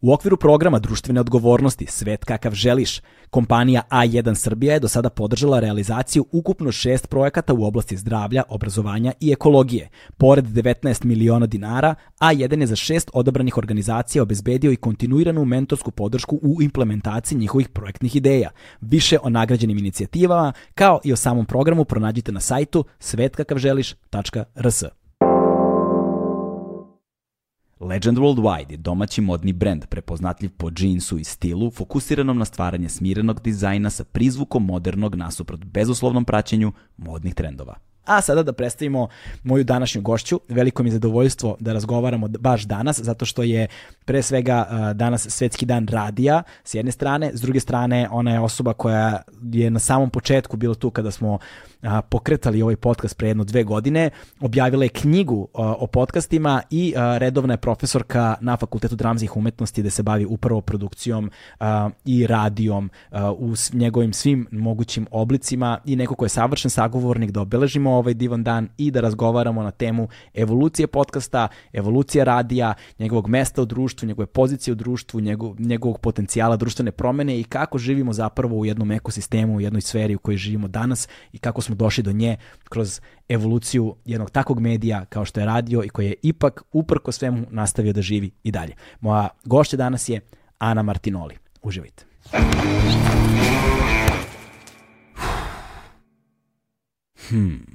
U okviru programa društvene odgovornosti Svet kakav želiš, kompanija A1 Srbija je do sada podržala realizaciju ukupno šest projekata u oblasti zdravlja, obrazovanja i ekologije. Pored 19 miliona dinara, A1 je za šest odabranih organizacija obezbedio i kontinuiranu mentorsku podršku u implementaciji njihovih projektnih ideja. Više o nagrađenim inicijativama, kao i o samom programu pronađite na sajtu svetkakavželiš.rs. Legend Worldwide je domaći modni brend prepoznatljiv po džinsu i stilu, fokusiranom na stvaranje smirenog dizajna sa prizvukom modernog nasuprot bezuslovnom praćenju modnih trendova. A sada da predstavimo moju današnju gošću. Veliko mi je zadovoljstvo da razgovaramo baš danas, zato što je pre svega danas svetski dan radija s jedne strane, s druge strane ona je osoba koja je na samom početku bila tu kada smo pokretali ovaj podcast pre jedno dve godine, objavila je knjigu o podcastima i redovna je profesorka na Fakultetu dramskih umetnosti da se bavi upravo produkcijom i radijom u njegovim svim mogućim oblicima i neko ko je savršen sagovornik da obeležimo ovaj divan dan i da razgovaramo na temu evolucije podcasta, evolucije radija, njegovog mesta u društvu, njegove pozicije u društvu, njegov, njegovog potencijala društvene promene i kako živimo zapravo u jednom ekosistemu, u jednoj sferi u kojoj živimo danas i kako smo došli do nje kroz evoluciju jednog takvog medija kao što je radio i koji je ipak uprko svemu nastavio da živi i dalje. Moja gošća danas je Ana Martinoli. Uživajte. Hmm.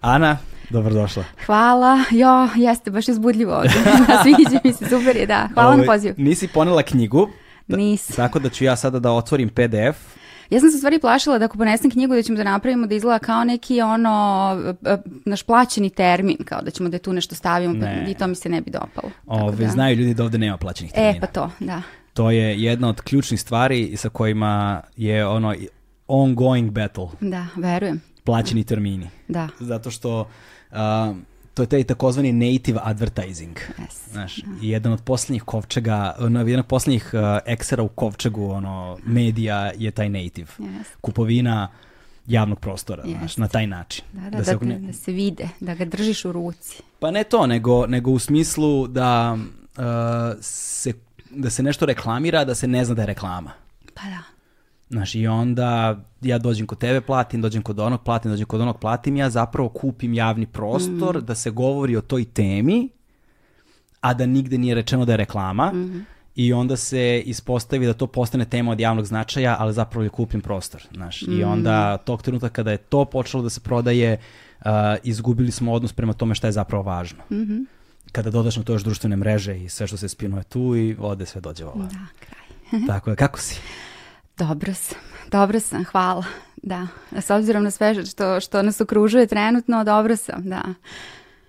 Ana, dobrodošla. Hvala, jo, jeste baš izbudljivo ovdje. Sviđa mi se, super je, da. Hvala Ovaj, na pozivu. Nisi ponela knjigu, Nisam. tako da ću ja sada da otvorim PDF. Ja sam se u stvari plašila da ako ponesem knjigu da ćemo da napravimo da izgleda kao neki ono e, naš plaćeni termin, kao da ćemo da tu nešto stavimo Ne. i to mi se ne bi dopalo. Ove, da. Znaju ljudi da ovde nema plaćenih termina. E, pa to, da. To je jedna od ključnih stvari sa kojima je ono ongoing battle, Da, verujem. Plaćeni termini. Da, Zato što a, to je taj takozvani native advertising. yes. Znaš, i jedan od posljednjih kovčega, ono, jedan od posljednjih uh, eksera u kovčegu ono, medija je taj native. Yes. Kupovina javnog prostora, znaš, Jeste. na taj način. Da, da, da, se, da, ne- da se vide, da ga držiš u ruci. Pa ne to, nego, nego u smislu da, uh, se, da se nešto reklamira, da se ne zna da je reklama. Pa da. Znaš, i onda ja dođem kod tebe, platim, dođem kod onog, platim, dođem kod onog, platim, ja zapravo kupim javni prostor da se govori o toj temi, a da nigde nije rečeno da je reklama, i onda se ispostavi da to postane tema od javnog značaja, ali zapravo je kupljen prostor, znaš. I onda tog trenutka kada je to počelo da se prodaje, uh, izgubili smo odnos prema tome šta je zapravo važno. Kada dodaš na to još društvene mreže i sve što se spinuje tu i ode sve dođe vola. Da, kraj. Tako je, kako si? Dobro sam, dobro sam, hvala. Da, s obzirom na sve što, što nas okružuje trenutno, dobro sam, da.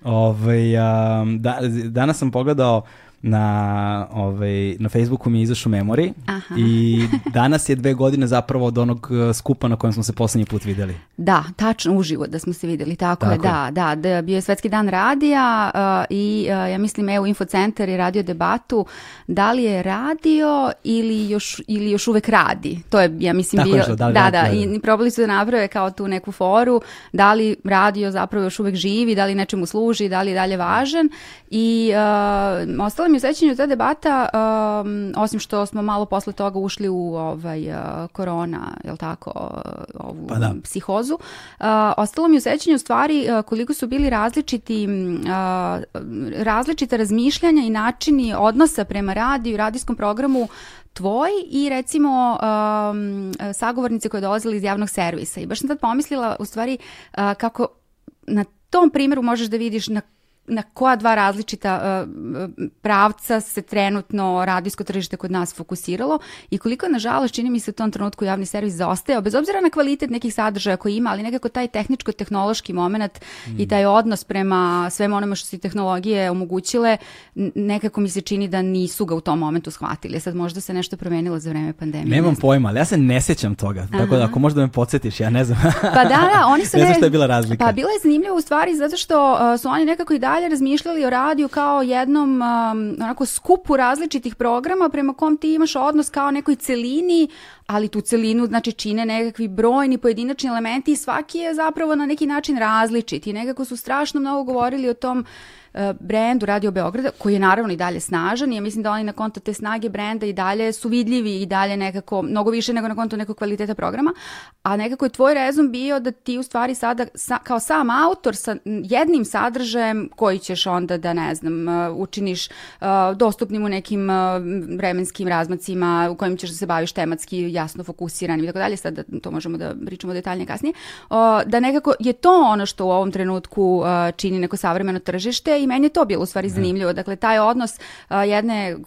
Ovaj, um, da, danas sam pogledao na, ovaj, na Facebooku mi je izašao memory Aha. i danas je dve godine zapravo od onog uh, skupa na kojem smo se poslednji put videli. Da, tačno uživo da smo se videli, tako, Tako je, da, da, da, bio je svetski dan radija uh, i uh, ja mislim EU Infocentar je radio debatu da li je radio ili još, ili još uvek radi. To je, ja mislim, Tako bio, nešto, da li da, radi, da, da, da. i probali su da naprave kao tu neku foru, da li radio zapravo još uvek živi, da li nečemu služi, da li je dalje važan i uh, ostala mi u sećanju ta debata, um, osim što smo malo posle toga ušli u ovaj, uh, korona, jel tako, uh, ovu Pa da. psihozu. Uh, ostalo mi u sećanju u stvari uh, koliko su bili različiti uh, različita razmišljanja i načini odnosa prema radiju i radijskom programu tvoj i recimo um, sagovornice koje dolazile iz javnog servisa. I baš sam tad pomislila u stvari uh, kako na tom primjeru možeš da vidiš na na koja dva različita uh, pravca se trenutno radijsko tržište kod nas fokusiralo i koliko je, nažalost čini mi se u tom trenutku javni servis zaostajao bez obzira na kvalitet nekih sadržaja koji ima, ali nekako taj tehničko-tehnološki moment i taj odnos prema svemu onome što su tehnologije omogućile nekako mi se čini da nisu ga u tom momentu shvatili. Sad možda se nešto promenilo za vreme pandemije. Nemam ne pojma, ali ja se ne sjećam toga. Tako da ako možda me podsjetiš, ja ne znam. Pa da, da, oni su Ne znam šta je bila razlika. Pa bilo je zanimljivo u stvari zato što uh, su oni nekako i dalje dalje razmišljali o radiju kao jednom um, onako skupu različitih programa prema kom ti imaš odnos kao nekoj celini, ali tu celinu znači čine nekakvi brojni pojedinačni elementi i svaki je zapravo na neki način različit i nekako su strašno mnogo govorili o tom brendu Radio Beograda, koji je naravno i dalje snažan ja mislim da oni na konto te snage brenda i dalje su vidljivi i dalje nekako, mnogo više nego na konto nekog kvaliteta programa, a nekako je tvoj rezon bio da ti u stvari sada sa, kao sam autor sa jednim sadržajem koji ćeš onda da ne znam, e, učiniš uh, dostupnim u nekim uh, vremenskim razmacima u kojim ćeš da se baviš tematski jasno fokusiranim i tako dalje, sad da to možemo da pričamo detaljnije kasnije, uh, da nekako je to ono što u ovom trenutku čini neko savremeno tržište i meni je to bilo u stvari zanimljivo. Dakle, taj odnos jedne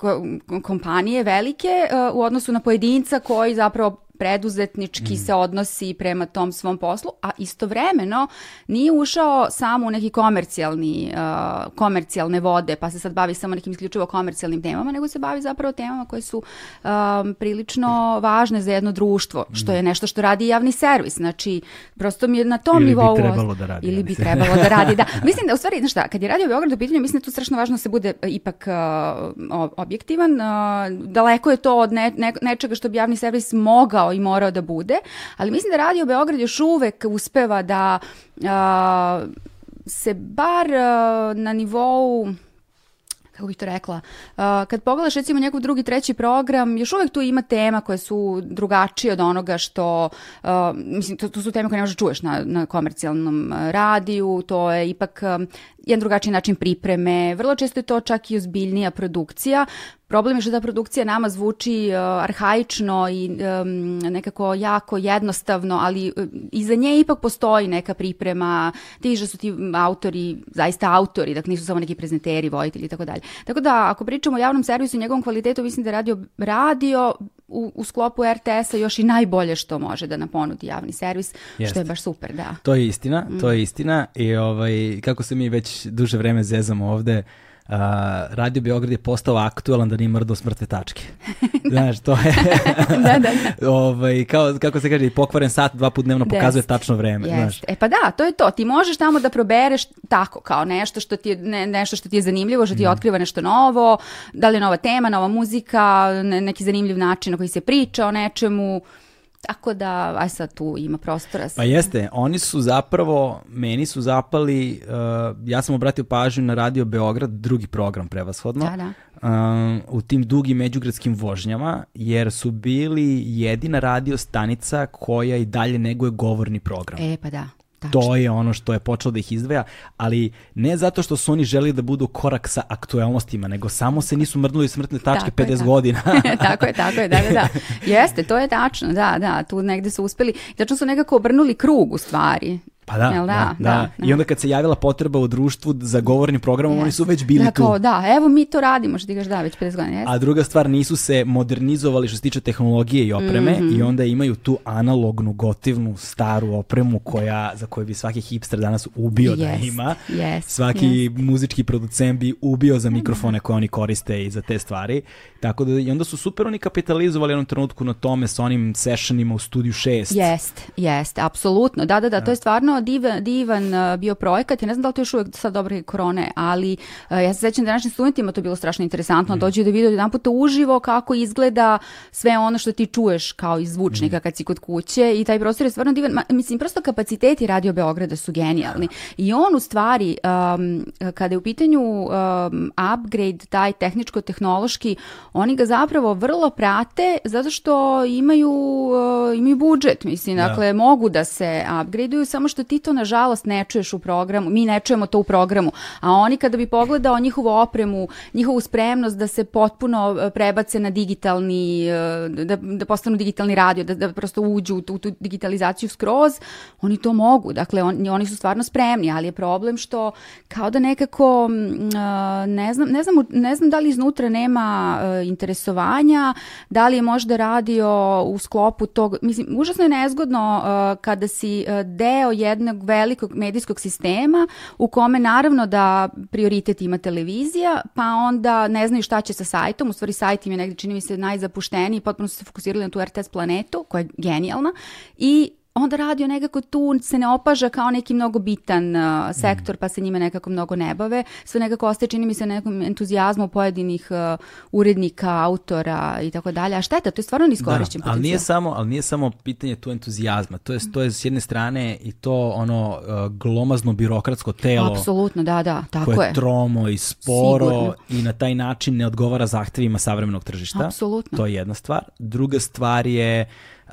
kompanije velike u odnosu na pojedinca koji zapravo preduzetnički mm. se odnosi prema tom svom poslu, a istovremeno nije ušao samo u neki komercijalni, uh, komercijalne vode, pa se sad bavi samo nekim isključivo komercijalnim temama, nego se bavi zapravo temama koje su um, prilično važne za jedno društvo, što je nešto što radi javni servis. Znači, prosto mi je na tom ili nivou... Ili bi trebalo da radi. Ili bi trebalo da radi, da. Mislim da, u stvari, znaš šta, kad je radio Beograd u pitanju, mislim da tu strašno važno da se bude ipak uh, objektivan. Uh, daleko je to od ne, ne, nečega što bi javni servis mogao i morao da bude, ali mislim da Radio Beograd još uvek uspeva da a, se bar a, na nivou kako bih to rekla, kad pogledaš recimo njegov drugi, treći program, još uvek tu ima tema koje su drugačije od onoga što, mislim, to, to su teme koje ne možeš da čuješ na, na komercijalnom radiju, to je ipak jedan drugačiji način pripreme, vrlo često je to čak i ozbiljnija produkcija, Problem je što ta produkcija nama zvuči uh, arhaično i um, nekako jako jednostavno, ali uh, iza nje ipak postoji neka priprema, ti su ti autori zaista autori, dakle nisu samo neki prezenteri, vojitelji i tako dalje. Tako da ako pričamo o javnom servisu i njegovom kvalitetu, mislim da je radio, radio u, u sklopu RTS-a još i najbolje što može da nam ponudi javni servis, Jest. što je baš super, da. To je istina, to je mm. istina i ovaj, kako se mi već duže vreme zezamo ovde, Uh, Radio Beograd je postao aktualan da nije mrdo smrtne tačke. Znaš, to je... da, da, da. ovaj, kao, kako se kaže, pokvaren sat dva put dnevno pokazuje Jest. tačno vreme. Znaš. E pa da, to je to. Ti možeš tamo da probereš tako, kao nešto što ti je, ne, nešto što ti je zanimljivo, što ti mm. otkriva nešto novo, da li je nova tema, nova muzika, ne, neki zanimljiv način na koji se priča o nečemu. Tako da, aj sad tu ima prostora. Pa jeste, oni su zapravo, meni su zapali, uh, ja sam obratio pažnju na Radio Beograd, drugi program prevashodno, da, da. Uh, u tim dugim međugradskim vožnjama, jer su bili jedina radio stanica koja i dalje neguje govorni program. E, pa da. Tačno. To je ono što je počelo da ih izdvaja, ali ne zato što su oni želi da budu korak sa aktuelnostima, nego samo se nisu mrdnuli smrtne tačke tako 50 je, godina. tako je, tako je, da, da, da. Jeste, to je tačno, da, da, tu negde su uspeli, tačno su nekako obrnuli krug u stvari. Pa da, da, da, da, da, I onda kad se javila potreba u društvu za govornim programom, yes. oni su već bili da, tu. Da, evo mi to radimo, što ti kažeš da, već 50 godina. Yes. A druga stvar, nisu se modernizovali što se tiče tehnologije i opreme mm -hmm. i onda imaju tu analognu, gotivnu, staru opremu koja, za koju bi svaki hipster danas ubio yes. da ima. Yes. Svaki yes. muzički producent bi ubio za mikrofone koje oni koriste i za te stvari. Tako da, i onda su super oni kapitalizovali jednom trenutku na tome sa onim sessionima u studiju 6. Jest, jest, apsolutno. Da, da, da, to je stvarno divan, divan uh, bio projekat. Ja ne znam da li to još uvek sad dobre korone, ali ja se sećam da našim studentima to bilo strašno interesantno. Mm. Dođu da vidio jedan puta uživo kako izgleda sve ono što ti čuješ kao iz zvučnika mm. kad si kod kuće i taj prostor je stvarno divan. Ma, mislim, prosto kapaciteti Radio Beograda su genijalni. I on u stvari, um, kada je u pitanju um, upgrade, taj tehničko-tehnološki, oni ga zapravo vrlo prate zato što imaju, uh, imaju budžet, mislim, da. dakle, mogu da se upgradeuju, samo što ti to nažalost ne čuješ u programu, mi ne čujemo to u programu, a oni kada bi pogledao njihovu opremu, njihovu spremnost da se potpuno uh, prebace na digitalni, uh, da, da postanu digitalni radio, da, da prosto uđu u tu, tu digitalizaciju skroz, oni to mogu, dakle, on, oni su stvarno spremni, ali je problem što kao da nekako, ne znam, ne znam, ne znam da li iznutra nema interesovanja, da li je možda radio u sklopu tog, mislim, užasno je nezgodno kada si deo jednog velikog medijskog sistema u kome naravno da prioritet ima televizija, pa onda ne znaju šta će sa sajtom, u stvari sajt im je negde čini mi se najzapušteniji, potpuno su se fokusirali na tu RTS planetu, koja je genijalna, i onda radio nekako tu se ne opaža kao neki mnogo bitan uh, sektor, pa se njime nekako mnogo ne bave. Sve nekako ostaje, čini mi se, nekom entuzijazmu pojedinih uh, urednika, autora i tako dalje. A šteta, to je stvarno niskorišćen da, ali nije samo, ali nije samo pitanje tu entuzijazma. To je, to je s jedne strane i to ono uh, glomazno birokratsko telo. Apsolutno, da, da, tako koje je. je tromo i sporo Sigurno. i na taj način ne odgovara zahtevima savremenog tržišta. Apsolutno. To je jedna stvar. Druga stvar je uh,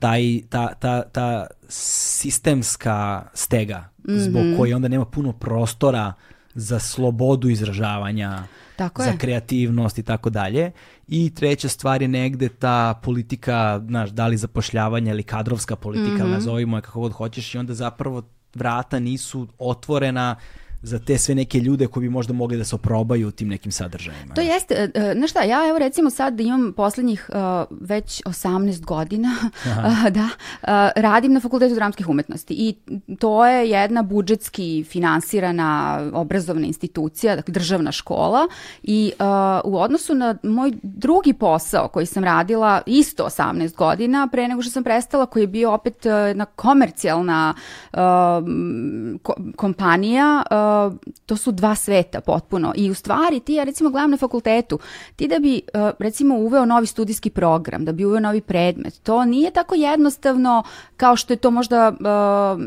taj, ta, ta, ta sistemska stega mm -hmm. zbog koje onda nema puno prostora za slobodu izražavanja, tako za je. kreativnost i tako dalje. I treća stvar je negde ta politika, znaš, da li zapošljavanja ili kadrovska politika, mm -hmm. nazovimo je kako god hoćeš i onda zapravo vrata nisu otvorena za te sve neke ljude koji bi možda mogli da se oprobaju u tim nekim sadržajima. To jeste, uh, znaš šta, ja evo recimo sad imam poslednjih uh, već 18 godina uh, da uh, radim na Fakultetu dramskih umetnosti i to je jedna budžetski finansirana obrazovna institucija, dakle državna škola i uh, u odnosu na moj drugi posao koji sam radila isto 18 godina pre nego što sam prestala, koji je bio opet jedna komercijalna uh, ko kompanija, uh, to su dva sveta potpuno i u stvari ti ja recimo gledam na fakultetu, ti da bi uh, recimo uveo novi studijski program, da bi uveo novi predmet, to nije tako jednostavno kao što je to možda uh,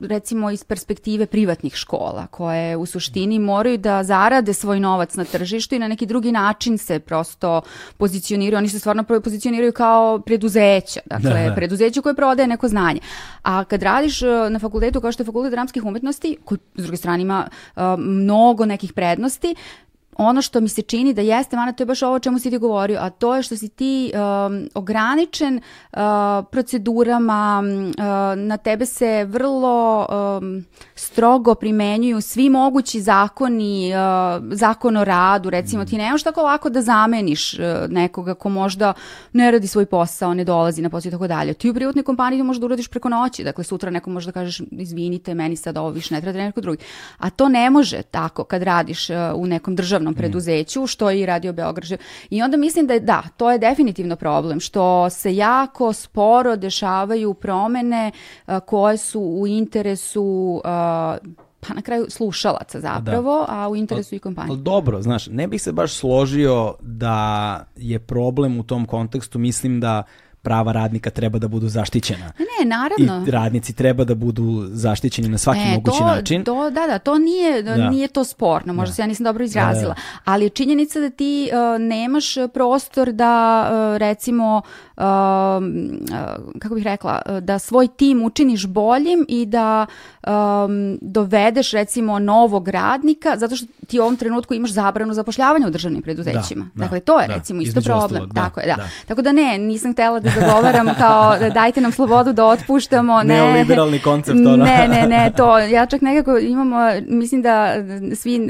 recimo iz perspektive privatnih škola koje u suštini moraju da zarade svoj novac na tržištu i na neki drugi način se prosto pozicioniraju, oni se stvarno pozicioniraju kao preduzeća, dakle da. preduzeće koje prodaje neko znanje. A kad radiš na fakultetu kao što je fakultet dramskih umetnosti, koji s druge strane ima mnogo nekih prednosti, ono što mi se čini da jeste, mana, to je baš ovo o čemu si ti govorio, a to je što si ti um, ograničen uh, procedurama, uh, na tebe se vrlo um, strogo primenjuju svi mogući zakoni, uh, zakon o radu, recimo, mm. ti nemaš tako lako da zameniš uh, nekoga ko možda ne radi svoj posao, ne dolazi na posao i tako dalje. Ti u privatnoj kompaniji to možeš da uradiš preko noći, dakle sutra neko može da kažeš izvinite, meni sad ovo više ne treba da neko drugi. A to ne može tako kad radiš uh, u nekom državnom državnom preduzeću, što je i radio Beograd. I onda mislim da je, da, to je definitivno problem, što se jako sporo dešavaju promene uh, koje su u interesu uh, pa na kraju slušalaca zapravo, da. a u interesu al, i kompanije. Ali dobro, znaš, ne bih se baš složio da je problem u tom kontekstu, mislim da prava radnika treba da budu zaštićena. Ne, naravno. I radnici treba da budu zaštićeni na svaki e, mogući to, način. To, da, da, to nije, da. nije to sporno, možda da. se ja nisam dobro izrazila, da, da. ali je činjenica da ti uh, nemaš prostor da uh, recimo uh, kako bih rekla, da svoj tim učiniš boljim i da um, dovedeš recimo novog radnika, zato što ti u ovom trenutku imaš zabranu zapošljavanja u državnim preduzećima. Da, dakle, to je da, recimo isto problem. Ostalog, da, Tako je, da. da. Tako da ne, nisam htela da zagovaram kao da dajte nam slobodu da otpuštamo. Ne, Neoliberalni koncept. Ona. Ne, ne, ne, to. Ja čak nekako imamo, mislim da svi,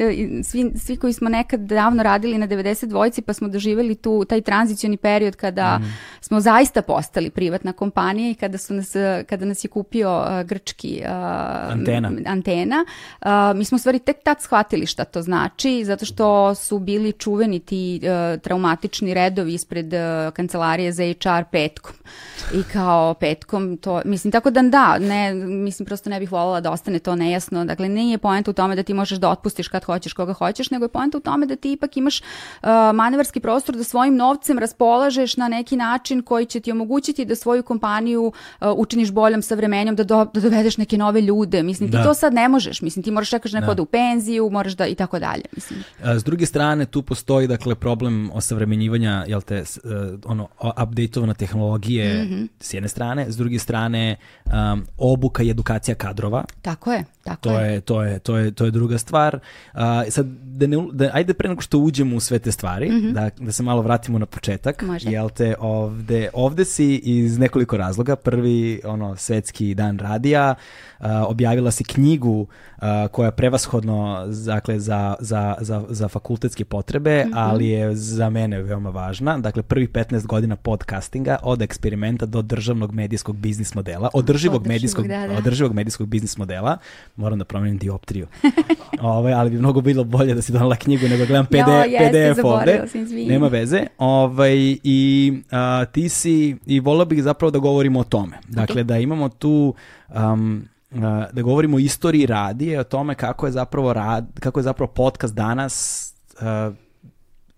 svi, svi koji smo nekad davno radili na 90 dvojci pa smo doživjeli tu, taj tranzicioni period kada mm. smo zaista postali privatna kompanija i kada, su nas, kada nas je kupio uh, grčki uh, antena, antena uh, mi smo stvari tek tad shvatili šta to znači, zato što su bili čuveni ti uh, traumatični redovi ispred uh, kancelarije za HR petkom. I kao petkom to, mislim, tako da da, ne, mislim, prosto ne bih voljela da ostane to nejasno. Dakle, nije poenta u tome da ti možeš da otpustiš kad hoćeš koga hoćeš, nego je poenta u tome da ti ipak imaš uh, manevarski prostor da svojim novcem raspolažeš na neki način koji će ti omogućiti da svoju kompaniju uh, učiniš boljom savremenjom, da, do, da dovedeš neke nove ljude. Mislim, ti da. to sad ne možeš. Mislim, ti moraš čekaš neko da. da u penziju, moraš da i tako dalje. Mislim. S druge strane, tu postoji, dakle, problem osavremenjivanja, jel te, uh, ono, updateovana tehnologije mm -hmm. s jedne strane, s druge strane um, obuka i edukacija kadrova. Tako je, tako to je. je. To je, to je, to je druga stvar. Uh, sad, da ne, da, ajde pre nego što uđemo u sve te stvari, mm -hmm. da, da se malo vratimo na početak. Može. Jel te, ovde, ovde si iz nekoliko razloga. Prvi, ono, svetski dan radija, uh, objavila si knjigu uh, koja je prevashodno dakle, za, za, za, za fakultetske potrebe, mm -hmm. ali je za mene veoma važna. Dakle, prvi 15 godina podcastinga od eksperimenta do državnog medijskog biznis modela, održivog, medijskog, da, da. održivog medijskog biznis modela. Moram da promenim dioptriju. ovaj, ali bi mnogo bilo bolje da si donala knjigu nego gledam PD, jo, jeste, PDF ovde. Sam, Nema veze. Ovaj, I a, ti si, i volio bih zapravo da govorimo o tome. Dakle, da imamo tu um, da govorimo o istoriji radije, o tome kako je zapravo rad, kako je zapravo podcast danas uh,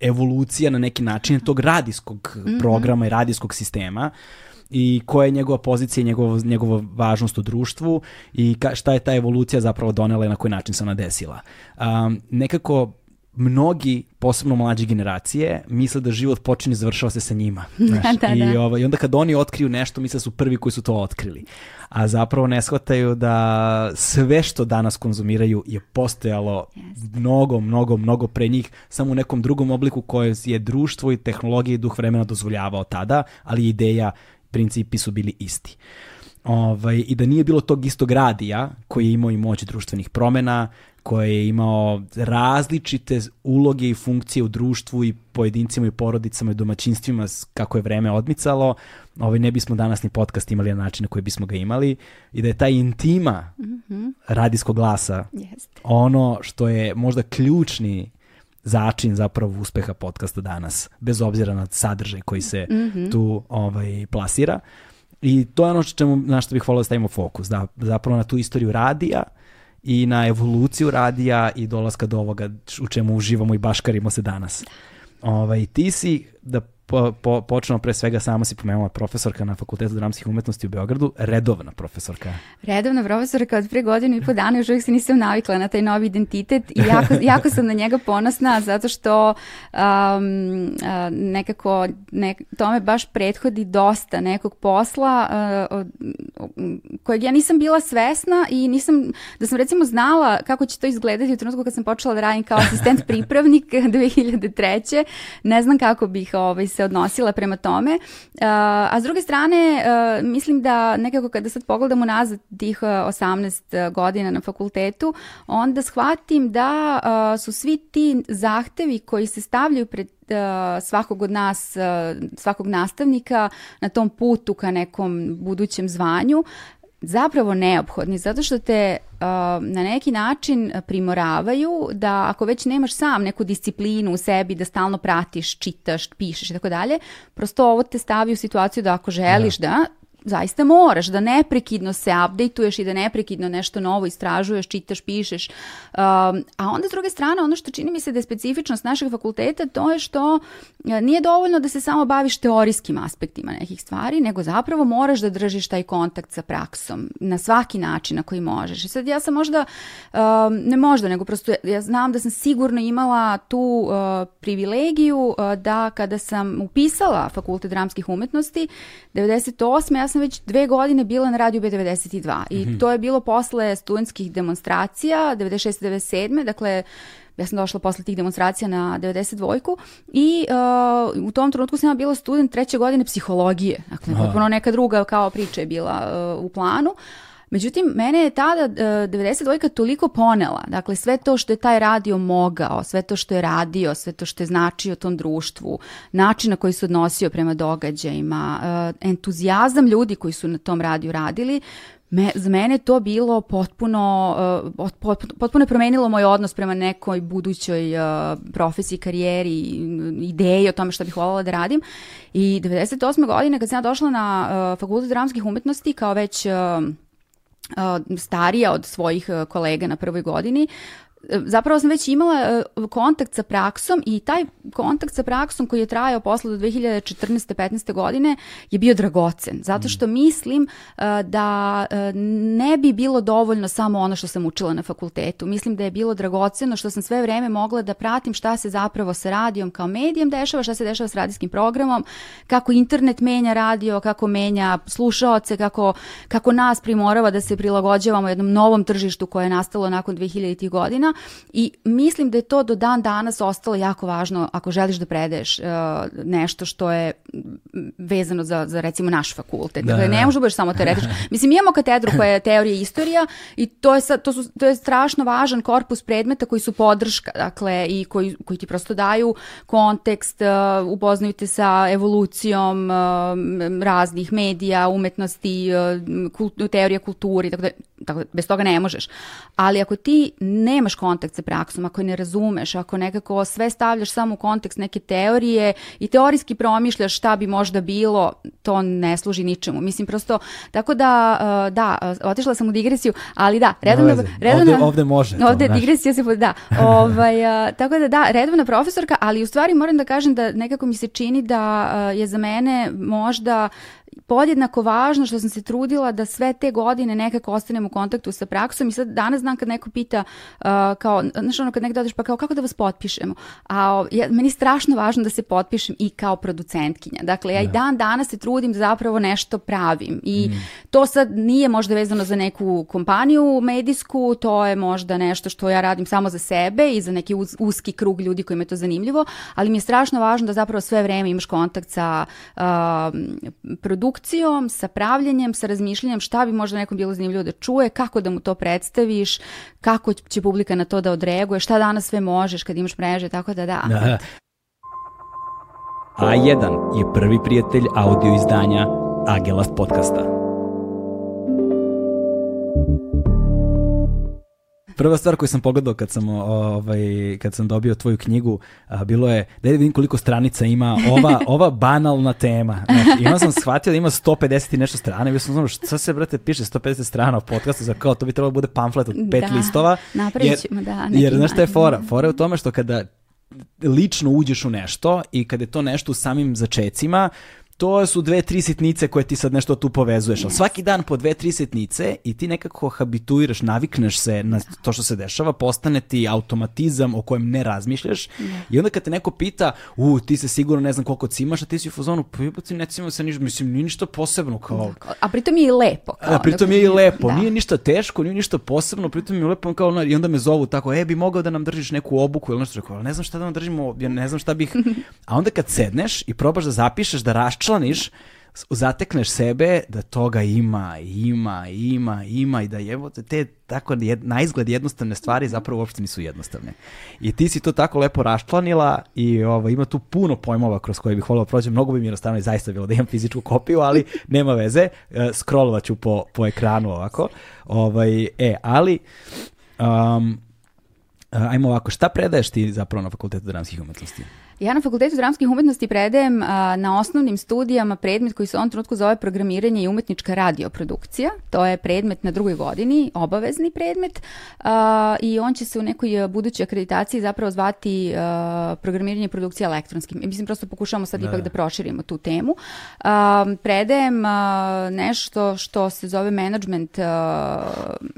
evolucija na neki način tog radijskog mm -hmm. programa i radijskog sistema i koja je njegova pozicija i njegova, njegova važnost u društvu i ka, šta je ta evolucija zapravo donela i na koji način se ona desila. Um, nekako mnogi, posebno mlađe generacije, misle da život počinje i završava se sa njima. Znaš? da, da. I, ovaj, I onda kad oni otkriju nešto, misle da su prvi koji su to otkrili. A zapravo ne shvataju da sve što danas konzumiraju je postojalo yes. mnogo, mnogo, mnogo pre njih, samo u nekom drugom obliku koje je društvo i tehnologija i duh vremena dozvoljavao tada, ali ideja, principi su bili isti. Ovaj, I da nije bilo tog istog radija koji je imao i moć društvenih promena, koji je imao različite uloge i funkcije u društvu i pojedincima i porodicama i domaćinstvima kako je vreme odmicalo, ovaj, ne bismo danas ni podcast imali na način na koji bismo ga imali i da je ta intima mm -hmm. radijskog glasa Jeste. ono što je možda ključni začin zapravo uspeha podcasta danas, bez obzira na sadržaj koji se mm -hmm. tu ovaj, plasira. I to je ono što, čemu, na što bih volio da stavimo fokus, da, zapravo na tu istoriju radija, i na evoluciju radija i dolaska do ovoga u čemu uživamo i baškarimo se danas. Ovaj, ti si, da po, po, počnemo pre svega, sama si pomenula profesorka na Fakultetu dramskih umetnosti u Beogradu, redovna profesorka. Redovna profesorka od pre godinu i po dana, još uvijek se nisam navikla na taj novi identitet i jako, jako sam na njega ponosna zato što um, nekako ne, tome baš prethodi dosta nekog posla uh, kojeg ja nisam bila svesna i nisam, da sam recimo znala kako će to izgledati u trenutku kad sam počela da radim kao asistent pripravnik 2003. Ne znam kako bih ovaj, se odnosila prema tome. A s druge strane, mislim da nekako kada sad pogledamo nazad tih 18 godina na fakultetu, onda shvatim da su svi ti zahtevi koji se stavljaju pred svakog od nas, svakog nastavnika na tom putu ka nekom budućem zvanju, zapravo neophodni zato što te uh, na neki način primoravaju da ako već nemaš sam neku disciplinu u sebi da stalno pratiš, čitaš, pišeš i tako dalje, prosto ovo te stavi u situaciju da ako želiš da, da zaista moraš da neprekidno se updateuješ i da neprekidno nešto novo istražuješ, čitaš, pišeš. Um, a onda s druge strane, ono što čini mi se da je specifičnost našeg fakulteta, to je što e, nije dovoljno da se samo baviš teorijskim aspektima nekih stvari, nego zapravo moraš da držiš taj kontakt sa praksom na svaki način na koji možeš. I sad ja sam možda, um, ne možda, nego prosto ja znam da sam sigurno imala tu uh, privilegiju uh, da kada sam upisala fakultet dramskih umetnosti, 98. ja sam već dve godine bila na radiju B92 i mm -hmm. to je bilo posle studentskih demonstracija 96. 97. Dakle, ja sam došla posle tih demonstracija na 92-ku i uh, u tom trenutku sam ja bila student treće godine psihologije. Dakle, potpuno neka druga kao priča je bila uh, u planu. Međutim, mene je tada uh, 92 toliko ponela, dakle sve to što je taj radio mogao, sve to što je radio, sve to što je značio tom društvu, način na koji se odnosio prema događajima, uh, entuzijazam ljudi koji su na tom radiju radili, Me, za mene to bilo potpuno, uh, potpuno je promenilo moj odnos prema nekoj budućoj uh, profesiji, karijeri, ideji o tome što bih voljela da radim. I 98. godine kad sam ja došla na uh, fakultet dramskih umetnosti kao već uh, starija od svojih kolega na prvoj godini, zapravo sam već imala kontakt sa praksom i taj kontakt sa praksom koji je trajao posle do 2014. 15. godine je bio dragocen, zato što mislim da ne bi bilo dovoljno samo ono što sam učila na fakultetu. Mislim da je bilo dragoceno što sam sve vreme mogla da pratim šta se zapravo sa radijom kao medijem dešava, šta se dešava s radijskim programom, kako internet menja radio, kako menja slušaoce, kako, kako nas primorava da se prilagođavamo jednom novom tržištu koje je nastalo nakon 2000. godina i mislim da je to do dan danas ostalo jako važno ako želiš da predeš uh, nešto što je vezano za, za recimo naš fakultet. Da, dakle, ne da. može baš samo teoretički. Mislim, imamo katedru koja je teorija i istorija i to je, sad, to, su, to je strašno važan korpus predmeta koji su podrška, dakle, i koji, koji ti prosto daju kontekst, uh, upoznaju te sa evolucijom uh, raznih medija, umetnosti, uh, kult, teorija kulturi, tako da, tako da bez toga ne možeš. Ali ako ti nemaš kontakt sa praksom, ako ne razumeš, ako nekako sve stavljaš samo u kontekst neke teorije i teorijski promišljaš šta bi možda bilo, to ne služi ničemu. Mislim, prosto, tako da, uh, da, uh, otišla sam u digresiju, ali da, redovna... redovna ovde, ovde može. Ovde digresija se, da. ovaj, uh, tako da, da, redovna profesorka, ali u stvari moram da kažem da nekako mi se čini da je za mene možda podjednako važno što sam se trudila da sve te godine nekako ostanem u kontaktu sa praksom i sad danas znam kad neko pita uh, kao, znaš ono kad nekada odeš pa kao kako da vas potpišemo, a ja, meni je strašno važno da se potpišem i kao producentkinja, dakle ja da. i dan danas se trudim da zapravo nešto pravim i mm. to sad nije možda vezano za neku kompaniju medijsku, to je možda nešto što ja radim samo za sebe i za neki uz, uski krug ljudi kojima je to zanimljivo, ali mi je strašno važno da zapravo sve vreme imaš kontakt sa uh, produkcijom, sa pravljenjem, sa razmišljanjem šta bi možda nekom bilo zanimljivo da čuje, kako da mu to predstaviš, kako će publika na to da odreaguje, šta danas sve možeš kad imaš mreže, tako da da. da. A1 je prvi prijatelj audio izdanja Agelast podcasta. Prva stvar koju sam pogledao kad sam, ovaj, kad sam dobio tvoju knjigu, a, bilo je, da vidim koliko stranica ima ova, ova banalna tema. Znači, i onda sam shvatio da ima 150 i nešto strana. I sam znao, šta se, brate, piše 150 strana u podcastu za kao, to bi trebalo da bude pamflet od pet da, listova. Napravit ćemo, da. Jer, znaš šta je fora? Fora je u tome što kada lično uđeš u nešto i kada je to nešto u samim začecima, to su dve, tri sitnice koje ti sad nešto tu povezuješ, ali svaki dan po dve, tri sitnice i ti nekako habituiraš, navikneš se na to što se dešava, postane ti automatizam o kojem ne razmišljaš i onda kad te neko pita, u, ti se sigurno ne znam koliko cimaš, a ti si u fazonu, pa jebati ne cimam se ništa, mislim, nije ništa posebno kao... A pritom je i lepo. Kao, a pritom je i lepo, da. nije ništa teško, nije ništa posebno, pritom je lepo kao, i onda me zovu tako, e, bi mogao da nam držiš neku obuku ili nešto, rekao, ne znam šta da nam držimo, ja ne znam šta bih, a onda kad sedneš i probaš da zapišeš, da raščeš raščlaniš, zatekneš sebe da toga ima, ima, ima, ima i da je te tako jed, na izgled jednostavne stvari zapravo uopšte nisu jednostavne. I ti si to tako lepo raščlanila i ovo, ima tu puno pojmova kroz koje bih volio da prođem. Mnogo bi mi jednostavno i zaista bilo da imam fizičku kopiju, ali nema veze. E, scrollovat ću po, po ekranu ovako. Ovaj, e, ali um, ajmo ovako, šta predaješ ti zapravo na Fakultetu dramskih umetnosti? Ja na Fakultetu dramskih umetnosti predajem a, na osnovnim studijama predmet koji se u ovom trenutku zove programiranje i umetnička radioprodukcija. To je predmet na drugoj godini, obavezni predmet a, i on će se u nekoj budućoj akreditaciji zapravo zvati a, programiranje i produkcija elektronskim. Mislim, prosto pokušavamo sad da. ipak da proširimo tu temu. A, predajem a, nešto što se zove management a,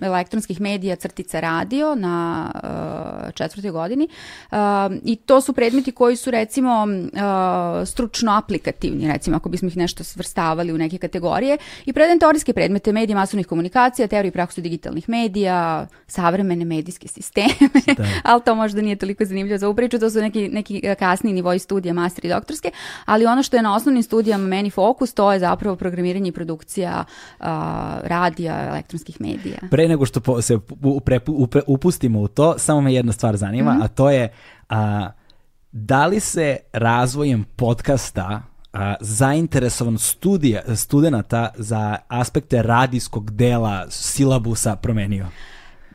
elektronskih medija crtica radio na a, četvrtoj godini a, i to su predmeti koji su su recimo uh, stručno aplikativni, recimo ako bismo ih nešto svrstavali u neke kategorije i predajem teorijske predmete medija masovnih komunikacija, teoriju i praksu digitalnih medija, savremene medijske sisteme, da. ali to možda nije toliko zanimljivo za ovu priču, to su neki, neki kasni nivoji studija, master i doktorske, ali ono što je na osnovnim studijama meni fokus, to je zapravo programiranje i produkcija uh, radija, elektronskih medija. Pre nego što se upre, upre, upustimo u to, samo me jedna stvar zanima, mm -hmm. a to je a, da li se razvojem podcasta a, zainteresovan studija, studenta za aspekte radijskog dela silabusa promenio?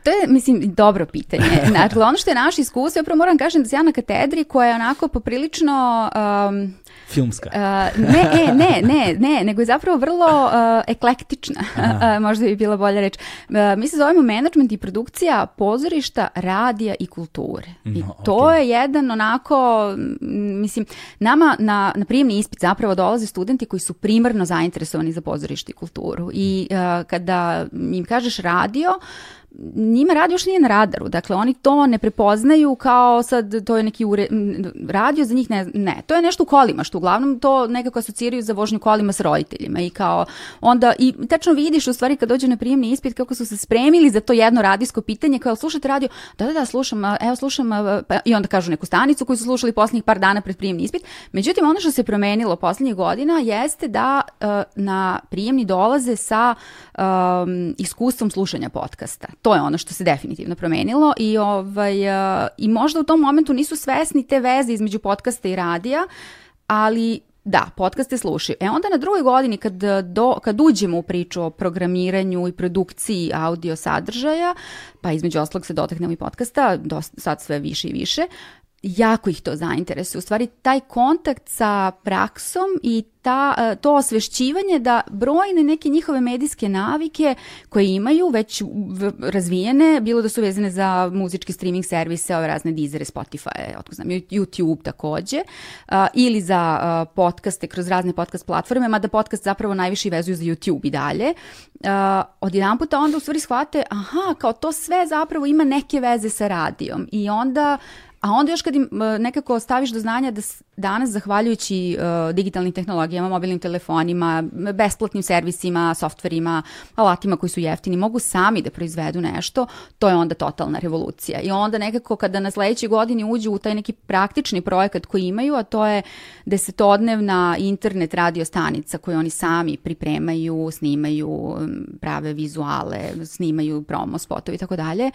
To je, mislim, dobro pitanje. Dakle, ono što je naš iskustvo, ja prvo moram kažem da se ja na katedri koja je onako poprilično... Um, Filmska. Uh, ne, e, ne, ne, ne, nego je zapravo vrlo uh, eklektična, uh, možda bi bila bolja reč. Uh, mi se zovemo management i produkcija pozorišta, radija i kulture. I no, to okay. je jedan onako, mislim, nama na, na prijemni ispit zapravo dolaze studenti koji su primarno zainteresovani za pozorište i kulturu. I uh, kada im kažeš radio, njima radio još nije na radaru, dakle oni to ne prepoznaju kao sad to je neki ure, radio za njih ne, ne, to je nešto u kolima što uglavnom to nekako asociraju za vožnju kolima s roditeljima i kao onda i tačno vidiš u stvari kad dođe na prijemni ispit kako su se spremili za to jedno radijsko pitanje kao slušate radio, da da da slušam, evo slušam pa, i onda kažu neku stanicu koju su slušali poslednjih par dana pred prijemni ispit. Međutim ono što se promenilo poslednjih godina jeste da uh, na prijemni dolaze sa um, iskustvom slušanja podcasta to je ono što se definitivno promenilo i, ovaj, uh, i možda u tom momentu nisu svesni te veze između podcasta i radija, ali da, podcaste slušaju. E onda na drugoj godini kad, do, kad uđemo u priču o programiranju i produkciji audio sadržaja, pa između oslog se dotaknemo i podcasta, dosta, sad sve više i više, jako ih to zainteresuje. U stvari taj kontakt sa praksom i ta, e, to osvešćivanje da brojne neke njihove medijske navike koje imaju već razvijene, bilo da su vezane za muzički streaming servise, ove razne dizere, Spotify, otko znam, YouTube takođe, ili za podcaste kroz razne podcast platforme, mada podcast zapravo najviše vezuju za YouTube i dalje. Od jedan puta onda u stvari shvate, aha, kao to sve zapravo ima neke veze sa radijom i onda A onda još kad im nekako staviš do znanja da danas, zahvaljujući uh, digitalnim tehnologijama, mobilnim telefonima, besplatnim servisima, softverima, alatima koji su jeftini, mogu sami da proizvedu nešto, to je onda totalna revolucija. I onda nekako kada na sledećoj godini uđu u taj neki praktični projekat koji imaju, a to je desetodnevna internet radio stanica koju oni sami pripremaju, snimaju, prave vizuale, snimaju promo spotovi i tako dalje,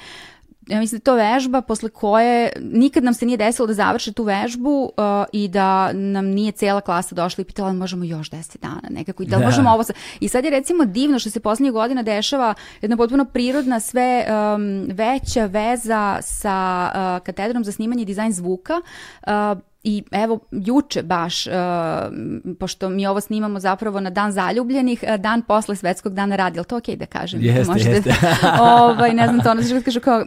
ja mislim da to vežba posle koje nikad nam se nije desilo da završe tu vežbu uh, i da nam nije cela klasa došla i pitala možemo još 10 dana nekako i da, da. možemo ovo sa... I sad je recimo divno što se poslednjih godina dešava jedna potpuno prirodna sve um, veća veza sa uh, katedrom za snimanje i dizajn zvuka uh, I evo, juče baš, uh, pošto mi ovo snimamo zapravo na dan zaljubljenih, uh, dan posle svetskog dana radi, ali to okej okay da kažem? Jeste, Možete, jeste. ovaj, ne znam to, ono što kažu kao,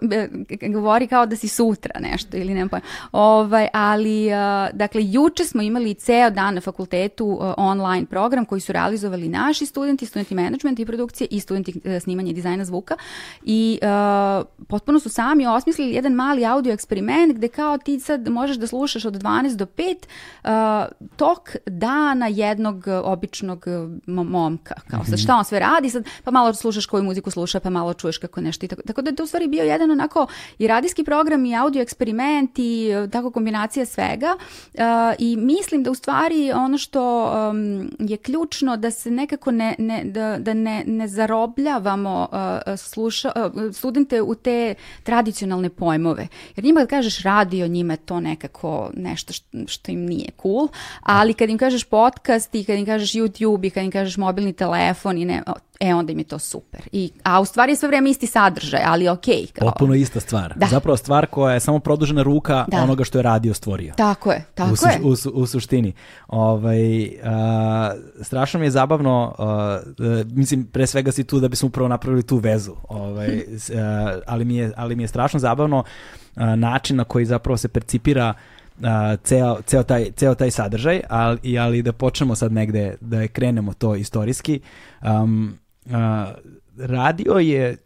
govori kao da si sutra nešto ili nema pojma. Ovaj, ali, uh, dakle, juče smo imali ceo dan na fakultetu uh, online program koji su realizovali naši studenti, studenti menadžmenta i produkcije i studenti uh, snimanja i dizajna zvuka i uh, potpuno su sami osmislili jedan mali audio eksperiment gde kao ti sad možeš da slušaš od 12 12 do 5 uh, tok dana jednog uh, običnog uh, momka. Kao sad mhm. šta on sve radi, sad pa malo slušaš koju muziku sluša, pa malo čuješ kako nešto i tako. Tako da je to u stvari bio jedan onako i radijski program i audio eksperiment i uh, tako kombinacija svega. Uh, I mislim da u stvari ono što um, je ključno da se nekako ne, ne, da, da ne, ne zarobljavamo uh, sluša, uh, studente u te tradicionalne pojmove. Jer njima kad kažeš radio, njima je to nekako nešto nešto što im nije cool, ali kad im kažeš podcast i kad im kažeš YouTube i kad im kažeš mobilni telefon i ne, e onda im je to super. I, a u stvari je sve vreme isti sadržaj, ali ok. Kao... Potpuno ista stvar. Da. Zapravo stvar koja je samo produžena ruka da. onoga što je radio stvorio. Tako je, tako u, je. U, u, u suštini. Ovaj, uh, strašno mi je zabavno, uh, mislim, pre svega si tu da bismo upravo napravili tu vezu, ovaj, uh, ali, mi je, ali mi je strašno zabavno način na koji zapravo se percipira uh, ceo, ceo, taj, ceo taj sadržaj, ali, ali da počnemo sad negde, da je krenemo to istorijski. Um, uh, radio je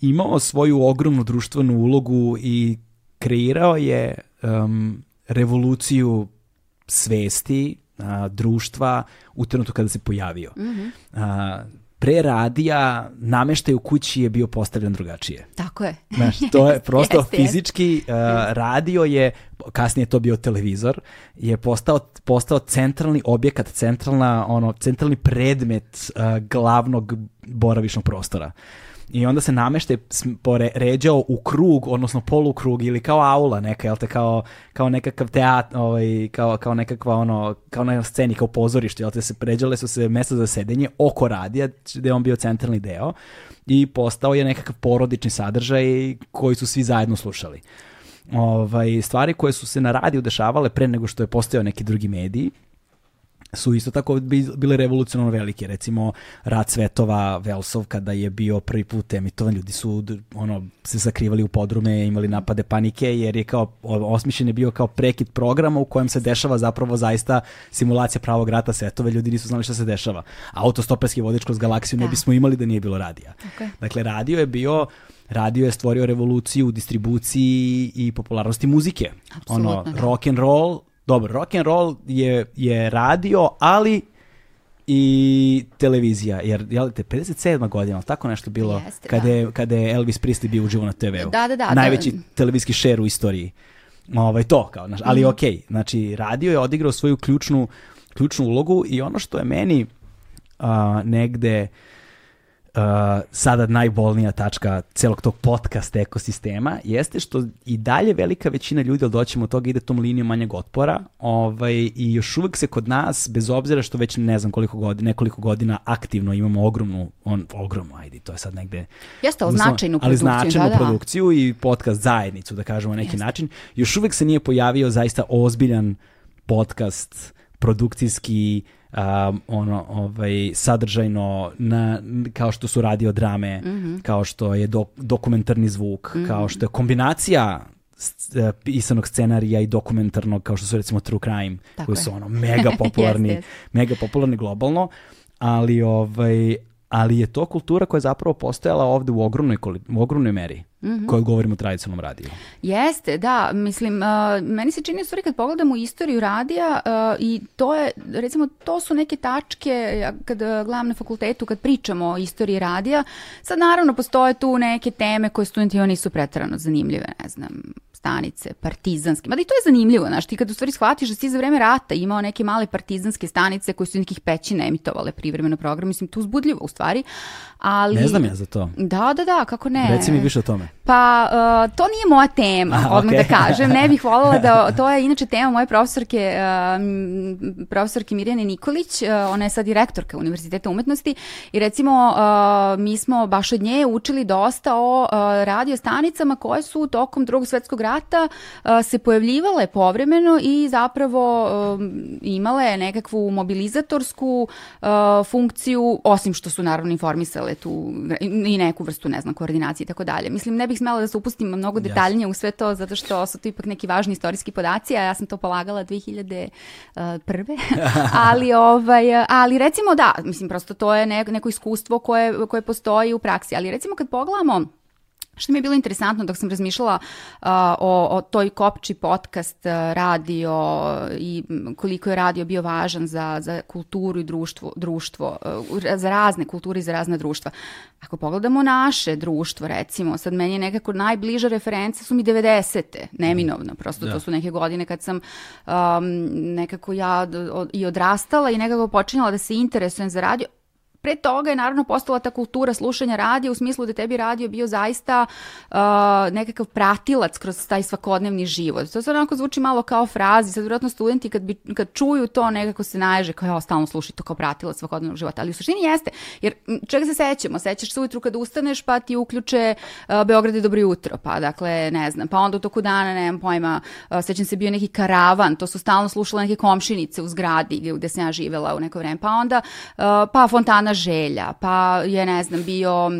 imao svoju ogromnu društvenu ulogu i kreirao je um, revoluciju svesti, a, društva u trenutku kada se pojavio. Mm -hmm. a, pre radija nameštaj u kući je bio postavljen drugačije. Tako je. Znaš, to je prosto yes, fizički, uh, radio je, kasnije to bio televizor, je postao, postao centralni objekat, centralna, ono, centralni predmet uh, glavnog boravišnog prostora. I onda se nameštaj ređao u krug, odnosno polukrug ili kao aula neka, jel te, kao, kao nekakav teat, ovaj, kao, kao nekakva ono, kao na sceni, kao pozorište, jel te, se pređale su se mesta za sedenje oko radija, gde on bio centralni deo i postao je nekakav porodični sadržaj koji su svi zajedno slušali. Ovaj, stvari koje su se na radiju dešavale pre nego što je postojao neki drugi mediji, su isto tako bile revolucionarno velike. Recimo, Rad svetova Velsov, kada je bio prvi put emitovan, ljudi su ono, se sakrivali u podrume, imali napade panike, jer je kao, osmišljen je bio kao prekid programa u kojem se dešava zapravo zaista simulacija pravog rata svetova, ljudi nisu znali šta se dešava. Autostoperski vodič kroz galaksiju da. ne bismo imali da nije bilo radija. Okay. Dakle, radio je bio radio je stvorio revoluciju u distribuciji i popularnosti muzike. Absolutno, ono, da. rock and roll Dobro, rock and roll je, je radio, ali i televizija, jer jel te 57. godina, tako nešto bilo Jeste, kada, da. je, kada je Elvis Presley bio uživo na TV-u. Da, da, da. Najveći da. televizijski šer u istoriji. Ovaj, to, kao, naš, ali mm -hmm. ok, znači radio je odigrao svoju ključnu, ključnu ulogu i ono što je meni uh, negde uh, sada najbolnija tačka celog tog podcast ekosistema jeste što i dalje velika većina ljudi, ali doćemo od toga, ide tom linijom manjeg otpora ovaj, i još uvek se kod nas, bez obzira što već ne znam koliko godina, nekoliko godina aktivno imamo ogromnu, on, ogromnu, ajde, to je sad negde... Jeste, ali značajnu produkciju. Ali značajnu da, da. produkciju i podcast zajednicu, da kažemo na neki Jeste. način. Još uvek se nije pojavio zaista ozbiljan podcast produkcijski um, ono ovaj sadržajno na kao što su radio drame, mm -hmm. kao što je do, dokumentarni zvuk, mm -hmm. kao što je kombinacija e, pisanog scenarija i dokumentarnog kao što su recimo True Crime Tako koji je. su ono mega popularni yes, yes. mega popularni globalno ali ovaj ali je to kultura koja je zapravo postojala ovde u ogromnoj, u ogromnoj meri mm -hmm. koja govorimo o tradicionalnom radiju. Jeste, da, mislim, uh, meni se čini u stvari kad pogledamo istoriju radija uh, i to je, recimo, to su neke tačke, kad gledam na fakultetu, kad pričamo o istoriji radija, sad naravno postoje tu neke teme koje studentima nisu pretarano zanimljive, ne znam, stanice, partizanske. Mada i to je zanimljivo, znaš, ti kad u stvari shvatiš da si za vreme rata imao neke male partizanske stanice koje su nekih pećina emitovale privremeno program, mislim, tu uzbudljivo u stvari, ali... Ne znam ja za to. Da, da, da, kako ne. Reci mi više o tome. Pa, uh, to nije moja tema, A, odmah okay. da kažem. Ne bih voljela da, to je inače tema moje profesorke, uh, profesorke Mirjane Nikolić, uh, ona je sad direktorka Univerziteta umetnosti i recimo uh, mi smo baš od nje učili dosta o uh, radio stanicama koje su tokom drugog svetskog rata se pojavljivale povremeno i zapravo uh, imale nekakvu mobilizatorsku funkciju, osim što su naravno informisale tu i neku vrstu, ne znam, koordinacije i tako dalje. Mislim, ne bih smela da se upustim mnogo detaljnije u sve to, zato što su to ipak neki važni istorijski podaci, a ja sam to polagala 2001. ali, ovaj, ali recimo da, mislim, prosto to je neko iskustvo koje, koje postoji u praksi, ali recimo kad pogledamo Što mi je bilo interesantno dok sam razmišljala uh, o, o toj kopči podcast, radio i koliko je radio bio važan za, za kulturu i društvo, društvo uh, za razne kulture i za razne društva. Ako pogledamo naše društvo, recimo, sad meni je nekako najbliža referenca su mi 90. neminovno, prosto da. to su neke godine kad sam um, nekako ja i odrastala i nekako počinjala da se interesujem za radio, pre toga je naravno postala ta kultura slušanja radija u smislu da tebi radio bio zaista uh, nekakav pratilac kroz taj svakodnevni život. To se onako zvuči malo kao frazi, sad vjerojatno studenti kad, bi, kad čuju to nekako se naježe kao ja stalno sluši to kao pratilac svakodnevnog života, ali u suštini jeste, jer čega se sećamo? Sećaš se ujutru kad ustaneš pa ti uključe uh, Beograd je dobro jutro, pa dakle ne znam, pa onda u toku dana nemam pojma, uh, sećam se bio neki karavan, to su stalno slušale neke komšinice u zgradi gde sam ja živela u neko vreme, pa onda uh, pa fontana želja, pa je, ne znam, bio, uh,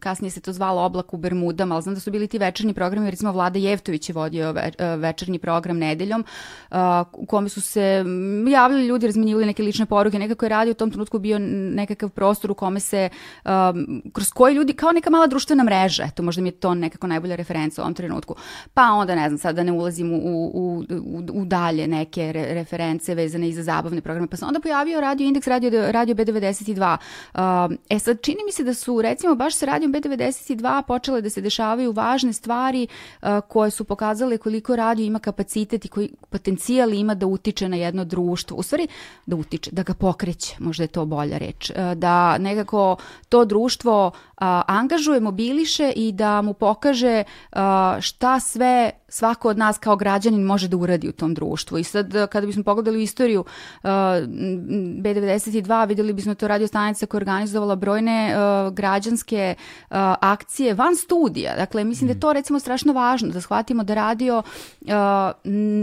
kasnije se to zvalo Oblak u Bermudama, ali znam da su bili ti večernji programi, recimo Vlada Jevtović je vodio ve, večernji program nedeljom, uh, u kome su se javljali ljudi, razmenjivali neke lične poruke, nekako je radio u tom trenutku bio nekakav prostor u kome se, uh, kroz koji ljudi, kao neka mala društvena mreža, eto, možda mi je to nekako najbolja referenca u ovom trenutku. Pa onda, ne znam, sad da ne ulazim u, u, u, u dalje neke re, reference vezane i za zabavne programe, pa se onda pojavio radio indeks, radio, radio radio B92. Uh, e sad, čini mi se da su recimo baš sa radijom B92 počele da se dešavaju važne stvari koje su pokazale koliko radio ima kapacitet i koji potencijal ima da utiče na jedno društvo. U stvari, da utiče, da ga pokreće, možda je to bolja reč. Uh, da nekako to društvo angažuje, mobiliše i da mu pokaže šta sve svako od nas kao građanin može da uradi u tom društvu. I sad kada bismo pogledali istoriju uh, B92, videli bismo to radio stanica koja je organizovala brojne uh, građanske uh, akcije van studija. Dakle, mislim mm. da je to recimo strašno važno da shvatimo da radio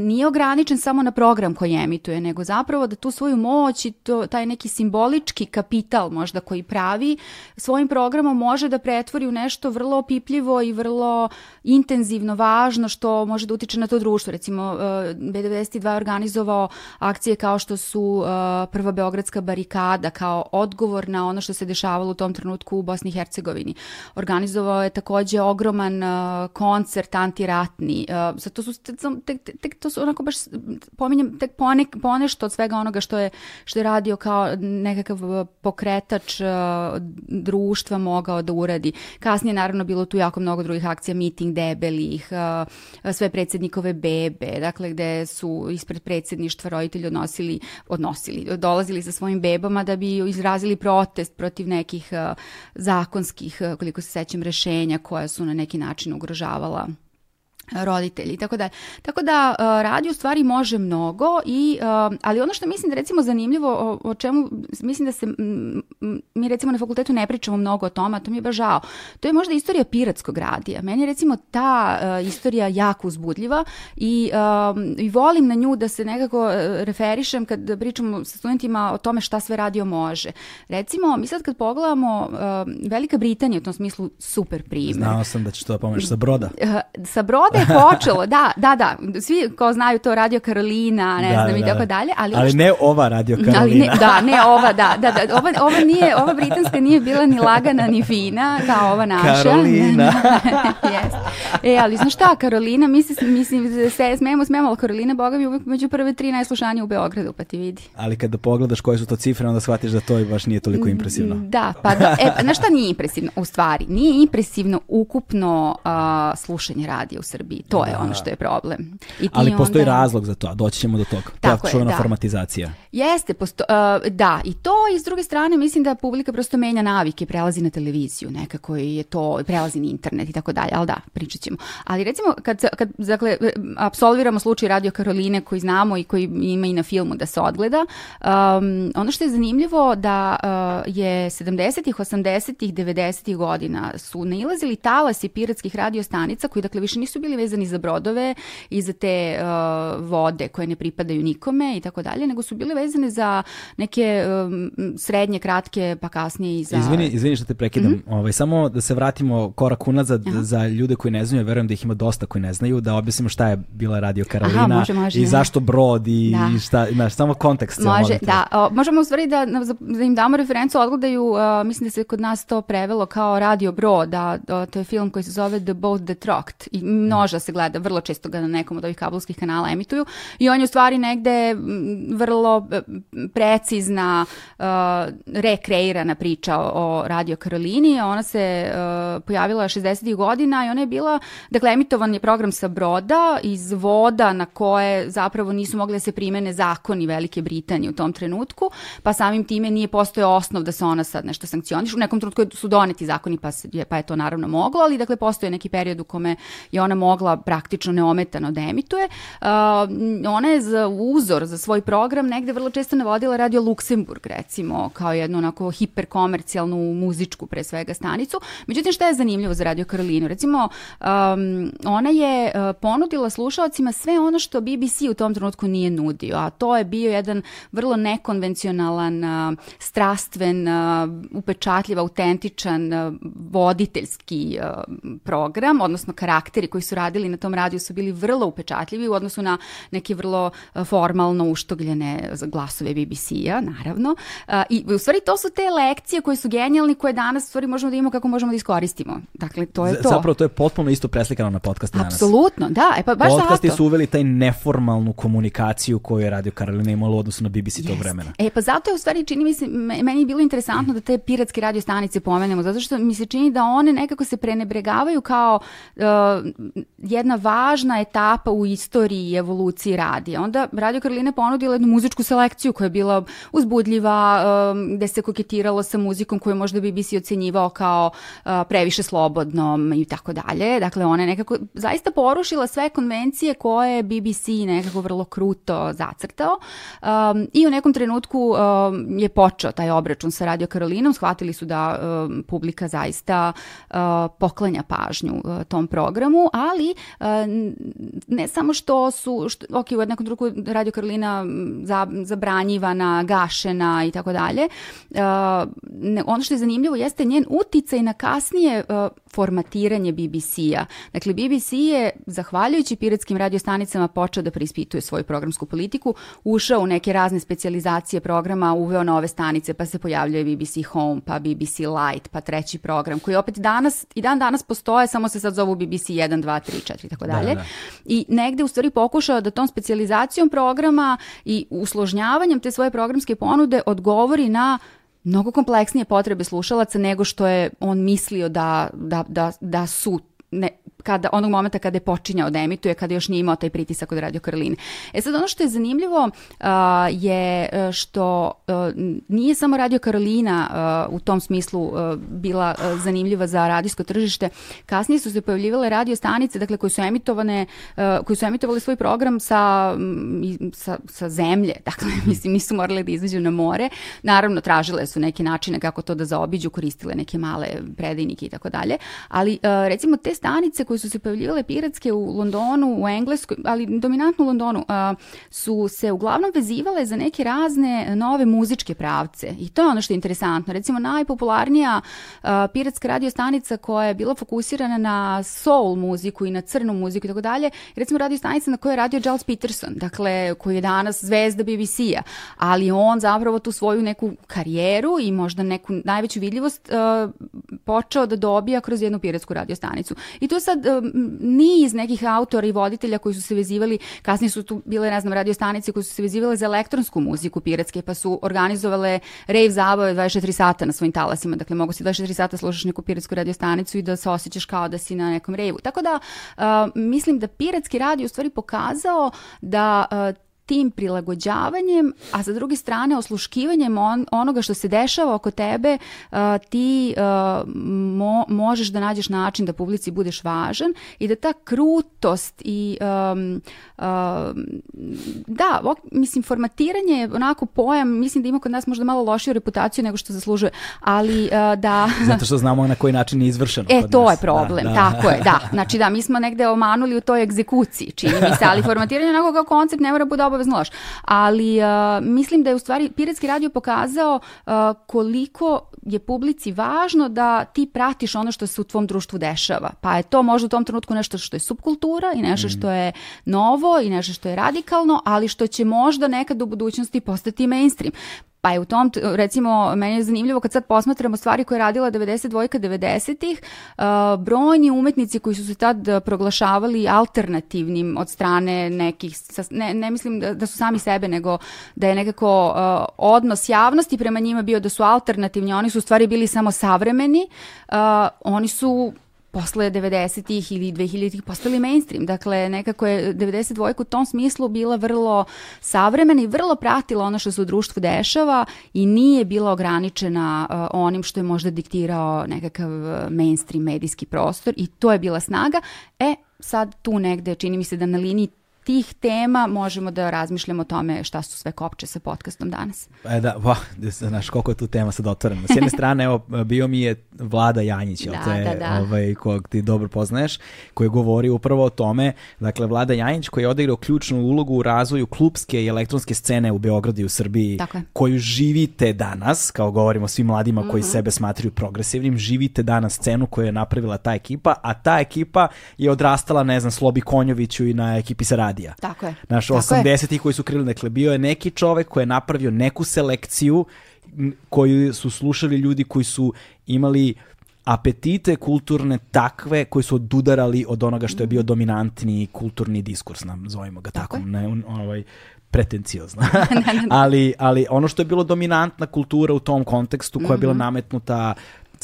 nije ograničen samo na program koji emituje, nego zapravo da tu svoju moć i to, taj neki simbolički kapital možda koji pravi svojim programom može da pretvori u nešto vrlo opipljivo i vrlo intenzivno, važno što može da utiče na to društvo. Recimo, uh, B92 je organizovao akcije kao što su uh, Prva Beogradska barikada, kao odgovor na ono što se dešavalo u tom trenutku u Bosni i Hercegovini. Organizovao je takođe ogroman uh, koncert antiratni. Uh, to su tek, tek, to su onako baš pominjem tek pone, ponešto od svega onoga što je što je radio kao nekakav pokretač društva mogao da uradi. Kasnije naravno bilo tu jako mnogo drugih akcija, miting debelih, sve predsednikove bebe, dakle gde su ispred predsedništva roditelji odnosili, odnosili, dolazili sa svojim bebama da bi izrazili protest protiv nekih uh, zakonskih, uh, koliko se sećam, rešenja koja su na neki način ugrožavala roditelji. I tako da tako da uh, radi u stvari može mnogo i uh, ali ono što mislim da recimo zanimljivo o, o čemu mislim da se m, mi recimo na fakultetu ne pričamo mnogo o tome a to mi je baš žao. To je možda istorija piratskog radija. Meni je recimo ta uh, istorija jako uzbudljiva i, um, i volim na nju da se nekako referišem kad pričamo sa studentima o tome šta sve radio može. Recimo mi sad kad pogledamo Velika Britanija u tom smislu super primjer znao sam da ćeš to da pomeneš sa broda. Sa broda onda je počelo, da, da, da, svi ko znaju to Radio Karolina, ne da, znam da, i tako da. dalje, ali, ali ne ova Radio Karolina. Ali ne, da, ne ova, da, da, da ova, ova nije, ova britanska nije bila ni lagana ni fina kao ova naša. Karolina. yes. E, ali znaš šta, Karolina, mi se, mislim, se smemo, smemo, ali Karolina, boga mi, uvijek među prve tri najslušanije u Beogradu, pa ti vidi. Ali kada pogledaš koje su to cifre, onda shvatiš da to baš nije toliko impresivno. Da, pa da, e, znaš šta nije impresivno? U stvari, nije impresivno ukupno uh, slušanje radija u Srbiji Srbiji. To da. je ono što je problem. I Ali postoji onda... razlog za to, a doći ćemo do toga. Tako je, da. formatizacija. Jeste, posto, uh, da, i to i s druge strane mislim da publika prosto menja navike, prelazi na televiziju, nekako je to, prelazi na internet i tako dalje, ali da, pričat ćemo. Ali recimo, kad, kad dakle, absolviramo slučaj Radio Karoline koji znamo i koji ima i na filmu da se odgleda, um, ono što je zanimljivo da uh, je 70-ih, 80-ih, 90-ih godina su nailazili talasi piratskih radiostanica koji dakle više nisu bili vezani za brodove i za te uh, vode koje ne pripadaju nikome i tako dalje, nego su bile vezane za neke um, srednje, kratke, pa kasnije i za... Izvini, izvini što te prekidam. Mm -hmm. ovaj, samo da se vratimo korak unazad Aha. za ljude koji ne znaju, verujem da ih ima dosta koji ne znaju, da objasnimo šta je bila Radio Karolina Aha, može, može, i zašto brod i, da. i šta, znaš, samo kontekst. Može, da. O, možemo u stvari da, da im damo referencu, odgledaju, uh, mislim da se kod nas to prevelo kao Radio Brod, da, to je film koji se zove The Boat That Rocked i množa se gleda, vrlo često ga na nekom od ovih kablovskih kanala emituju i on je u stvari negde vrlo e, precizna uh, rekreirana priča o Radio Karolini, ona se uh, pojavila 60. godina i ona je bila, dakle emitovan je program sa broda iz voda na koje zapravo nisu mogli da se primene zakoni Velike Britanije u tom trenutku, pa samim time nije postoje osnov da se ona sad nešto sankcioniš. U nekom trenutku su doneti zakoni pa, se, pa je to naravno moglo, ali dakle postoje neki period u kome je ona mogla praktično neometano da emituje. Ona je za uzor za svoj program negde vrlo često navodila Radio Luksemburg recimo kao jednu onako hiperkomercijalnu muzičku pre svega stanicu. Međutim šta je zanimljivo za Radio Karolinu? Recimo um, ona je ponudila slušalcima sve ono što BBC u tom trenutku nije nudio, a to je bio jedan vrlo nekonvencionalan, strastven, upečatljiv, autentičan, voditeljski program, odnosno karakteri koji su radili na tom radiju su bili vrlo upečatljivi u odnosu na neke vrlo e, formalno uštogljene glasove BBC-a, naravno. E, I u stvari to su te lekcije koje su genijalne, koje danas u stvari možemo da imamo kako možemo da iskoristimo. Dakle, to je to. Zapravo to je potpuno isto preslikano na podcaste danas. Apsolutno, da. E pa baš Podcasti zato. su uveli taj neformalnu komunikaciju koju je Radio Karolina imala u odnosu na BBC yes. tog vremena. E pa zato je u stvari čini mi se, meni je bilo interesantno da te piratske radio stanice pomenemo, zato što mi se čini da one nekako se prenebregavaju kao uh, jedna važna etapa u istoriji evoluciji radija. Onda Radio Karolina ponudila jednu muzičku selekciju koja je bila uzbudljiva, um, gde se koketiralo sa muzikom koju možda BBC ocenjivao kao uh, previše slobodnom i tako dalje. Dakle, ona je nekako zaista porušila sve konvencije koje je BBC nekako vrlo kruto zacrtao um, i u nekom trenutku um, je počeo taj obračun sa Radio Karolinom, shvatili su da um, publika zaista uh, poklanja pažnju uh, tom programu, ali ne samo što su, što, ok, u nekom drugu Radio Karolina zabranjivana, gašena i tako dalje, ono što je zanimljivo jeste njen uticaj na kasnije formatiranje BBC-a. Dakle, BBC je, zahvaljujući piratskim radiostanicama, počeo da preispituje svoju programsku politiku, ušao u neke razne specializacije programa, uveo nove stanice, pa se pojavljuje BBC Home, pa BBC Light, pa treći program, koji opet danas, i dan danas postoje, samo se sad zovu BBC 1, 2, 3, 4 i tako da, dalje. Da, da. I negde u stvari pokušao da tom specializacijom programa i usložnjavanjem te svoje programske ponude odgovori na mnogo kompleksnije potrebe slušalaca nego što je on mislio da, da, da, da su ne, kada, onog momenta kada je počinjao da emituje, kada još nije imao taj pritisak od Radio Karoline. E sad ono što je zanimljivo uh, je e, što uh, nije samo Radio Karolina uh, u tom smislu uh, bila uh, zanimljiva za radijsko tržište. Kasnije su se pojavljivale radio stanice, dakle koje su emitovane, uh, koji su emitovali svoj program sa, sa, sa zemlje, dakle mislim nisu morali da izađu na more. Naravno tražile su neke načine kako to da zaobiđu, koristile neke male predajnike i tako dalje, ali uh, recimo te stanice koje su se pojavljivale piratske u Londonu, u Engleskoj, ali dominantno u Londonu, a, su se uglavnom vezivale za neke razne nove muzičke pravce. I to je ono što je interesantno. Recimo, najpopularnija a, piratska radio stanica koja je bila fokusirana na soul muziku i na crnu muziku i tako dalje, recimo radio stanica na kojoj je radio Giles Peterson, dakle, koji je danas zvezda BBC-a, ali on zapravo tu svoju neku karijeru i možda neku najveću vidljivost uh, počeo da dobija kroz jednu piratsku radio stanicu. I to sad niz nekih autora i voditelja koji su se vezivali, kasnije su tu bile, ne znam, radio stanice koji su se vezivale za elektronsku muziku piratske, pa su organizovale rave zabave 24 sata na svojim talasima. Dakle, mogu si 24 sata slušaš neku piratsku radio stanicu i da se osjećaš kao da si na nekom revu. Tako da, uh, mislim da piratski radio u stvari pokazao da uh, tim prilagođavanjem, a sa druge strane osluškivanjem on, onoga što se dešava oko tebe, uh, ti uh, mo, možeš da nađeš način da publici budeš važan i da ta krutost i um, uh, da, ok, mislim, formatiranje je onako pojam, mislim da ima kod nas možda malo lošiju reputaciju nego što zaslužuje, ali uh, da... Zato što znamo na koji način je izvršeno E, kod to nas. je problem, da, da. tako je, da. Znači da, mi smo negde omanuli u toj egzekuciji, čini mi se, ali formatiranje onako kao koncept ne mora bude obavezno loš. Ali uh, mislim da je u stvari Piratski radio pokazao uh, koliko je publici važno da ti pratiš ono što se u tvom društvu dešava. Pa je to možda u tom trenutku nešto što je subkultura i nešto što je novo i nešto što je radikalno, ali što će možda nekad u budućnosti postati mainstream. Pa je u tom, recimo, meni je zanimljivo kad sad posmatramo stvari koje je radila 92-ka 90-ih, uh, brojni umetnici koji su se tad proglašavali alternativnim od strane nekih, ne, ne mislim da, da su sami sebe, nego da je nekako uh, odnos javnosti prema njima bio da su alternativni, oni su u stvari bili samo savremeni, uh, oni su posle 90-ih ili 2000-ih postali mainstream. Dakle, nekako je 92 u tom smislu bila vrlo savremena i vrlo pratila ono što se u društvu dešava i nije bila ograničena uh, onim što je možda diktirao nekakav uh, mainstream medijski prostor i to je bila snaga. E, sad tu negde čini mi se da na liniji tih tema možemo da razmišljamo o tome šta su sve kopče sa podcastom danas. E da, va, znaš koliko je tu tema sad otvorena. S jedne strane, evo, bio mi je Vlada Janjić, da, te, da, da. Ovaj, kog ti dobro poznaješ, koji govori upravo o tome, dakle, Vlada Janjić koji je odigrao ključnu ulogu u razvoju klubske i elektronske scene u Beogradu i u Srbiji, koju živite danas, kao govorimo svim mladima koji mm -hmm. sebe smatraju progresivnim, živite danas scenu koju je napravila ta ekipa, a ta ekipa je odrastala, ne znam, Slobi Konjoviću i na ekipi sa radija. Tako je. Naš 80-ih koji su krili, dakle, bio je neki čovek koji je napravio neku selekciju koju su slušali ljudi koji su imali apetite kulturne takve koji su odudarali od onoga što je bio dominantni kulturni diskurs, nam zovemo ga tako, tako ne, ovaj, pretenciozno. ali, ali ono što je bilo dominantna kultura u tom kontekstu koja je bila mhm. nametnuta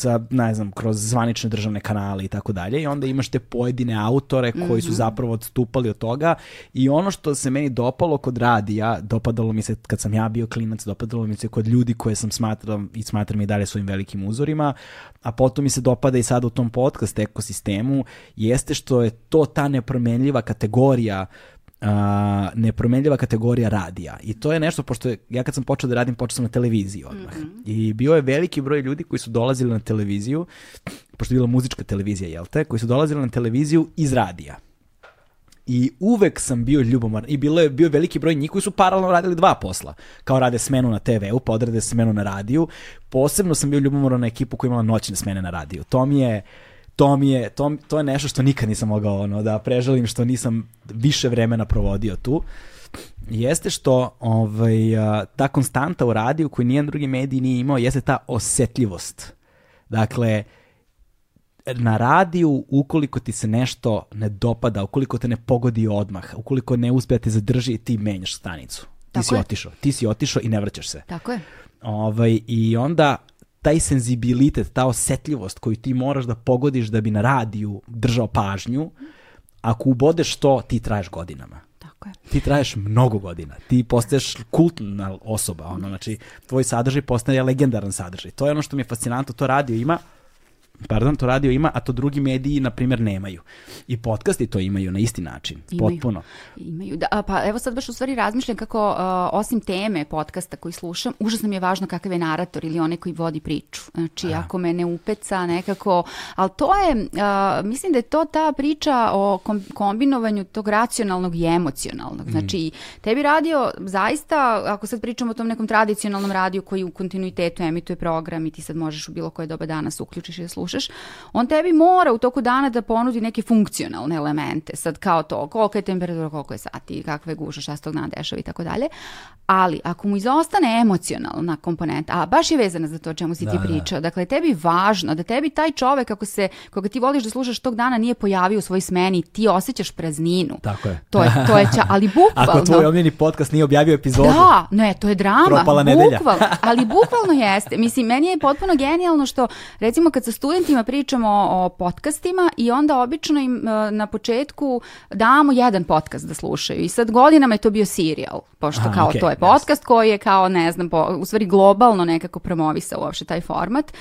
sa, ne znam, kroz zvanične državne kanale i tako dalje i onda imaš te pojedine autore koji su mhm. zapravo odstupali od toga i ono što se meni dopalo kod radija, dopadalo mi se kad sam ja bio klinac, dopadalo mi se kod ljudi koje sam smatrao i smatram i dalje svojim velikim uzorima, a potom mi se dopada i sad u tom podcast ekosistemu, jeste što je to ta nepromenljiva kategorija uh, nepromenljiva kategorija radija. I to je nešto, pošto je, ja kad sam počeo da radim, počeo sam na televiziji odmah. Mm -hmm. I bio je veliki broj ljudi koji su dolazili na televiziju, pošto je bila muzička televizija, jel te, koji su dolazili na televiziju iz radija. I uvek sam bio ljubomoran. I bilo je bio veliki broj njih koji su paralelno radili dva posla. Kao rade smenu na TV-u, pa odrade smenu na radiju. Posebno sam bio ljubomoran na ekipu koja imala noćne smene na radiju. To mi je to mi je, to, to je nešto što nikad nisam mogao ono, da preželim što nisam više vremena provodio tu jeste što ovaj, ta konstanta u radiju koju nijedan drugi medij nije imao jeste ta osetljivost. Dakle, na radiju, ukoliko ti se nešto ne dopada, ukoliko te ne pogodi odmah, ukoliko ne uspe da te zadrži, ti menjaš stanicu. Ti Tako si je. otišao. Ti si otišao i ne vraćaš se. Tako je. Ovaj, I onda taj senzibilitet, ta osetljivost koju ti moraš da pogodiš da bi na radiju držao pažnju, ako ubodeš to, ti traješ godinama. Tako je. Ti traješ mnogo godina. Ti postaješ kultna osoba. Ono, znači, tvoj sadržaj postaje legendaran sadržaj. To je ono što mi je fascinantno. To radio ima pardon, to radio ima, a to drugi mediji, na primjer, nemaju. I podcasti to imaju na isti način, imaju. potpuno. Imaju, da, pa evo sad baš u stvari razmišljam kako, uh, osim teme podcasta koji slušam, užasno mi je važno kakav je narator ili onaj koji vodi priču. Znači, Aha. ako me ne upeca nekako, ali to je, uh, mislim da je to ta priča o kom, kombinovanju tog racionalnog i emocionalnog. Mm. Znači, tebi radio zaista, ako sad pričamo o tom nekom tradicionalnom radiju koji u kontinuitetu emituje program i ti sad možeš u bilo koje doba dana se uključiš i da slušaš slušaš, on tebi mora u toku dana da ponudi neke funkcionalne elemente, sad kao to, koliko je temperatura, koliko je sati, kakve guža, šta se tog dana dešava i tako dalje, ali ako mu izostane emocionalna komponenta, a baš je vezana za to o čemu si da, ti da. pričao, da. dakle tebi važno da tebi taj čovek ako se, koga ti voliš da slušaš tog dana nije pojavio u svojoj smeni, ti osjećaš prazninu. Tako je. To je, to je ča, ali bukvalno. Ako tvoj omljeni podcast nije objavio epizodu. Da, ne, to je drama. Propala nedelja. Bukvalno, ali bukvalno jeste. Mislim, meni je potpuno genijalno što, recimo, kad sa studentima pričamo o podcastima i onda obično im e, na početku damo jedan podcast da slušaju i sad godinama je to bio serial, pošto Aha, kao okay, to je podcast yes. koji je kao, ne znam, po, u stvari globalno nekako promovisao uopšte taj format.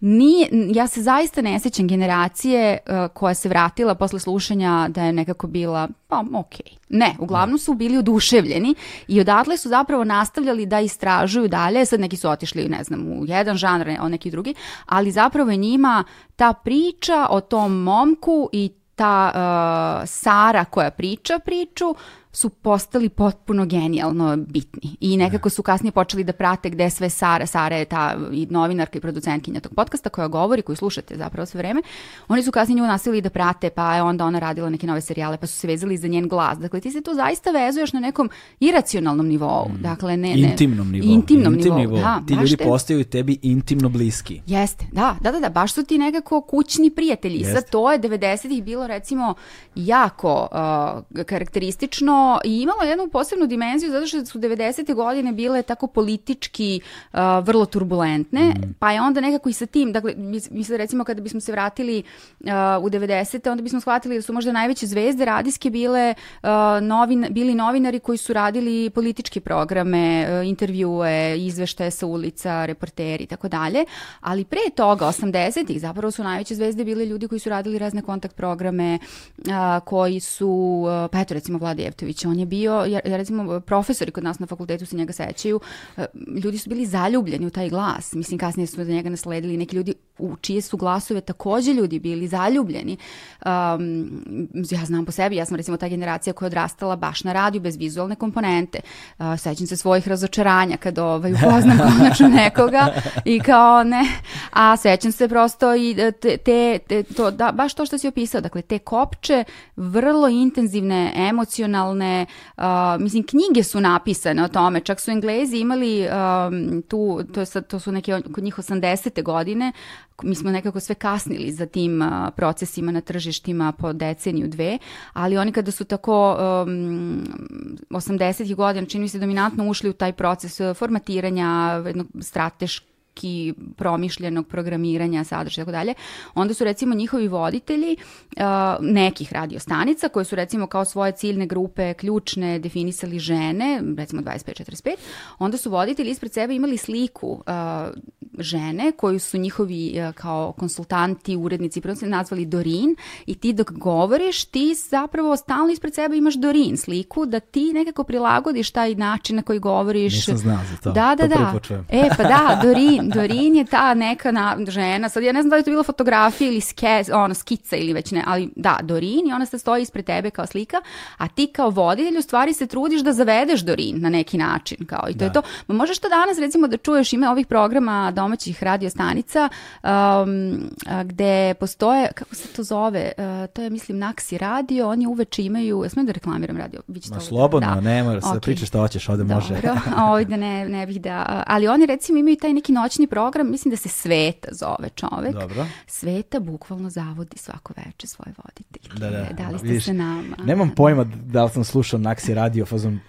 Nije, ja se zaista ne sećam generacije uh, koja se vratila posle slušanja da je nekako bila, pa okej. Okay. Ne, uglavnom su bili oduševljeni i odatle su zapravo nastavljali da istražuju dalje, sad neki su otišli, ne znam, u jedan žanr, o neki drugi, ali zapravo je njima ta priča o tom momku i ta uh, Sara koja priča priču su postali potpuno genijalno bitni i nekako su kasnije počeli da prate gde sve Sara, Sara je ta i novinarka i producentkinja tog podcasta koja govori, koju slušate zapravo sve vreme, oni su kasnije nju nastavili da prate, pa je onda ona radila neke nove serijale, pa su se vezali za njen glas. Dakle, ti se tu zaista vezuješ na nekom iracionalnom nivou. Mm. Dakle, ne, ne, intimnom nivou. Intimnom Intim nivou. Da, ti ljudi te... postaju tebi intimno bliski. Jeste, da, da, da, da, baš su ti nekako kućni prijatelji. Jeste. Sad to je 90-ih bilo recimo jako uh, karakteristično i imalo jednu posebnu dimenziju zato što su 90. godine bile tako politički uh, vrlo turbulentne, mm. pa je onda nekako i sa tim, dakle, mislim recimo kada bismo se vratili uh, u 90. onda bismo shvatili da su možda najveće zvezde radijske bile uh, novin, bili novinari koji su radili političke programe, uh, intervjue, izveštaje sa ulica, reporteri i tako dalje, ali pre toga, 80-ih, zapravo su najveće zvezde bile ljudi koji su radili razne kontakt programe, uh, koji su, uh, pa eto recimo Vlada Jevtović Đurić, on je bio, ja, recimo profesori kod nas na fakultetu se njega sećaju, e, ljudi su bili zaljubljeni u taj glas. Mislim, kasnije su da njega nasledili neki ljudi u čije su glasove takođe ljudi bili zaljubljeni. Um, ja znam po sebi, ja sam recimo ta generacija koja je odrastala baš na radiju bez vizualne komponente. Uh, sećam se svojih razočaranja kad ovaj, upoznam konačno nekoga i kao ne, a sećam se prosto i te, te, te to, da, baš to što si opisao, dakle te kopče vrlo intenzivne, emocionalne, uh, mislim knjige su napisane o tome, čak su Englezi imali um, tu, to, je sad, to su neke kod njih 80. godine, mi smo nekako sve kasnili za tim uh, procesima na tržištima po deceniju dve, ali oni kada su tako um, 80. godina čini se dominantno ušli u taj proces formatiranja jednog strateškog tehnički promišljenog programiranja, sadržaja i tako dalje, onda su recimo njihovi voditelji uh, nekih radiostanica koje su recimo kao svoje ciljne grupe ključne definisali žene, recimo 25-45, onda su voditelji ispred sebe imali sliku uh, žene koju su njihovi uh, kao konsultanti, urednici, prvo se nazvali Dorin i ti dok govoriš, ti zapravo stalno ispred sebe imaš Dorin sliku da ti nekako prilagodiš taj način na koji govoriš. Nisam znao za to. Da, da, to da. E, pa da, Dorin, Dorin je ta neka na, žena, sad ja ne znam da li je to bila fotografija ili ske, ono, skica ili već ne, ali da, Dorin i ona se stoji ispred tebe kao slika, a ti kao voditelj u stvari se trudiš da zavedeš Dorin na neki način, kao i to da. je to. Ma možeš to danas recimo da čuješ ime ovih programa domaćih radiostanica um, gde postoje, kako se to zove, uh, to je mislim Naksi radio, oni uveče imaju, ja smijem da reklamiram radio? Biće Ma slobodno, da. ne moraš okay. da pričaš što hoćeš, ovde može. Dobro, ovde ne, ne bih da, ali oni recimo imaju taj neki noćni program, mislim da se Sveta zove čovek. Dobro. Sveta bukvalno zavodi svako veče svoje voditelje. Da, da. Da li ste Vidiš, se nama? Nemam pojma da li sam slušao Naksi radio, fazom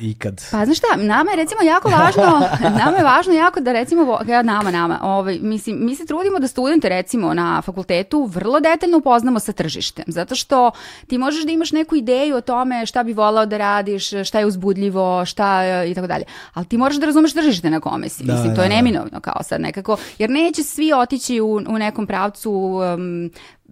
ikad. Pa znaš šta, nama je recimo jako važno, nama je važno jako da recimo, ja nama, nama, ovaj, mislim, mi se trudimo da studente recimo na fakultetu vrlo detaljno upoznamo sa tržištem, zato što ti možeš da imaš neku ideju o tome šta bi volao da radiš, šta je uzbudljivo, šta i tako dalje, ali ti moraš da razumeš tržište na kome si, da, mislim, to je da, da. neminovno kao sad nekako, jer neće svi otići u, u nekom pravcu um,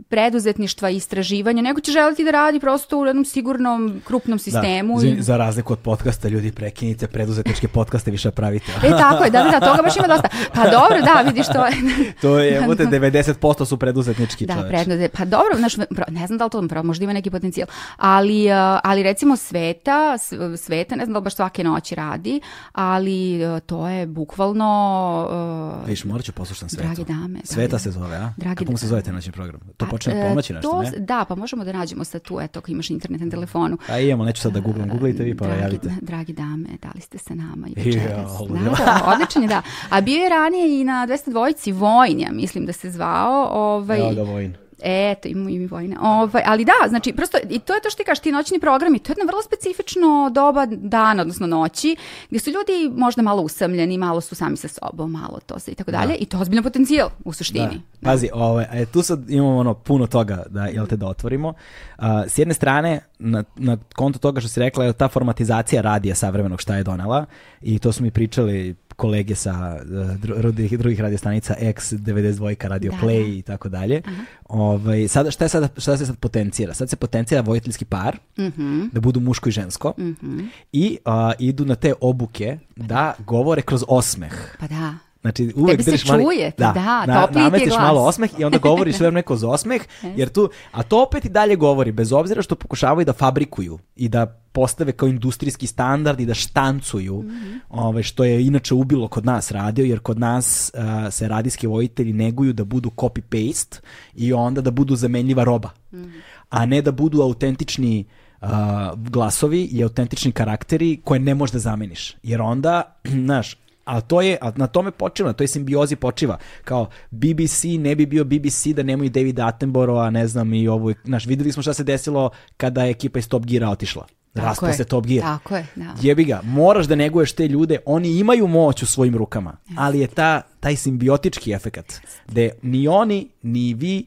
preduzetništva i istraživanja, nego će želiti da radi prosto u jednom sigurnom, krupnom da, sistemu. Da, i... za razliku od podcasta, ljudi prekinite preduzetničke podcaste, više pravite. e, tako je, da, da, da, toga baš ima dosta. Pa dobro, da, vidiš to. to je, evo te, 90% su preduzetnički da, čoveč. Da, pa dobro, znaš, ne znam da li to, možda ima neki potencijal, ali, uh, ali recimo Sveta, Sveta, ne znam da li baš svake noći radi, ali uh, to je bukvalno... Uh, Viš, morat ću poslušati Svetu. Drage dame. Sveta se zove, a? Dragi Kako mu se zove taj noćni program? To počne od ponoći nešto, to, ne? Da, pa možemo da nađemo sad tu, eto, ako imaš internet na telefonu. A imamo, neću sad da googlam, googlajte vi pa dragi, javite. Dragi dame, da li ste sa nama i večeras? Da, da, odličan je, da. A bio je ranije i na 202 Vojn, ja mislim da se zvao. Ovaj, ja, da, Vojn. Eto, ima i vojne. Ovaj, ali da, znači, prosto, i to je to što ti kažeš, ti noćni programi, to je jedno vrlo specifično doba dana, odnosno noći, gdje su ljudi možda malo usamljeni, malo su sami sa sobom, malo to se i tako dalje, da. i to je ozbiljno potencijal u suštini. Da. Da. Pazi, ovaj, a tu sad imamo ono puno toga da, jel te, da otvorimo. Uh, s jedne strane, na, na konto toga što si rekla, je ta formatizacija radija savremenog šta je donela i to smo mi pričali kolege sa uh, drugih, drugih radiostanica X92, Radio da, Play da. i tako dalje. Ovaj, sada, šta, je sada, šta se sad potencira? Sad se potencira vojiteljski par, uh mhm. -huh. da budu muško i žensko, uh mhm. -huh. i uh, idu na te obuke da govore kroz osmeh. Pa da. Znači, uvek držiš mali... čuje, da, da na, namestiš malo osmeh i onda govoriš sve neko za osmeh, jer tu, a to opet i dalje govori, bez obzira što pokušavaju da fabrikuju i da postave kao industrijski standard i da štancuju, mm -hmm. ove, što je inače ubilo kod nas radio, jer kod nas uh, se radijski vojitelji neguju da budu copy-paste i onda da budu zamenljiva roba, mm -hmm. a ne da budu autentični uh, glasovi i autentični karakteri koje ne možeš da zameniš. Jer onda, znaš, a to je, a na tome počiva, na toj simbiozi počiva. Kao BBC ne bi bio BBC da nemaju David Attenborough, ne znam i ovo, znaš, videli smo šta se desilo kada je ekipa iz Top Geara otišla. Raspao se Top Gear. Tako je, da. Jebi ga, moraš da neguješ te ljude, oni imaju moć u svojim rukama, ali je ta, taj simbiotički efekat, gde ni oni, ni vi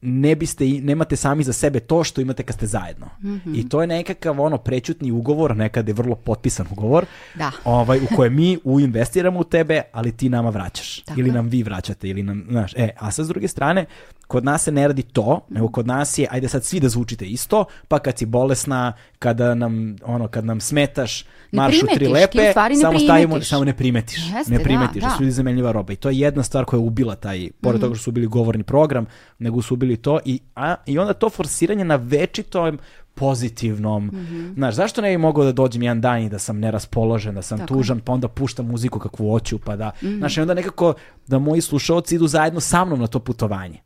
ne biste, nemate sami za sebe to što imate kad ste zajedno. Mm -hmm. I to je nekakav ono prećutni ugovor, nekad je vrlo potpisan ugovor, da. ovaj, u kojem mi uinvestiramo u tebe, ali ti nama vraćaš. Tako ili nam vi vraćate, ili nam, znaš, e, a sa s druge strane, kod nas se ne radi to, nego kod nas je, ajde sad svi da zvučite isto, pa kad si bolesna, kada nam, ono, kad nam smetaš, marš u tri lepe, samo stavimo, samo ne primetiš. Jeste, ne primetiš, da, da. su ljudi zamenljiva roba. I to je jedna stvar koja je ubila taj, pored mm. toga što su ubili govorni program, nego su ubili to i, a, i onda to forsiranje na večitom pozitivnom. Mm -hmm. Znaš, zašto ne bi mogao da dođem jedan dan i da sam neraspoložen, da sam Tako. tužan, pa onda puštam muziku kakvu hoću, pa da, mm -hmm. znaš, i onda nekako da moji slušalci idu zajedno sa mnom na to putovanje.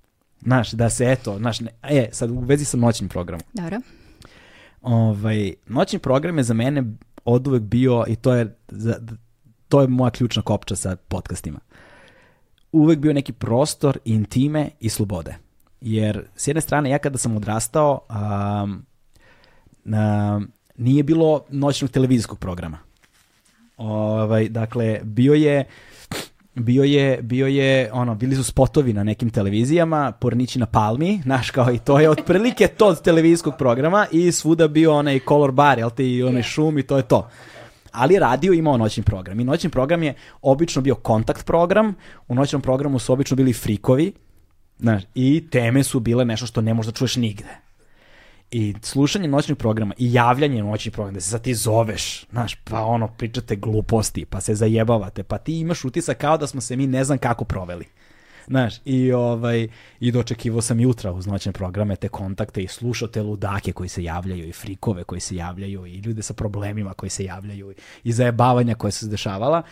Znaš, da se eto, znaš, ne, e, sad u vezi sa noćnim programom. Dobro. Ovaj, noćni program je za mene od uvek bio, i to je, za, to je moja ključna kopča sa podcastima, uvek bio neki prostor intime i slobode. Jer, s jedne strane, ja kada sam odrastao, um, um, nije bilo noćnog televizijskog programa. Ovaj, dakle, bio je bio je, bio je, ono, bili su spotovi na nekim televizijama, Pornići na Palmi, znaš, kao i to je otprilike to od televizijskog programa i svuda bio onaj color bar, jel te, i onaj šum i to je to. Ali radio imao noćni program i noćni program je obično bio kontakt program, u noćnom programu su obično bili frikovi, znaš, i teme su bile nešto što ne možeš da čuješ nigde i slušanje noćnih programa i javljanje noćnih programa, da se sad ti zoveš, znaš, pa ono, pričate gluposti, pa se zajebavate, pa ti imaš utisak kao da smo se mi ne znam kako proveli. Znaš, i, ovaj, i dočekivao sam jutra uz noćne programe te kontakte i slušao te ludake koji se javljaju i frikove koji se javljaju i ljude sa problemima koji se javljaju i zajebavanja koje se dešavala.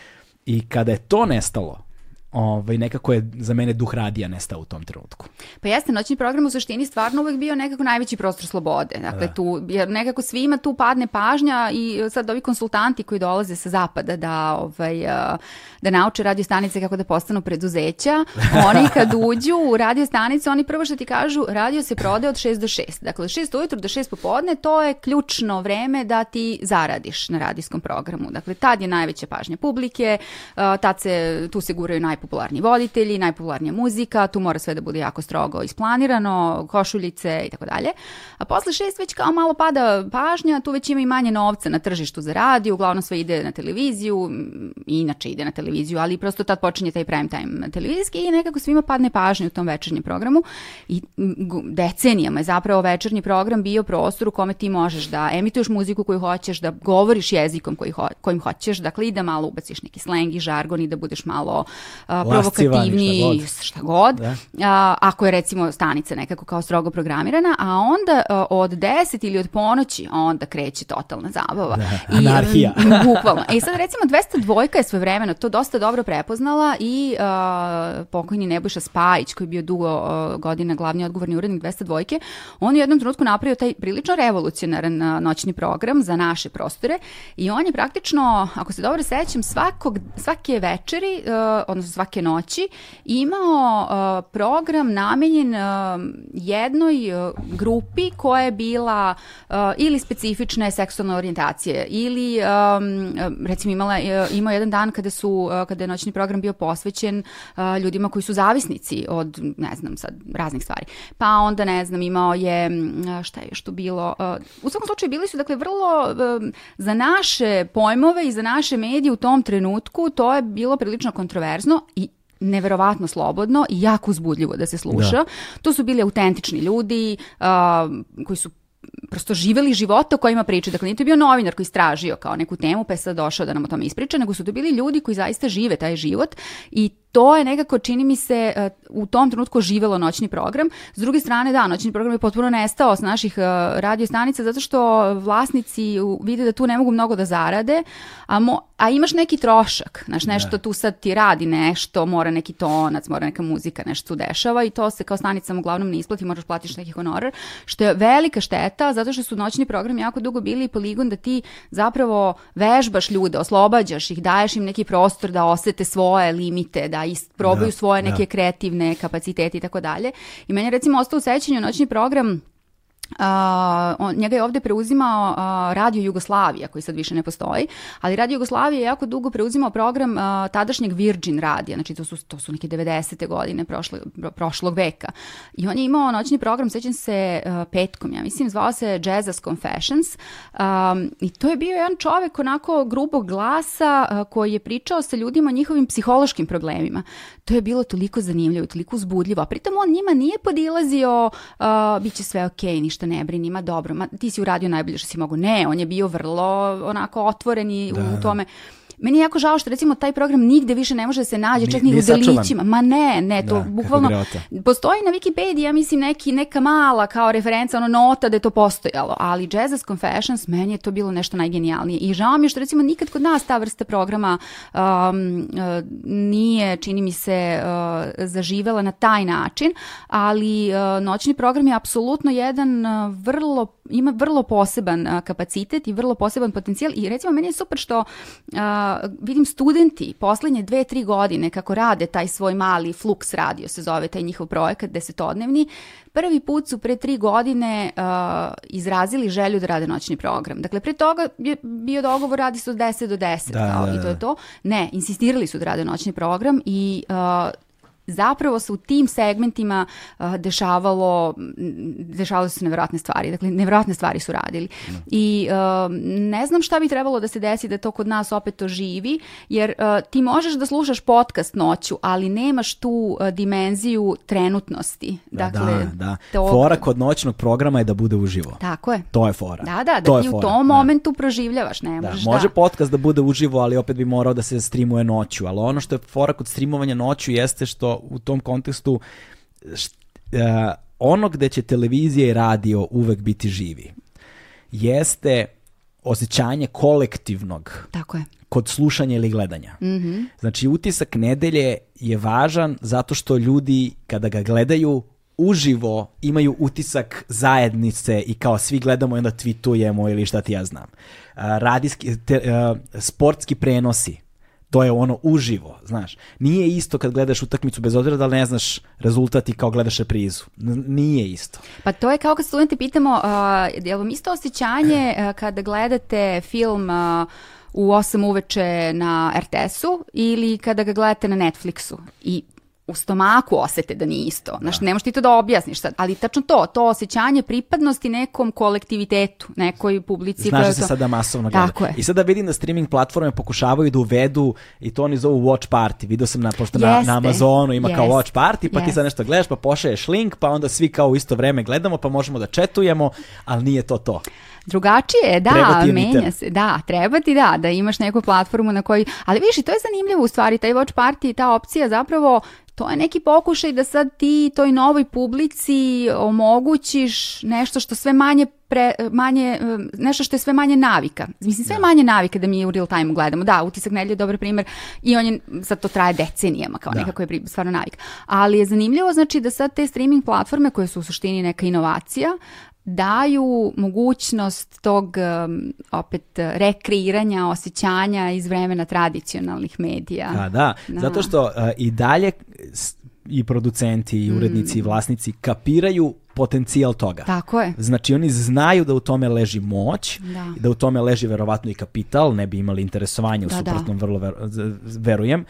I kada je to nestalo, ovaj, nekako je za mene duh radija nestao u tom trenutku. Pa jeste, noćni program u suštini stvarno uvek bio nekako najveći prostor slobode. Dakle, da. tu, jer nekako svima tu padne pažnja i sad ovi konsultanti koji dolaze sa zapada da, ovaj, da nauče radio stanice kako da postanu preduzeća, oni kad uđu u radio stanice, oni prvo što ti kažu, radio se prode od 6 do 6. Dakle, od 6 ujutru do 6 popodne, to je ključno vreme da ti zaradiš na radijskom programu. Dakle, tad je najveća pažnja publike, tad se, tu se guraju naj najpopularniji voditelji, najpopularnija muzika, tu mora sve da bude jako strogo isplanirano, košuljice i tako dalje. A posle šest već kao malo pada pažnja, tu već ima i manje novca na tržištu za radio, uglavnom sve ide na televiziju, inače ide na televiziju, ali prosto tad počinje taj prime time televizijski i nekako svima padne pažnja u tom večernjem programu i decenijama je zapravo večernji program bio prostor u kome ti možeš da emituješ muziku koju hoćeš, da govoriš jezikom koji ho kojim hoćeš, dakle i da malo ubaciš neki sleng i žargon i da budeš malo provokativniji, šta god, šta god da. a, ako je recimo stanica nekako kao strogo programirana, a onda a, od 10 ili od ponoći onda kreće totalna zabava. Da, anarhija. I, bukvalno. E sad recimo 202 je sve vremeno to dosta dobro prepoznala i a, pokojni Nebojša Spajić koji je bio dugo a, godina glavni odgovorni urednik 202 on je u jednom trenutku napravio taj prilično revolucionaran noćni program za naše prostore i on je praktično, ako se dobro sećam, svakog, svake večeri, uh, odnosno svake noći imao uh, program namenjen uh, jednoj uh, grupi koja je bila uh, ili specifične seksualne orijentacije ili um, recimo imala, uh, imao jedan dan kada su uh, kada je noćni program bio posvećen uh, ljudima koji su zavisnici od ne znam sad raznih stvari. Pa onda ne znam imao je uh, šta je tu bilo uh, u svakom slučaju bili su dakle vrlo uh, za naše pojmove i za naše medije u tom trenutku to je bilo prilično kontroverzno i neverovatno slobodno i jako uzbudljivo da se sluša. Da. To su bili autentični ljudi uh, koji su prosto živeli života o kojima pričaju. Dakle, nije to bio novinar koji istražio kao neku temu pa je sad došao da nam o tome ispriča, nego su to bili ljudi koji zaista žive taj život i to je nekako, čini mi se, e, u tom trenutku živelo noćni program. S druge strane, da, noćni program je potpuno nestao s naših e, radio stanica zato što vlasnici vide da tu ne mogu mnogo da zarade, a, mo, a imaš neki trošak, znaš, nešto da. tu sad ti radi nešto, mora neki tonac, mora neka muzika, nešto tu dešava i to se kao stanicama uglavnom ne isplati, moraš platiš neki honorar, što je velika šteta zato što su noćni program jako dugo bili poligon da ti zapravo vežbaš ljude, oslobađaš ih, daješ im neki prostor da osete svoje limite, da da isprobaju da, svoje neke da. kreativne kapacitete i tako dalje. I meni je recimo ostao u sećanju noćni program Uh, on, njega je ovde preuzimao uh, Radio Jugoslavija, koji sad više ne postoji, ali Radio Jugoslavija je jako dugo preuzimao program uh, tadašnjeg Virgin radija, znači to su, to su neke 90. godine prošle, prošlog veka. I on je imao noćni program, sećam se uh, petkom, ja mislim, zvao se Jazzas Confessions um, i to je bio jedan čovek onako grubog glasa uh, koji je pričao sa ljudima o njihovim psihološkim problemima. To je bilo toliko zanimljivo, toliko uzbudljivo, a pritom on njima nije podilazio uh, bit će sve okej, okay, ništa ne brini, ma dobro, ma ti si uradio najbolje što si mogu. Ne, on je bio vrlo onako otvoren i da, u da. tome. Meni je jako žao što recimo taj program nigde više ne može da se nađe, čak ni u delićima. Ma ne, ne, to da, bukvalno postoji na Wikipediji, ja mislim neki neka mala kao referenca, ono nota da je to postojalo, ali Jazz's Confessions meni je to bilo nešto najgenijalnije. I žao mi je što recimo nikad kod nas ta vrsta programa um, uh, nije, čini mi se, uh, zaživela na taj način, ali uh, noćni program je apsolutno jedan uh, vrlo ima vrlo poseban a, kapacitet i vrlo poseban potencijal i recimo meni je super što a, vidim studenti poslednje dve, tri godine kako rade taj svoj mali Flux radio se zove taj njihov projekat desetodnevni, prvi put su pre tri godine uh, izrazili želju da rade noćni program. Dakle, pre toga je bio dogovor radi se od 10 do 10 Da, kao, da, i to da. je to. Ne, insistirali su da rade noćni program i uh, zapravo se u tim segmentima uh, dešavalo, m, dešavale su se nevjerojatne stvari. Dakle, nevjerojatne stvari su radili. I uh, ne znam šta bi trebalo da se desi da to kod nas opet oživi, jer uh, ti možeš da slušaš podcast noću, ali nemaš tu uh, dimenziju trenutnosti. Dakle, da, da. tog- Fora kod noćnog programa je da bude uživo. Tako je. To je fora. Da, da, To da ti u tom da. momentu proživljavaš, ne Da, možeš može da. podcast da bude uživo, ali opet bi morao da se streamuje noću. Ali ono što je fora kod streamovanja noću jeste što u tom kontekstu št, e, ono gde će televizija i radio uvek biti živi jeste osjećanje kolektivnog Tako je. kod slušanja ili gledanja. Mhm. Znači, utisak nedelje je važan zato što ljudi kada ga gledaju uživo imaju utisak zajednice i kao svi gledamo i onda tweetujemo ili šta ti ja znam. A, radijski, te, a, sportski prenosi, to je ono uživo, znaš. Nije isto kad gledaš utakmicu bez obzira da li ne znaš rezultat i kao gledaš reprizu. N- nije isto. Pa to je kao kad studenti pitamo, uh, je li vam isto osjećanje uh, kada gledate film uh, u 8 uveče na RTS-u ili kada ga gledate na Netflixu? I u stomaku osete da nije isto. Znaš, ne možeš ti to da objasniš sad, ali tačno to, to osjećanje pripadnosti nekom kolektivitetu, nekoj publici. Znaš da se to- sada masovno gleda. Tako je. I sada vidim da streaming platforme pokušavaju da uvedu i to oni zovu watch party. Vidio sam na, pošto na, na Amazonu ima kao Jeste. watch party, pa ti Jeste. sad nešto gledaš, pa pošalješ link, pa onda svi kao u isto vreme gledamo, pa možemo da četujemo, ali nije to to. Drugačije je, Treba da, ti menja se, da, treba ti da, da imaš neku platformu na kojoj, ali viš, i to je zanimljivo u stvari, taj watch party, ta opcija zapravo, to je neki pokušaj da sad ti toj novoj publici omogućiš nešto što sve manje pre, manje, eh, nešto što je sve manje navika. Mislim, sve manje navika da mi u real time gledamo. Da, utisak nedelje je dobar primjer i on je, sad to traje decenijama, kao Da. nekako je pri- stvarno navik. Ali je zanimljivo, znači, da sad te streaming platforme, koje su u suštini neka inovacija, daju mogućnost tog um, opet rekreiranja, osjećanja iz vremena tradicionalnih medija. A da, Da. zato što uh, i dalje i producenti i urednici Mm. i vlasnici kapiraju potencijal toga. Tako je. Znači oni znaju da u tome leži moć, Da. da u tome leži verovatno i kapital, ne bi imali interesovanje u Da, da. suprotnom vrlo ver- verujem,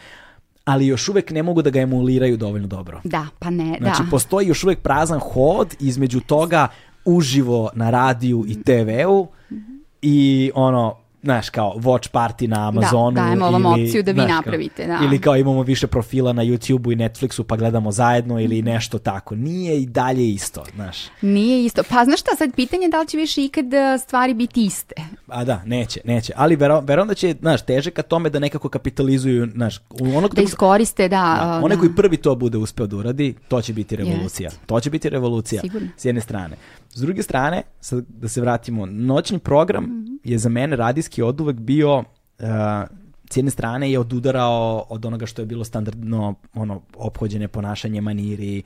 ali još uvek ne mogu da ga emuliraju dovoljno dobro. Da, pa ne, Znači da. postoji još uvek prazan hod između toga uživo na radiju i TV-u i ono znaš, kao watch party na Amazonu. dajemo vam ili, opciju da vi znaš, napravite, da. Ili kao imamo više profila na YouTubeu i Netflixu pa gledamo zajedno Mhm. ili nešto tako. Nije i dalje isto, znaš. Nije isto. Pa znaš šta, sad pitanje je da li će više ikad e, stvari biti iste. A da, neće, neće. Ali vero, verujem da će, znaš, teže ka tome da nekako kapitalizuju, znaš, onog Da iskoriste, da. Da, onaj da. koji prvi to bude uspeo da uradi, to će biti revolucija. Jest. To će biti revolucija, Sigurno. s jedne strane. S druge strane, sad da se vratimo, noćni program Mhm. je za mene radijski od uvek bio, uh, s jedne strane je odudarao od onoga što je bilo standardno ono, ophođene ponašanje, maniri,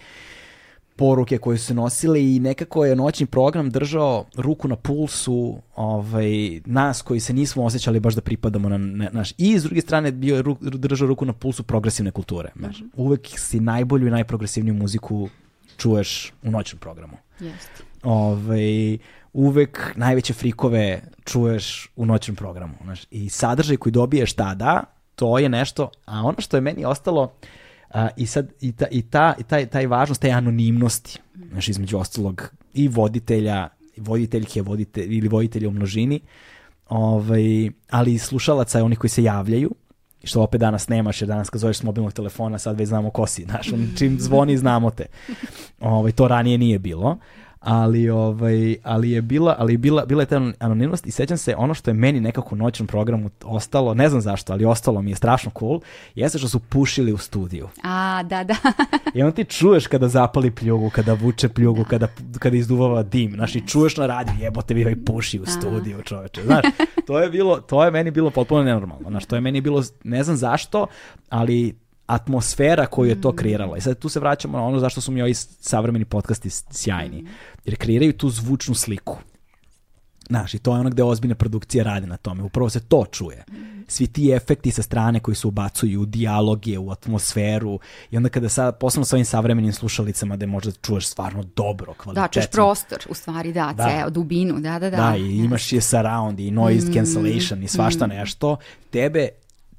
poruke koje su se nosile i nekako je noćni program držao ruku na pulsu ovaj, nas koji se nismo osjećali baš da pripadamo na, na naš i s druge strane bio je ru, držao ruku na pulsu progresivne kulture. Znaš. Uvek si najbolju i najprogresivniju muziku čuješ u noćnom programu. Jeste. Ovaj, uvek najveće frikove čuješ u noćnom programu. Znaš. I sadržaj koji dobiješ tada, to je nešto, a ono što je meni ostalo, a, i sad i, ta, i, ta, i taj, taj važnost te anonimnosti, znaš, između ostalog i voditelja, i voditeljke voditelj, ili voditelja u množini, ovaj, ali i slušalaca onih koji se javljaju, što opet danas nemaš, jer danas kad zoveš s mobilnog telefona, sad već znamo ko si, znaš, on čim zvoni znamo te. Ovaj, to ranije nije bilo, ali, ovaj, ali je bila, ali je bila, bila je ta anonimnost i sećam se ono što je meni nekako u noćnom programu ostalo, ne znam zašto, ali ostalo mi je strašno cool, jeste što su pušili u studiju. A, da, da. I onda ti čuješ kada zapali pljugu, kada vuče pljugu, kada, kada izduvava dim. Znaš, i čuješ na radiju, jebote, vi ovaj puši u studiju, čoveče. Znaš, to je, bilo, to je meni bilo potpuno nenormalno. Znaš, to je meni bilo, ne znam zašto, ali atmosfera koju je to kreirala. I sad tu se vraćamo na ono zašto su mi ovi savremeni podcasti sjajni. Jer kreiraju tu zvučnu sliku. Znaš, i to je ono gde ozbiljne produkcije rade na tome. Upravo se to čuje. Svi ti efekti sa strane koji se ubacuju u dijaloge, u atmosferu i onda kada sad, posebno sa ovim savremenim slušalicama gde možda čuješ stvarno dobro, kvalitetno. Da, čuješ prostor, u stvari, da, da. ceo, dubinu, da, da, da. Da, i imaš je surround i noise mm, cancellation i svašta mm. nešto. Tebe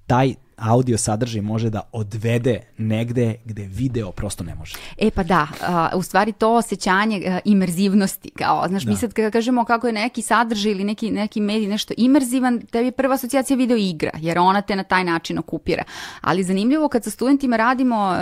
taj audio sadržaj može da odvede negde gde video prosto ne može. E pa da, uh, u stvari to osjećanje uh, imerzivnosti, kao, znaš, da. mi sad kada kažemo kako je neki sadržaj ili neki, neki medij nešto imerzivan, tebi je prva asocijacija video igra, jer ona te na taj način okupira. Ali zanimljivo kad sa studentima radimo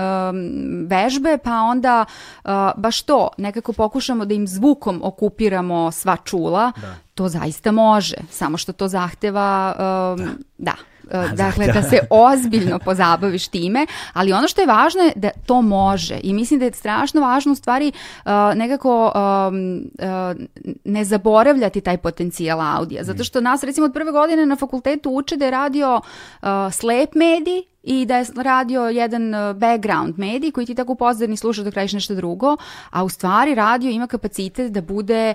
vežbe, pa onda uh, baš to, nekako pokušamo da im zvukom okupiramo sva čula, da. to zaista može, samo što to zahteva, um, da. da dakle da se ozbiljno pozabaviš time, ali ono što je važno je da to može i mislim da je strašno važno u stvari uh, nekako um, uh, ne zaboravljati taj potencijal audija, zato što nas recimo od prve godine na fakultetu uče da je radio uh, slep medij i da je radio jedan uh, background medij koji ti tako pozorni slušaš dok radiš nešto drugo, a u stvari radio ima kapacitet da bude,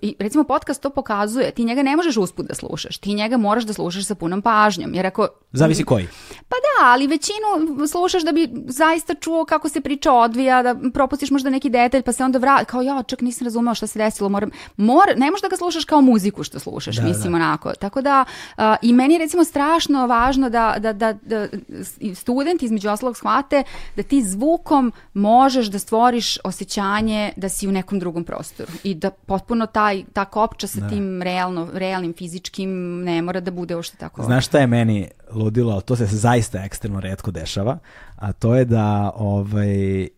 i recimo podcast to pokazuje, ti njega ne možeš usput da slušaš, ti njega moraš da slušaš sa punom pažnjom, jer ako... Zavisi koji. Pa da, ali većinu slušaš da bi zaista čuo kako se priča odvija, da propustiš možda neki detalj, pa se onda vrati, kao ja, čak nisam razumeo šta se desilo, moram, mor, ne možeš da ga slušaš kao muziku što slušaš, da, mislim da. onako. Tako da, uh, i meni je recimo strašno važno da, da, da, da studenti između ostalog shvate da ti zvukom možeš da stvoriš osjećanje da si u nekom drugom prostoru i da potpuno taj, ta kopča sa da. tim realno, realnim fizičkim ne mora da bude ošte tako. Znaš šta je meni ludilo, ali to se zaista ekstremno redko dešava, a to je da ovaj,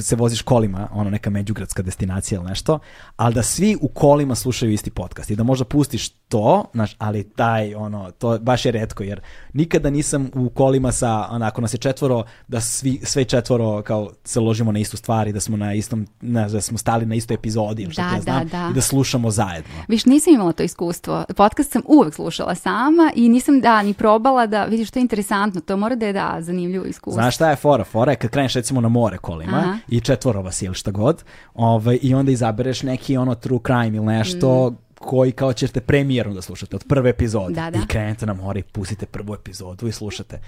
se voziš kolima, ono neka međugradska destinacija ili nešto, ali da svi u kolima slušaju isti podcast i da možda pustiš to, znaš, ali taj, ono, to baš je redko, jer nikada nisam u kolima sa, onako, nas je četvoro, da svi, sve četvoro kao se ložimo na istu stvar i da smo na istom, ne, da smo stali na istoj epizodi, što da, ja znam, da, da. i da slušamo zajedno. Viš, nisam imala to iskustvo. Podcast sam uvek slušala sama i nisam, da, ni probala da, vidiš, to je interesantno, to mora da je, da, zanimljivo iskustvo. Znaš šta je fora? Fora je kad kreneš, recimo, na more kolima Aha. i četvoro vas ili šta god, ovaj, i onda izabereš neki, ono, true crime ili nešto, mm koji kao ćete premijerno da slušate od prve epizode da, da. i krenete na more i pustite prvu epizodu i slušate.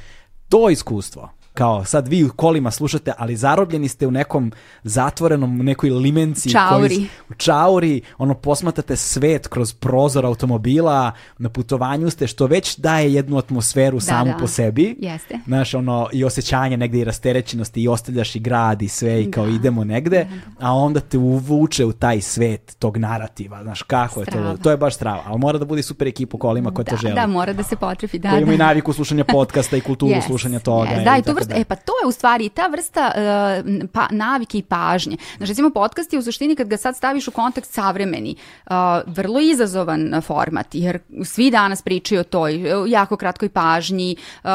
To iskustvo kao sad vi u kolima slušate, ali zarobljeni ste u nekom zatvorenom, nekoj limenci. Čauri. Koji, u čauri, ono, posmatate svet kroz prozor automobila, na putovanju ste, što već daje jednu atmosferu da, samu da. po sebi. Jeste. Znaš, ono, i osjećanje negde i rasterećenosti i ostavljaš i grad i sve i kao da. idemo negde, da, a onda te uvuče u taj svet tog narativa, znaš, kako strava. je to, to je baš strava, ali mora da bude super ekipa u kolima koja to želi. Da, mora da se potrefi, da. Koji ima i naviku slušanja podcasta i kulturu yes, slušanja toga. Yes. Da, i to vrsta, e pa to je u stvari ta vrsta uh, pa, navike i pažnje. Znači recimo podcast je u suštini kad ga sad staviš u kontekst savremeni, uh, vrlo izazovan format, jer svi danas pričaju o toj jako kratkoj pažnji, uh,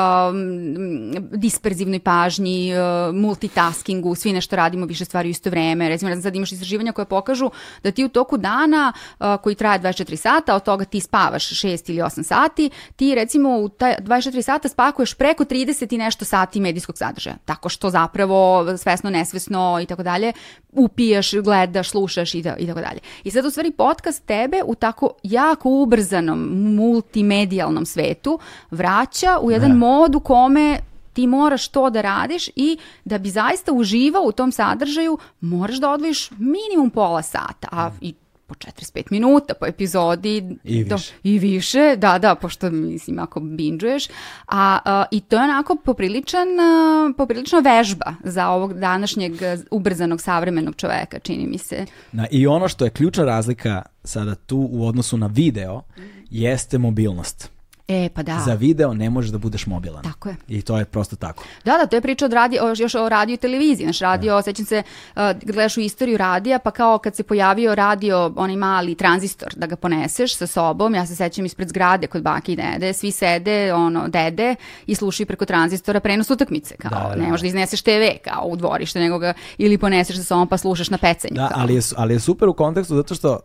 disperzivnoj pažnji, uh, multitaskingu, svi nešto radimo više stvari u isto vreme. Recimo sad imaš istraživanja koje pokažu da ti u toku dana uh, koji traje 24 sata, od toga ti spavaš 6 ili 8 sati, ti recimo u taj 24 sata spakuješ preko 30 i nešto sati medijskog sadržaja. Tako što zapravo svesno, nesvesno i tako dalje upijaš, gledaš, slušaš i, da, i tako dalje. I sad u stvari podcast tebe u tako jako ubrzanom multimedijalnom svetu vraća u jedan ne. mod u kome ti moraš to da radiš i da bi zaista uživao u tom sadržaju moraš da odvojiš minimum pola sata, a i po 45 minuta po epizodi. I više. Do, i više da da pošto mislim ako binđuješ a, a i to je onako popriličan a, poprilična vežba za ovog današnjeg ubrzanog savremenog čoveka čini mi se. Na, i ono što je ključna razlika sada tu u odnosu na video jeste mobilnost E, pa da. Za video ne možeš da budeš mobilan. Tako je. I to je prosto tako. Da, da, to je priča od radio, o, još o radio i televiziji. Znaš, radio, da. sećam se, uh, gledaš u istoriju radija, pa kao kad se pojavio radio, onaj mali tranzistor, da ga poneseš sa sobom, ja se sećam ispred zgrade kod bake i dede, svi sede, ono, dede i slušaju preko tranzistora prenos utakmice, kao, da, da, ne možeš da izneseš TV, kao u dvorište, nego ga ili poneseš sa sobom pa slušaš na pecenju. Da, ali je, ali je super u kontekstu zato što uh,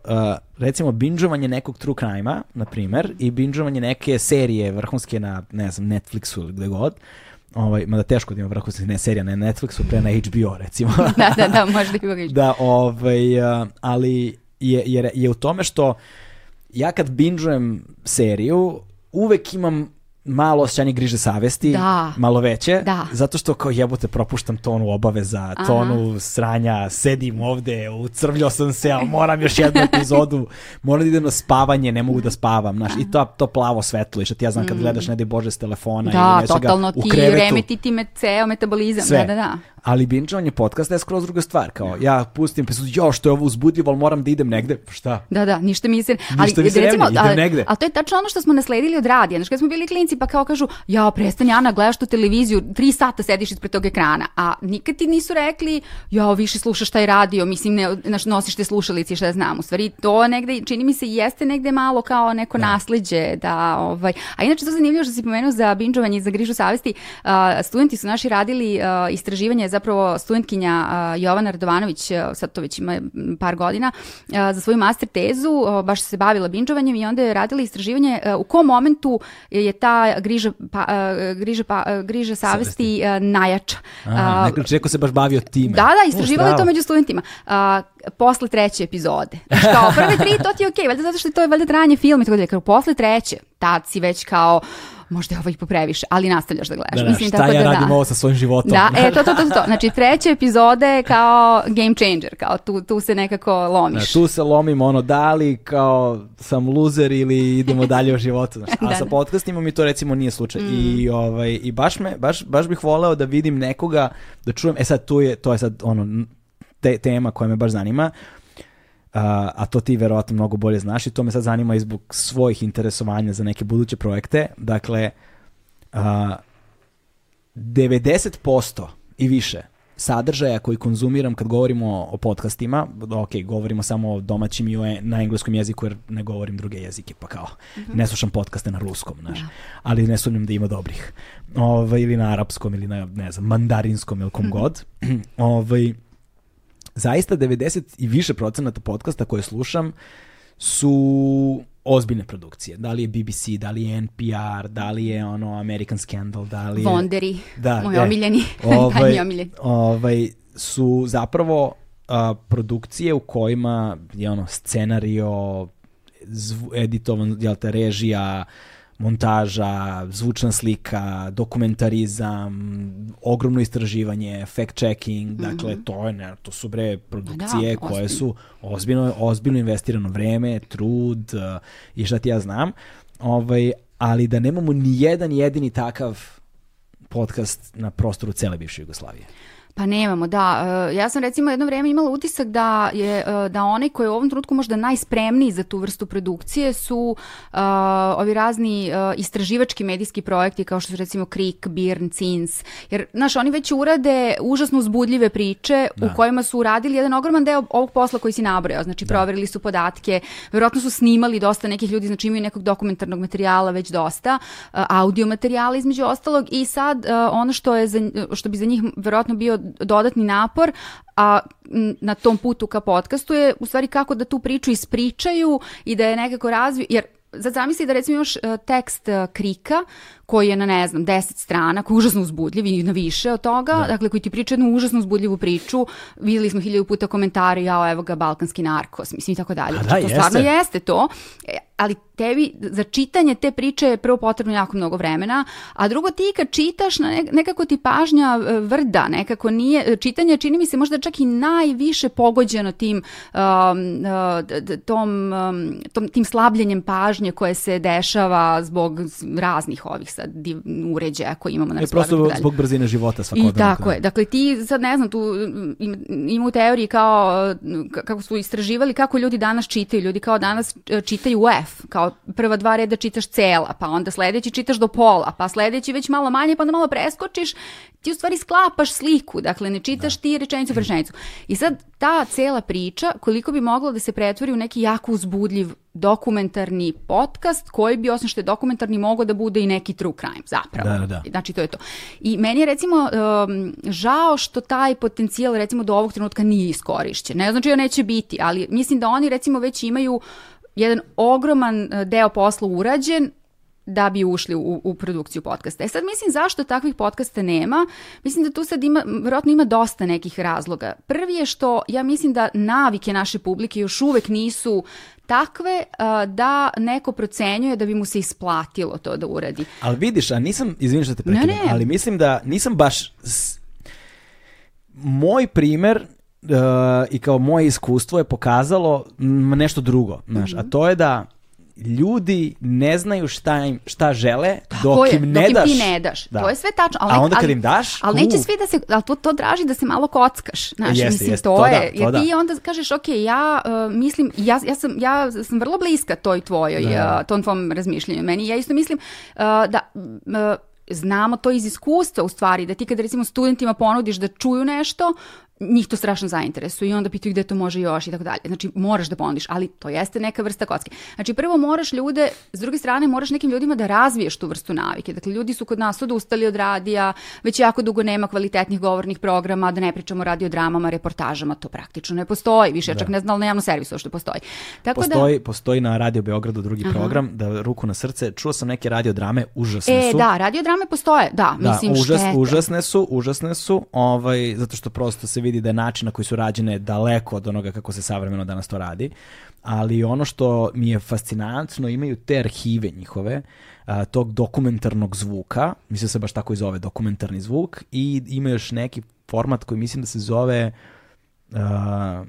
recimo binđovanje nekog true crime-a, na primer, i binđovanje neke serije vrhunske na, ne znam, Netflixu ili gde god, ovaj, mada teško da ima vrhunske ne, serija na Netflixu, pre na HBO, recimo. da, da, da, možda i Da, ovaj, ali je, je, je u tome što ja kad binžujem seriju, uvek imam malo osjećanje griže savesti, Da. malo veće, Da. zato što kao jebote propuštam tonu obaveza, tonu sranja, sedim ovde, ucrvljao sam se, ali moram još jednu epizodu, moram da idem na spavanje, ne mogu da spavam, znaš, i to, to plavo svetlo, i što ti ja znam kad gledaš, ne daj Bože, s telefona ili Mm. Da, nečega totalno u ti krevetu, remeti ti me ceo metabolizam. sve. Da, da, da. Ali binčovanje podcasta je skroz druga stvar, kao ja pustim epizodu, jo, što je ovo uzbudljivo, ali moram da idem negde, šta? Da, da, ništa mi se... Ništa mi se ne recimo, menja, idem ali- negde. Ali to je tačno ono što smo nasledili od radija. Znaš, kad smo bili klinci pa kao kažu, ja, prestani Ana, gledaš tu televiziju, tri sata sediš ispred tog ekrana, a nikad ti nisu rekli, ja, više slušaš taj radio, mislim, ne, znaš, nosiš te slušalici, šta ja znam. U stvari, to negde, čini mi se, jeste negde malo kao neko nasleđe, da, ovaj... A inače, to zanimljivo što si pomenuo za binđovanje i za grižu savesti. A, studenti su naši radili a, istraživanje, zapravo studentkinja Jovana Radovanović, sad to već ima par godina, za svoju master tezu, baš se bavila binđovanjem i onda je radila istraživanje u kom momentu je ta griža, pa, griža, pa, griža savesti najjača. A, neko, se baš bavio time. da, da, istraživali O, to među studentima. A, posle treće epizode. Znaš, kao, prve tri, to ti je okej, valjda zato što je to valjda trajanje filma i tako dalje. Kao, posle treće, tad si već kao, možda je ovo i popreviše, ali nastavljaš da gledaš. Da, da, Mislim, šta tako ja da, radim da. ovo sa svojim životom? Da, e, to, to, to, to. Znači, treća epizoda je kao game changer, kao tu, tu se nekako Da, lomiš. tu se lomim ono da li kao sam luzer ili idemo dalje u životu. Znaš. A Da, sa da. podcastima mi to recimo nije slučaj. I, ovaj, i baš, me, baš, baš bih voleo da vidim nekoga, da čujem, e sad tu je, to je sad ono, te, tema koja me baš zanima, a, a to ti verovatno mnogo bolje znaš i to me sad zanima i zbog svojih interesovanja za neke buduće projekte. Dakle, a, 90% i više sadržaja koji konzumiram kad govorimo o podcastima, ok, govorimo samo o domaćim i e- na engleskom jeziku jer ne govorim druge jezike, pa kao ne slušam podcaste na ruskom, znaš, ali ne sumnjam da ima dobrih. Ovaj, ili na arapskom ili na, ne znam, mandarinskom ili kom god. ovaj, zaista 90 i više procenata podcasta koje slušam su ozbiljne produkcije. Da li je BBC, da li je NPR, da li je ono American Scandal, da li je... Vonderi, Da, moj e, omiljeni, ovaj, omiljeni. ovaj, su zapravo a, produkcije u kojima je ono scenario, zvu, editovan, jel te, režija, montaža, zvučna slika, dokumentarizam, ogromno istraživanje, fact checking, dakle to je ne, to su bre produkcije Da, koje ozbiljno. su ozbiljno ozbiljno investirano vreme, trud uh, i šta ti ja znam. Ovaj, ali da nemamo ni jedan jedini takav podcast na prostoru cele bivše Jugoslavije. Pa nemamo, da. E, Ja sam recimo jedno vrijeme imala utisak da je e, da onaj koji je u ovom trenutku možda najspremniji za tu vrstu produkcije su e, ovi razni e, istraživački medijski projekti kao što su recimo Krik, Birn, Cins. Jer, znaš, oni već urade užasno uzbudljive priče u kojima su uradili jedan ogroman deo ovog posla koji si nabrojao. Znači, proverili su podatke, verovatno su snimali dosta nekih ljudi, znači imaju nekog dokumentarnog materijala već dosta, e, audio materijala između ostalog i sad e, ono što je za, što bi za njih verovatno bio dodatni napor a na tom putu ka podcastu je u stvari kako da tu priču ispričaju i da je nekako razviju, jer Sad zamisli da recimo imaš e, tekst e, Krika koji je na ne znam 10 strana, koji je užasno uzbudljiv i na više od toga, dakle koji ti priča jednu užasno uzbudljivu priču. Videli smo hiljadu puta komentare, jao evo ga balkanski narkos, mislim i tako dalje. Znači, da, to stvarno jeste. jeste to, E, ali tebi za čitanje te priče je prvo potrebno jako mnogo vremena, a drugo ti kad čitaš nekako ti pažnja e, vrda, nekako nije, e, čitanje čini mi se možda čak i najviše pogođeno tim um, d- tom, um, tom, tim slabljenjem pažnje koje se dešava zbog raznih ovih sad uređaja koje imamo na E, raspolaganju i prosto zbog brzine života svakodnevno. I tako je. Dakle, ti sad ne znam, tu im- ima u teoriji kao kako su istraživali kako ljudi danas čitaju. Ljudi kao danas čitaju u F, kao prva dva reda čitaš cela, pa onda sledeći čitaš do pola, pa sledeći već malo manje, pa onda malo preskočiš, ti u stvari sklapaš sliku, dakle ne čitaš ti rečenicu po rečenicu. I sad ta cela priča, koliko bi mogla da se pretvori u neki jako uzbudljiv dokumentarni podcast koji bi, osim što je dokumentarni, mogao da bude i neki true crime, zapravo. Da, da, da. Znači, to je to. I meni je, recimo, um, žao što taj potencijal, recimo, do ovog trenutka nije iskorišćen. Ne znači da neće biti, ali mislim da oni, recimo, već imaju jedan ogroman uh, deo posla urađen da bi ušli u, u produkciju podcasta. E sad mislim zašto takvih podcasta nema? Mislim da tu sad ima, vjerojatno ima dosta nekih razloga. Prvi je što ja mislim da navike naše publike još uvek nisu takve uh, da neko procenjuje da bi mu se isplatilo to da uradi. Ali vidiš, a nisam, izvini što te ne. ali mislim da nisam baš... s- Moj primer uh, i kao moje iskustvo je pokazalo mm, nešto drugo, znaš, Mhm. a to je da ljudi ne znaju šta, im, šta žele Tako dok je, im ne dok im daš. ti ne daš. Da. To je sve tačno. Ali A onda kad ali- im daš, Ali neće u. svi da se, ali to, to draži da se malo kockaš. Znaš, Jeste, mislim, jeste, to, to da, je. to jer da. ti onda kažeš, ok, ja uh, mislim, ja, ja, sam, ja sam vrlo bliska toj tvojoj, Da. uh, tom tvom razmišljanju. Meni, ja isto mislim uh, da... uh, znamo to iz iskustva u stvari, da ti kad recimo studentima ponudiš da čuju nešto, njih to strašno zainteresuje i onda pitaju gde to može još i tako dalje. Znači, moraš da ponudiš, ali to jeste neka vrsta kocke. Znači, prvo moraš ljude, s druge strane moraš nekim ljudima da razviješ tu vrstu navike. Dakle, ljudi su kod nas odustali od radija, već jako dugo nema kvalitetnih govornih programa, da ne pričamo o radiodramama, reportažama, to praktično ne postoji. Više ja čak ne znam na javnom servisu što postoji. Tako Postoji, postoji na Radio Beogradu drugi program, da ruku na srce, čuo sam neke radiodrame, užasne da, e, su. da, radiodrame postoje, da, Da, mislim, užas, šteta. užasne su, užasne su, ovaj, zato što prosto se vidi da je način na koji su rađene daleko od onoga kako se savremeno danas to radi. Ali ono što mi je fascinantno, imaju te arhive njihove, a, tog dokumentarnog zvuka, mislim da se baš tako i zove dokumentarni zvuk, i ima još neki format koji mislim da se zove a,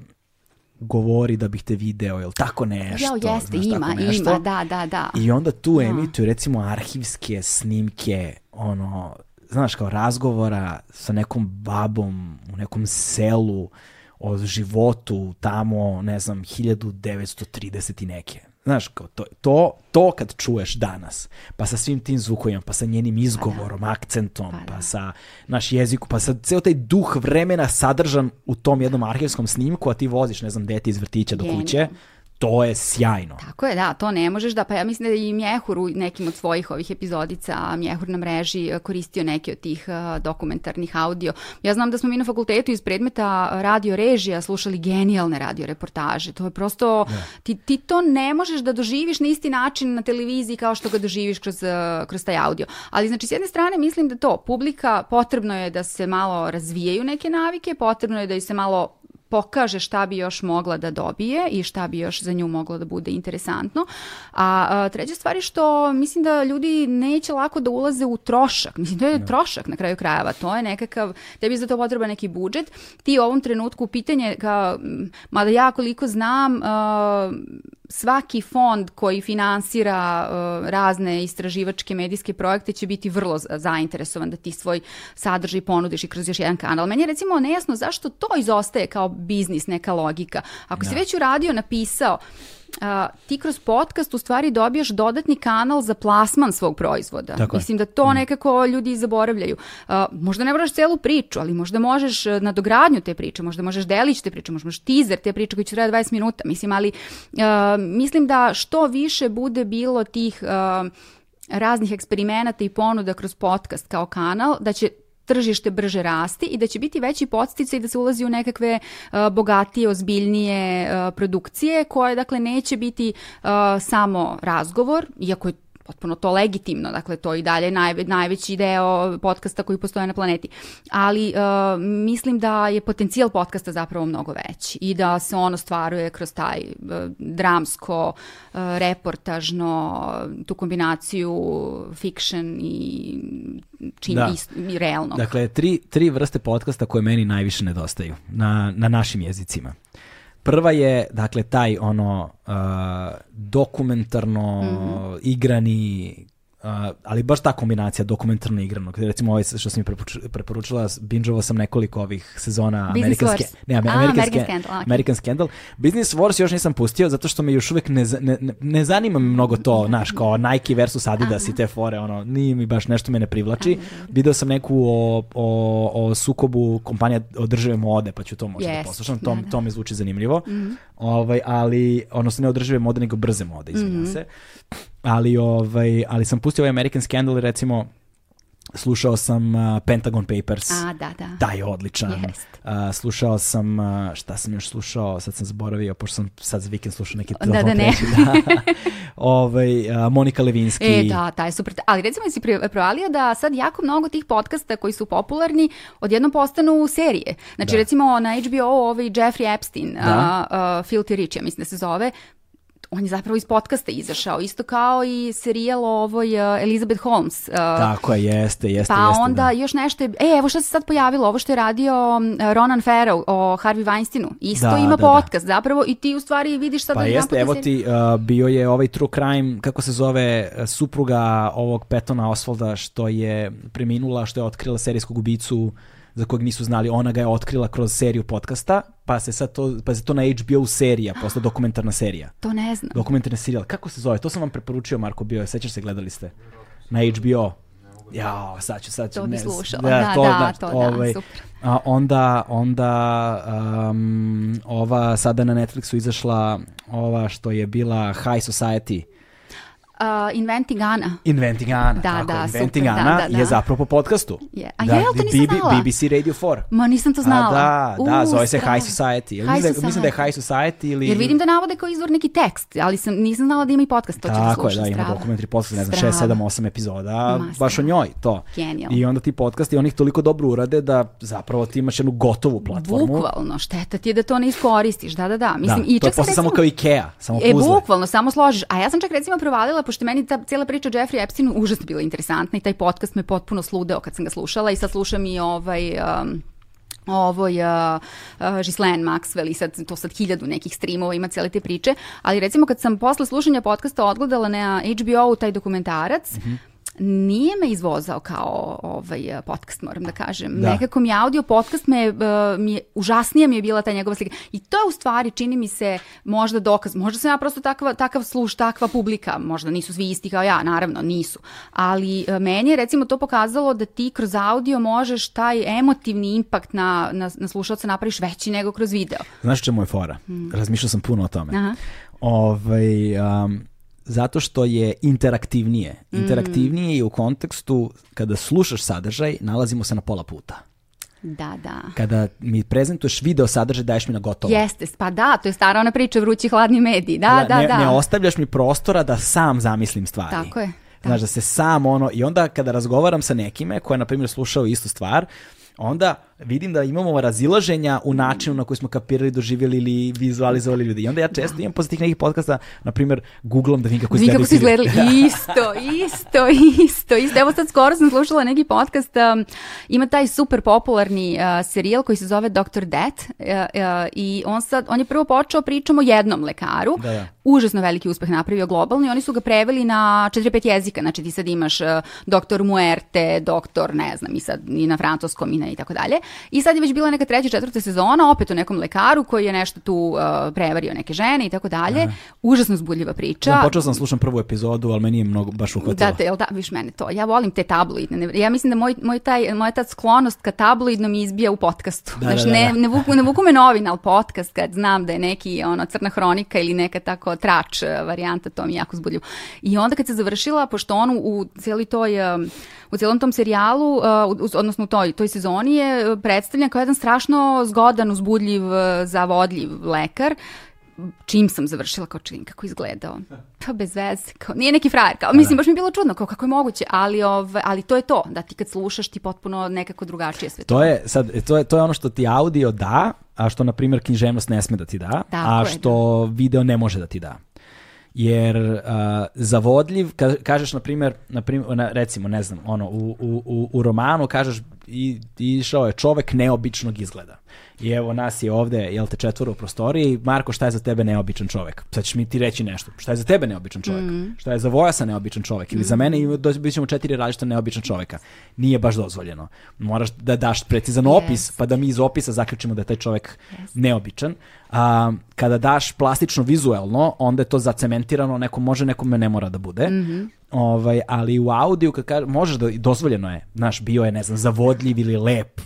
govori da bih te video, ili tako nešto. Ja, jeste, znaš, ima, nešto. ima, da, da, da. I onda tu Da. emituju recimo arhivske snimke, ono, znaš, kao razgovora sa nekom babom u nekom selu o životu tamo, ne znam, 1930 i neke. Znaš, kao to, to, to kad čuješ danas, pa sa svim tim zvukovima, pa sa njenim izgovorom, akcentom, Pa pa, da. sa naš jeziku, pa sa ceo taj duh vremena sadržan u tom jednom arhivskom snimku, a ti voziš, ne znam, dete iz vrtića do kuće, Genijalno. To je sjajno. Tako je, da, to ne možeš da, pa ja mislim da je i Mjehur u nekim od svojih ovih epizodica, Mjehur na mreži e, koristio neke od tih e, dokumentarnih audio. Ja znam da smo mi na fakultetu iz predmeta radio režija slušali genijalne radio reportaže. To je prosto, ti, ti to ne možeš da doživiš na isti način na televiziji kao što ga doživiš kroz, e, kroz taj audio. Ali znači s jedne strane mislim da to, publika potrebno je da se malo razvijaju neke navike, potrebno je da se malo pokaže šta bi još mogla da dobije i šta bi još za nju moglo da bude interesantno. A, a treća stvar je što mislim da ljudi neće lako da ulaze u trošak. Mislim, to je trošak na kraju krajeva. To je nekakav, tebi za to potreba neki budžet. Ti u ovom trenutku pitanje, kao, mada ja koliko znam, a, svaki fond koji finansira a, razne istraživačke medijske projekte će biti vrlo za- zainteresovan da ti svoj sadržaj ponudiš i kroz još jedan kanal. Meni je recimo nejasno zašto to izostaje kao biznis, neka logika. Ako si već uradio, napisao, a, ti kroz podcast u stvari dobijaš dodatni kanal za plasman svog proizvoda. Tako je. Mislim da to nekako ljudi zaboravljaju. A, možda ne moraš celu priču, ali možda možeš e, nadogradnju te priče, možda možeš delić te priče, možda možeš teaser te priče koji će trajati 20 minuta. Mislim, ali a, mislim da što više bude bilo tih a, raznih eksperimenata i ponuda kroz podcast kao kanal, da će tržište brže rasti i da će biti veći podsticaj da se ulazi u nekakve uh, bogatije, ozbiljnije uh, produkcije koje dakle neće biti uh, samo razgovor, iako je potpuno to legitimno, dakle to i dalje najve, najveći deo podcasta koji postoje na planeti. Ali uh, mislim da je potencijal podcasta zapravo mnogo veći i da se on ostvaruje kroz taj uh, dramsko, uh, reportažno, tu kombinaciju fiction i čim Da. ist, i realnog. Dakle, tri, tri vrste podcasta koje meni najviše nedostaju na, na našim jezicima. Prva je, dakle, taj ono uh, dokumentarno Mhm. igrani, uh, ali baš ta kombinacija dokumentarno igranog. Recimo ovaj što sam mi preporuč- preporučila, bingeovao sam nekoliko ovih sezona Business American, Wars. Sca- ne, A, American, American Sca- Scandal, ok. American Scandal. Business Wars još nisam pustio zato što me još uvek ne, ne, ne, zanima mnogo to, znaš, kao Nike versus Adidas i te fore, ono, nije mi baš nešto me ne privlači. Video sam neku o, o, o sukobu kompanija održive mode, pa ću to možda da Jest, poslušam, to, da, da. to mi zvuči zanimljivo. Ovaj, ali, odnosno ne održive mode, nego brze mode, izvinjam se. Ali, ovaj, ali sam pustio ovaj American Scandal i recimo slušao sam uh, Pentagon Papers. A, da, da. Taj je odličan. Jest. A, slušao sam, a, šta sam još slušao, sad sam zaboravio, pošto sam sad za vikend slušao neki Da, da, ne. da. ovaj, a, Monika Levinski. E, da, taj je super. Ali recimo si provalio da sad jako mnogo tih podcasta koji su popularni odjednom postanu serije. Znači Da. recimo na HBO ovaj Jeffrey Epstein, Da. a, a, Filthy Rich, ja mislim da se zove, on je zapravo iz podcasta izašao, isto kao i serijal o ovoj uh, Elizabeth Holmes. Uh, Tako je, jeste, jeste. pa jeste, onda da. još nešto je, e, evo što se sad pojavilo, ovo što je radio Ronan Farrow o Harvey Weinsteinu, isto Da, ima da, da. podcast zapravo i ti u stvari vidiš sad Pa odjedanput jeste, evo ti, uh, bio je ovaj true crime, kako se zove, supruga ovog Petona Osvalda što je preminula, što je otkrila serijskog ubicu za kojeg nisu znali, ona ga je otkrila kroz seriju podcasta, pa se sad to, pa se to na HBO serija, posle dokumentarna serija. To ne znam. Dokumentarni serijal. Kako se zove? To sam vam preporučio, Marko, bio je. Sećaš se, gledali ste? Na HBO. Ja, sad ću, sad ću. To bi ne, slušala. Da, da, to da, super. A onda, onda um, ova sada na Netflixu izašla ova što je bila High Society. Uh, Inventing Anna. Inventing Anna. Da, tako, da, Inventing super, da, Anna da, da. je zapravo po podcastu. Je. A jel, to nisam BB znala. BBC Radio 4. Ma nisam to znala. A da, da, U, zove se strava. High Society. High mislim, da, mislim da je Society. High Society ili... Jer vidim da navode kao izvor neki tekst, ali sam, nisam znala da ima i podcast, to ću da Tako je, slušam. da, ima dokumentari podcast, ne znam, Strava. 6, 7, 8 epizoda, Ma, baš o njoj, to. Genijalno. I onda ti podcasti, oni ih toliko dobro urade da zapravo ti imaš jednu gotovu platformu. Bukvalno, šteta ti je da to ne iskoristiš, da, da, da. Mislim, da, i to je posle samo kao Ikea, samo E, puzle. bukvalno, samo složiš. A ja sam čak recimo provalila, pošto je meni ta cijela priča o Jeffrey Epsteinu užasno bila interesantna i taj podcast me potpuno sludeo kad sam ga slušala i sad slušam i ovaj... Um, ovoj uh, uh, Ghislaine Maxwell i sad to sad hiljadu nekih streamova ima cijele te priče, ali recimo kad sam posle slušanja podcasta odgledala na HBO-u taj dokumentarac, Mhm. Nije me izvozao kao ovaj podcast, moram da kažem. Da. Nekako mi audio podcast me, uh, mi je, užasnija mi je bila ta njegova slika. I to je u stvari, čini mi se, možda dokaz. Možda sam ja prosto takva, takav sluš, takva publika. Možda nisu svi isti kao ja, naravno, nisu. Ali uh, meni je recimo to pokazalo da ti kroz audio možeš taj emotivni impakt na, na, na slušalca napraviš veći nego kroz video. Znaš čemu je fora? Razmišljao sam puno o tome. Hmm. Aha. Ovaj, um, zato što je interaktivnije. Mm. Interaktivnije je u kontekstu kada slušaš sadržaj, nalazimo se na pola puta. Da, da. Kada mi prezentuješ video sadržaj, daješ mi na gotovo. Jeste, pa da, to je stara ona priča vrući hladni mediji. Da, da, ne, da. ne ostavljaš mi prostora da sam zamislim stvari. Tako je, da. Znaš, da se sam ono, i onda kada razgovaram sa nekime ko je, na primjer, slušao istu stvar, onda vidim da imamo razilaženja u načinu na koji smo kapirali, doživjeli ili vizualizovali ljudi. I onda ja često imam posle tih nekih podcasta, na primjer, googlam da vidim kako izgledaju kako su izgledali. Isto, isto, isto, isto. Evo sad skoro sam slušala neki podcast, um, ima taj super popularni uh, serijal koji se zove Dr. Death uh, uh, i on sad, on je prvo počeo pričom o jednom lekaru, Da, da. užasno veliki uspeh napravio globalno i oni su ga preveli na 4-5 jezika, znači ti sad imaš uh, doktor Muerte, doktor, ne znam, i sad i na francuskom i, na, i tako dalje. I sad je već bila neka treća, četvrta sezona, opet o nekom lekaru koji je nešto tu uh, prevario neke žene i tako dalje. Užasno zbudljiva priča. Ja počeo sam da slušam prvu epizodu, ali meni je mnogo baš uhvatilo. Da, te, jel da, viš mene to. Ja volim te tabloidne. Ne- Ja mislim da moj, moj taj, moja ta sklonost ka tabloidnom izbija u podcastu. Da, Znaš, da, da, ne, da. ne, vuku, ne vuku me novina, ali podcast kad znam da je neki ono, crna hronika ili neka tako trač eh, varijanta, to mi je jako zbudljivo. I onda kad se završila, pošto on u cijeli toj, eh, u cijelom tom serijalu, eh, u- odnosno u toj, toj sezoni je eh, predstavljen kao jedan strašno zgodan, uzbudljiv, eh, zavodljiv lekar, čim sam završila kao čim kako izgledao. Pa bez veze, kao, nije neki frajer, kao, mislim, baš mi je bilo čudno, kao kako je moguće, ali, ove, ali to je to, da ti kad slušaš ti potpuno nekako drugačije sve to. To je, sad, to je, to je ono što ti audio da, a što, na primjer, književnost ne sme da ti da, Tako a je, što video ne može da ti da. Jer uh, zavodljiv, ka, kažeš, na primjer, na primjer na, recimo, ne znam, ono, u, u, u, romanu kažeš i, išao je čovek neobičnog izgleda. I evo nas je ovde, jel te, četvoro u prostoriji. Marko, šta je za tebe neobičan čovek? Sad ćeš mi ti reći nešto. Šta je za tebe neobičan čovek? Mm. Šta je za Vojasa neobičan čovek? Ili za mene i bit ćemo četiri različita neobična čoveka. Nije baš dozvoljeno. Moraš da daš precizan opis, pa da mi iz opisa zaključimo da je taj čovek neobičan. A, kada daš plastično vizuelno, onda je to zacementirano, neko može, nekome ne mora da bude. ovaj, ali u audiju, kad kaže, možeš da, dozvoljeno je, znaš, bio je, ne znam, zavodljiv ili lep.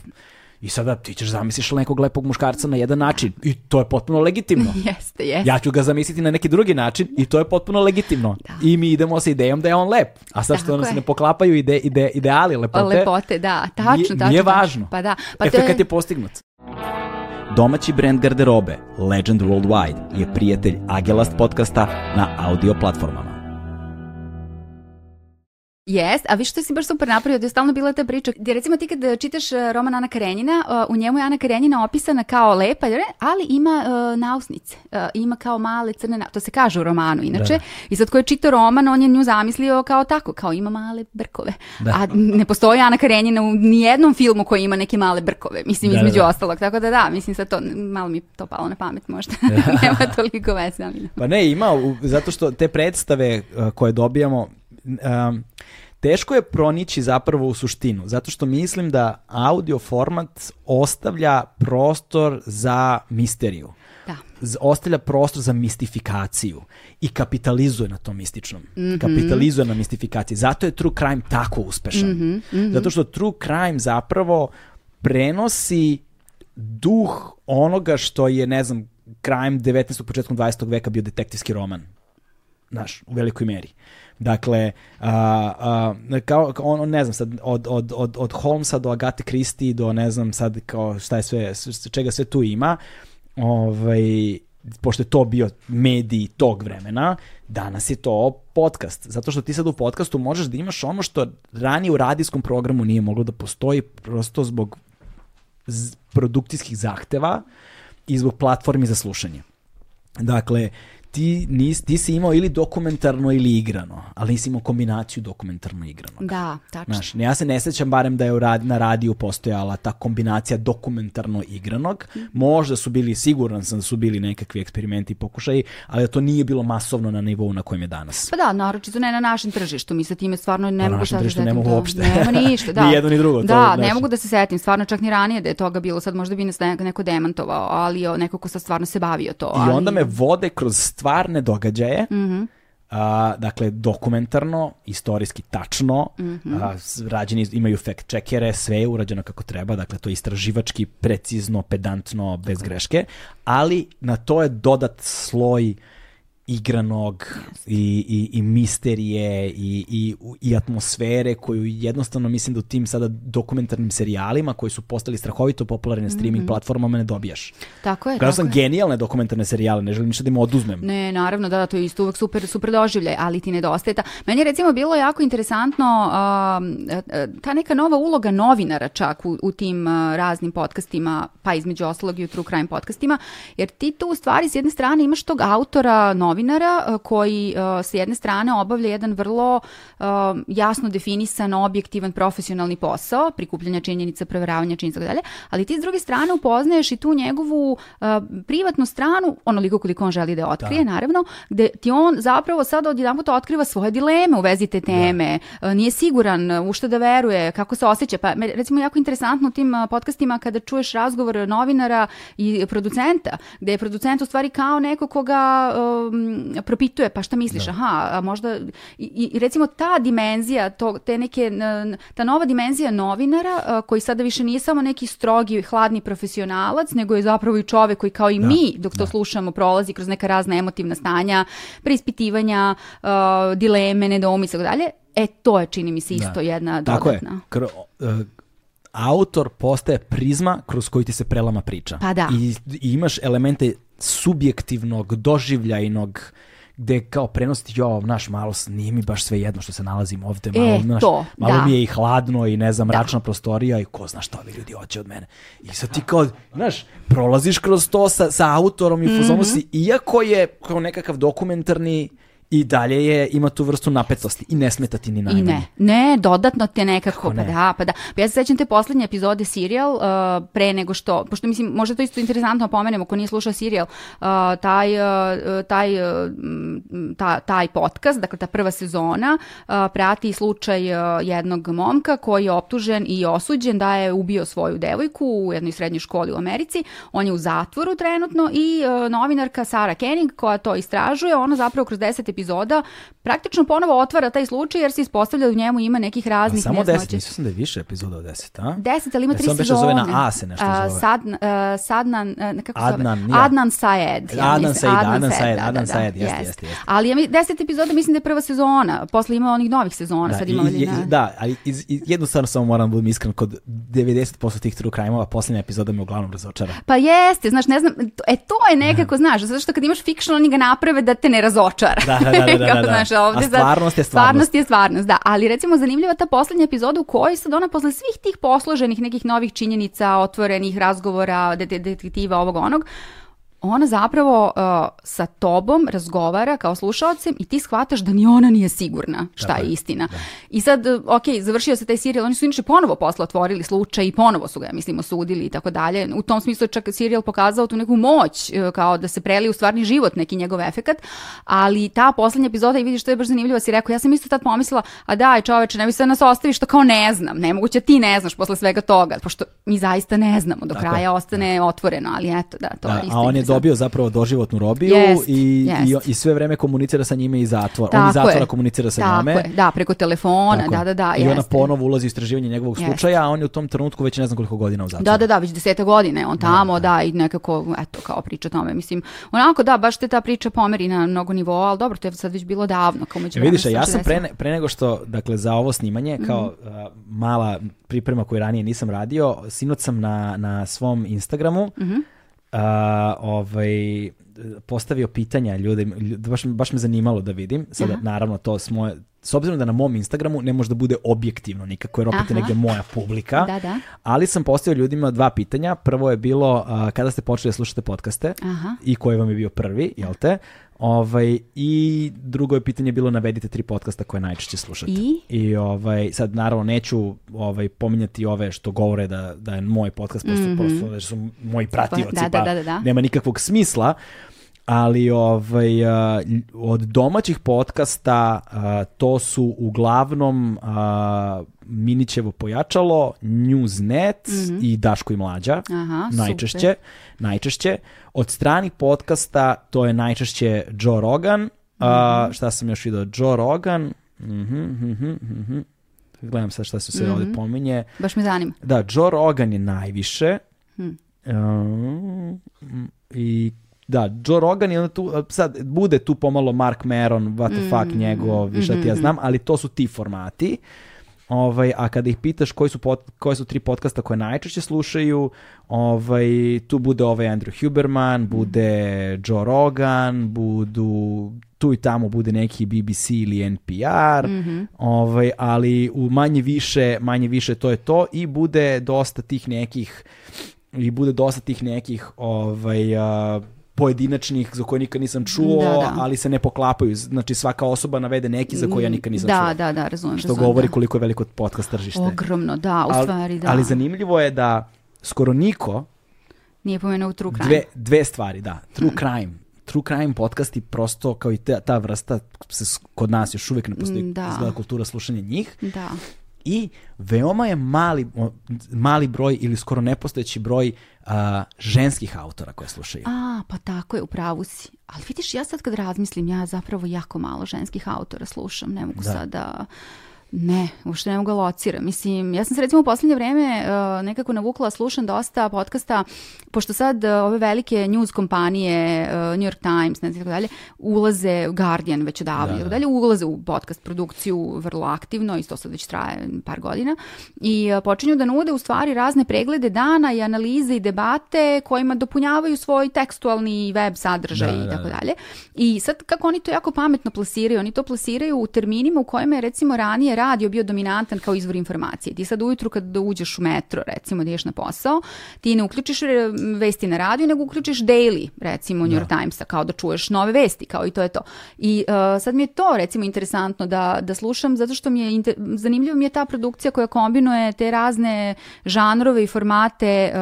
I sada ti ćeš zamisliš nekog lepog muškarca na jedan način i to je potpuno legitimno. Jeste, jeste. Ja ću ga zamisliti na neki drugi način i to je potpuno legitimno. I mi idemo sa idejom da je on lep. A sad što nam se ne poklapaju ide, ide, ideali lepote, Lepote, da, tačno, nije, tačno. nije važno. Pa da, pa Efekat je, je postignut. Domaći brend garderobe Legend Worldwide je prijatelj Agelast podcasta na audio platformama. Jes, a viš što si baš super napravio, da je stalno bila ta priča, gdje recimo ti kad čitaš e, roman Ana Karenjina, uh, u njemu je Ana Karenjina opisana kao lepa, ali ima uh, nausnice, uh, ima kao male crne, to se kaže u romanu inače, Da. i sad ko je čitao roman, on je nju zamislio kao tako, kao ima male brkove, Da. a ne postoji Ana Karenjina u nijednom filmu koji ima neke male brkove, mislim Da, da, između da. ostalog, tako da da, mislim sad to, malo mi to palo na pamet možda, nema toliko veze, Pa ne, ima, zato što te predstave koje dobijamo, um, teško je pronići zapravo u suštinu, zato što mislim da audio format ostavlja prostor za misteriju. da. Ostavlja prostor za mistifikaciju i kapitalizuje na tom mističnom. Kapitalizuje na mistifikaciji. Zato je true crime tako uspešan. Zato što true crime zapravo prenosi duh onoga što je, ne znam, krajem 19. početkom 20. veka bio detektivski roman. Znaš, u velikoj meri. Dakle, a, a, kao, ono, ne znam sad, od, od, od, od Holmesa do Agate Christie do ne znam sad kao šta je sve, čega sve tu ima, ovaj, pošto je to bio medij tog vremena, danas je to podcast. Zato što ti sad u podcastu možeš da imaš ono što ranije u radijskom programu nije moglo da postoji prosto zbog produkcijskih zahteva i zbog platformi za slušanje. Dakle, ti, nis, ti si imao ili dokumentarno ili igrano, ali nisi imao kombinaciju dokumentarno i igranog. Da, tačno. Znaš, ja se ne sećam barem da je u rad, na radiju postojala ta kombinacija dokumentarno igranog. Možda su bili, siguran sam da su bili nekakvi eksperimenti i pokušaji, ali da to nije bilo masovno na nivou na kojem je danas. Pa da, naročito ne na našem tržištu, mi sa time stvarno ne Pa na mogu našem sad da tržištu ne setim mogu to. uopšte. Nema ništa, da. Ni jedno ni drugo, to, Da, ne znaš. mogu da se setim, stvarno čak ni ranije da je toga bilo, sad možda bi nas neko, demantovao, ali neko ko sad stvarno se bavio to. I ali... onda me vode kroz stvarne događaje, Mhm. a, dakle dokumentarno, istorijski tačno, Mhm. a, s- rađeni imaju fact checkere, sve je urađeno kako treba, dakle to je istraživački, precizno, pedantno, bez greške, ali na to je dodat sloj igranog i, i, i misterije i, i, i atmosfere koju jednostavno mislim da u tim sada dokumentarnim serijalima koji su postali strahovito popularni na streaming platformama ne dobijaš. Tako je, Gledao tako sam je. genijalne dokumentarne serijale, ne želim ništa da im oduzmem. Ne, naravno, da, da, to je isto uvek super, super doživljaj, ali ti nedostaje ta. Meni je recimo bilo jako interesantno a, ta neka nova uloga novinara čak u, u tim a, raznim podcastima, pa između ostalog i u True Crime podcastima, jer ti tu u stvari s jedne strane imaš tog autora, novinara, a, koji a, s jedne strane obavlja jedan vrlo a, jasno definisan, objektivan, profesionalni posao, prikupljanja činjenica, preveravanja činjenica i dalje, ali ti s druge strane upoznaješ i tu njegovu privatnu stranu, onoliko koliko on želi da je otkrije, naravno, gde ti on zapravo sada odjedanput otkriva svoje dileme u vezi te teme, a, nije siguran u šta da veruje, kako se osjeća, pa recimo jako interesantno u tim podcastima kada čuješ razgovor novinara i producenta, gde je producent u stvari kao neko koga um, propituje, pa šta misliš, aha, a možda, i, i recimo ta dimenzija, to, te neke, ta nova dimenzija novinara, koji sada više nije samo neki strogi, hladni profesionalac, nego je zapravo i čovek koji kao i mi, dok to slušamo, prolazi kroz neka razna emotivna stanja, preispitivanja, dileme, nedoumice i tako dalje, e, to je, čini mi se, isto jedna Tako je. dodatna. Autor postaje prizma kroz koju ti se prelama priča. Pa da. I, i imaš elemente subjektivnog, doživljajnog, gde kao prenositi, jo, naš, malo nije mi baš sve jedno što se nalazim ovde, malo, E, znaš, to, malo da. mi je i hladno i ne znam, mračna prostorija i ko zna šta ovi ljudi hoće od mene. I sad ti kao, znaš, prolaziš kroz to sa, sa autorom i fazonu Mhm. si, iako je kao nekakav dokumentarni i dalje je, ima tu vrstu napetosti i ne smeta ti ni I najmanje. ne, ne, dodatno te nekako, Kako ne? pa da, pa da. Pa ja se sećam te poslednje epizode Serial, uh, pre nego što, pošto mislim, možda to isto interesantno da pomenemo, ko nije slušao Serial, uh, taj, uh, taj, uh, ta, taj podcast, dakle ta prva sezona, uh, prati slučaj uh, jednog momka koji je optužen i osuđen da je ubio svoju devojku u jednoj srednjoj školi u Americi. On je u zatvoru trenutno i uh, novinarka Sara Koenig koja to istražuje, ona zapravo kroz 10 epizoda praktično ponovo otvara taj slučaj jer se ispostavlja da u njemu ima nekih raznih samo nejasnoća. 10, mislio sam da je više epizoda od 10, a? 10, ali ima E, tri samo sezone. zove na A se nešto zove. Sad, uh, Sadnan, uh, kako se zove? Adnan, nije. Adnan Sayed. ja Adnan mislim. Sayed, Adnan Sayed, da, Adnan da, da, jeste, jest. jeste, jeste. Ali ja mi, 10 epizoda mislim da je prva sezona, posle ima onih novih sezona, sad i- ima i- na... da, ali iz, iz, jednostavno samo moram da budem iskren, kod 90% tih true crime-ova posljednja epizoda me uglavnom razočara. Pa jeste, znaš, ne znam, e to je nekako, znaš, zato što kad imaš fiction, oni ga naprave da te ne razočara. Da, da, da, da, da, da. Znaš, ovde A stvarnost je stvarnost. Stvarnost je stvarnost, da. Ali recimo zanimljiva ta poslednja epizoda u kojoj sad ona posle svih tih posloženih nekih novih činjenica, otvorenih razgovora, detektiva ovog onog, ona zapravo uh, sa tobom razgovara kao slušalcem i ti shvataš da ni ona nije sigurna šta Tako je istina. I sad, uh, ok, završio se taj serijal, oni su inače ponovo posle otvorili slučaj i ponovo su ga, ja mislim, osudili i tako dalje. U tom smislu je čak serijal pokazao tu neku moć, uh, kao da se preli u stvarni život neki njegov efekat, ali ta poslednja epizoda i vidiš što je baš zanimljivo, si rekao, ja sam isto tad pomislila, a daj čoveče, ne bi se nas ostaviš što kao ne znam, nemoguće ti ne znaš posle svega toga, pošto mi zaista ne znamo, do Tako kraja ostane otvoreno, ali eto, da, to Da, je isto dobio zapravo doživotnu robiju Jest, i, jest. i, i sve vreme komunicira sa njime iz zatvora. Tako on iz zatvora je. komunicira sa Tako njome. je, da, preko telefona, Tako da, da, da, I ona jeste. ponovo ulazi u istraživanje njegovog slučaja, a on je u tom trenutku već ne znam koliko godina u zatvoru. Da, da, da, već deseta godine on tamo, da, i nekako, eto, kao priča o tome, mislim, onako, da, baš te ta priča pomeri na mnogo nivoa, ali dobro, to je sad već bilo davno, kao među E, vidiš, ja sam pre, ne- pre nego što, dakle, za ovo snimanje, Mhm. kao a, mala priprema koju ranije nisam radio, sinoć sam na, na svom Instagramu Mhm. A, ovaj, postavio pitanja ljudima, ljud- baš, baš me zanimalo da vidim, sada Aha. naravno to s moje, s obzirom da na mom Instagramu ne može da bude objektivno nikako, jer opet je negde moja publika, Da, da. ali sam postavio ljudima dva pitanja. Prvo je bilo a, kada ste počeli da slušate podcaste Aha. i koji vam je bio prvi, jel te? Ovaj, I drugo je pitanje bilo navedite tri podcasta koje najčešće slušate. I? I ovaj, sad naravno neću ovaj, pominjati ove što govore da, da je moj podcast, prosto, prosto da su moji pratioci, Mhm. Da, da, pa da, da, da. nema nikakvog smisla. Ali ovaj, od domaćih podcasta to su uglavnom Minićevo pojačalo, Newsnet i Daško i Mlađa. Mhm. Aha, najčešće, super. najčešće. Od stranih podcasta to je najčešće Joe Rogan. A, Mhm. šta sam još vidio? Joe Rogan. Mhm, mhm, mhm. Gledam sad šta se sve Mhm. ovdje pominje. Baš me zanima. Da, Joe Rogan je najviše. Hm. Um, I da, Joe Rogan je onda tu, sad bude tu pomalo Mark Maron, what the fuck Mm, njegov, šta ti ja mhm, znam, ali to su ti formati. Ovaj, a kada ih pitaš koji su, pod, koje su tri podcasta koje najčešće slušaju, ovaj, tu bude ovaj Andrew Huberman, bude Joe Rogan, budu tu i tamo bude neki BBC ili NPR, Mhm. ovaj, ali u manje više, manje više to je to i bude dosta tih nekih i bude dosta tih nekih ovaj, a, pojedinačnih za koje nikad nisam čuo, Da, da. ali se ne poklapaju. Znači svaka osoba navede neki za koje ja nikad nisam da, čuo. Da, da, razumem. Što razumem, govori da. koliko je veliko podcast tržište. Ogromno, da, u Ali- stvari, da. Ali zanimljivo je da skoro niko, Nije pomenuo True Crime. dve, dve stvari, da, true crime. True crime podcasti prosto kao i ta, ta vrsta se kod nas još uvijek ne postoji Mm, da. izgleda kultura slušanja njih Da. I veoma je mali, mali broj ili skoro nepostojeći broj a, ženskih autora koje slušaju. A, pa tako je, u pravu si. Ali vidiš, ja sad kad razmislim, ja zapravo jako malo ženskih autora slušam, ne mogu Da. sad da... Ne, uopšte ne mogu da lociram. Mislim, ja sam se recimo u posljednje vreme uh, nekako navukla, slušam dosta podcasta, pošto sad uh, ove velike news kompanije, uh, New York Times, ne znam tako dalje, ulaze, Guardian već odavno, Da, da. dalje, ulaze u podcast produkciju vrlo aktivno i to sad već traje par godina i uh, počinju da nude u stvari razne preglede dana i analize i debate kojima dopunjavaju svoj tekstualni web sadržaj Da, i da, tako da. dalje. I sad kako oni to jako pametno plasiraju, oni to plasiraju u terminima u kojima je recimo ranije radio bio dominantan kao izvor informacije. Ti sad ujutru kad uđeš u metro, recimo da ideš na posao, ti ne uključiš e, vesti na radio, nego uključiš daily, recimo New York Timesa, kao da čuješ nove vesti, kao i to je to. I uh, sad mi je to recimo interesantno da, da slušam, zato što mi je inter... zanimljiva mi je ta produkcija koja kombinuje te razne žanrove i formate uh,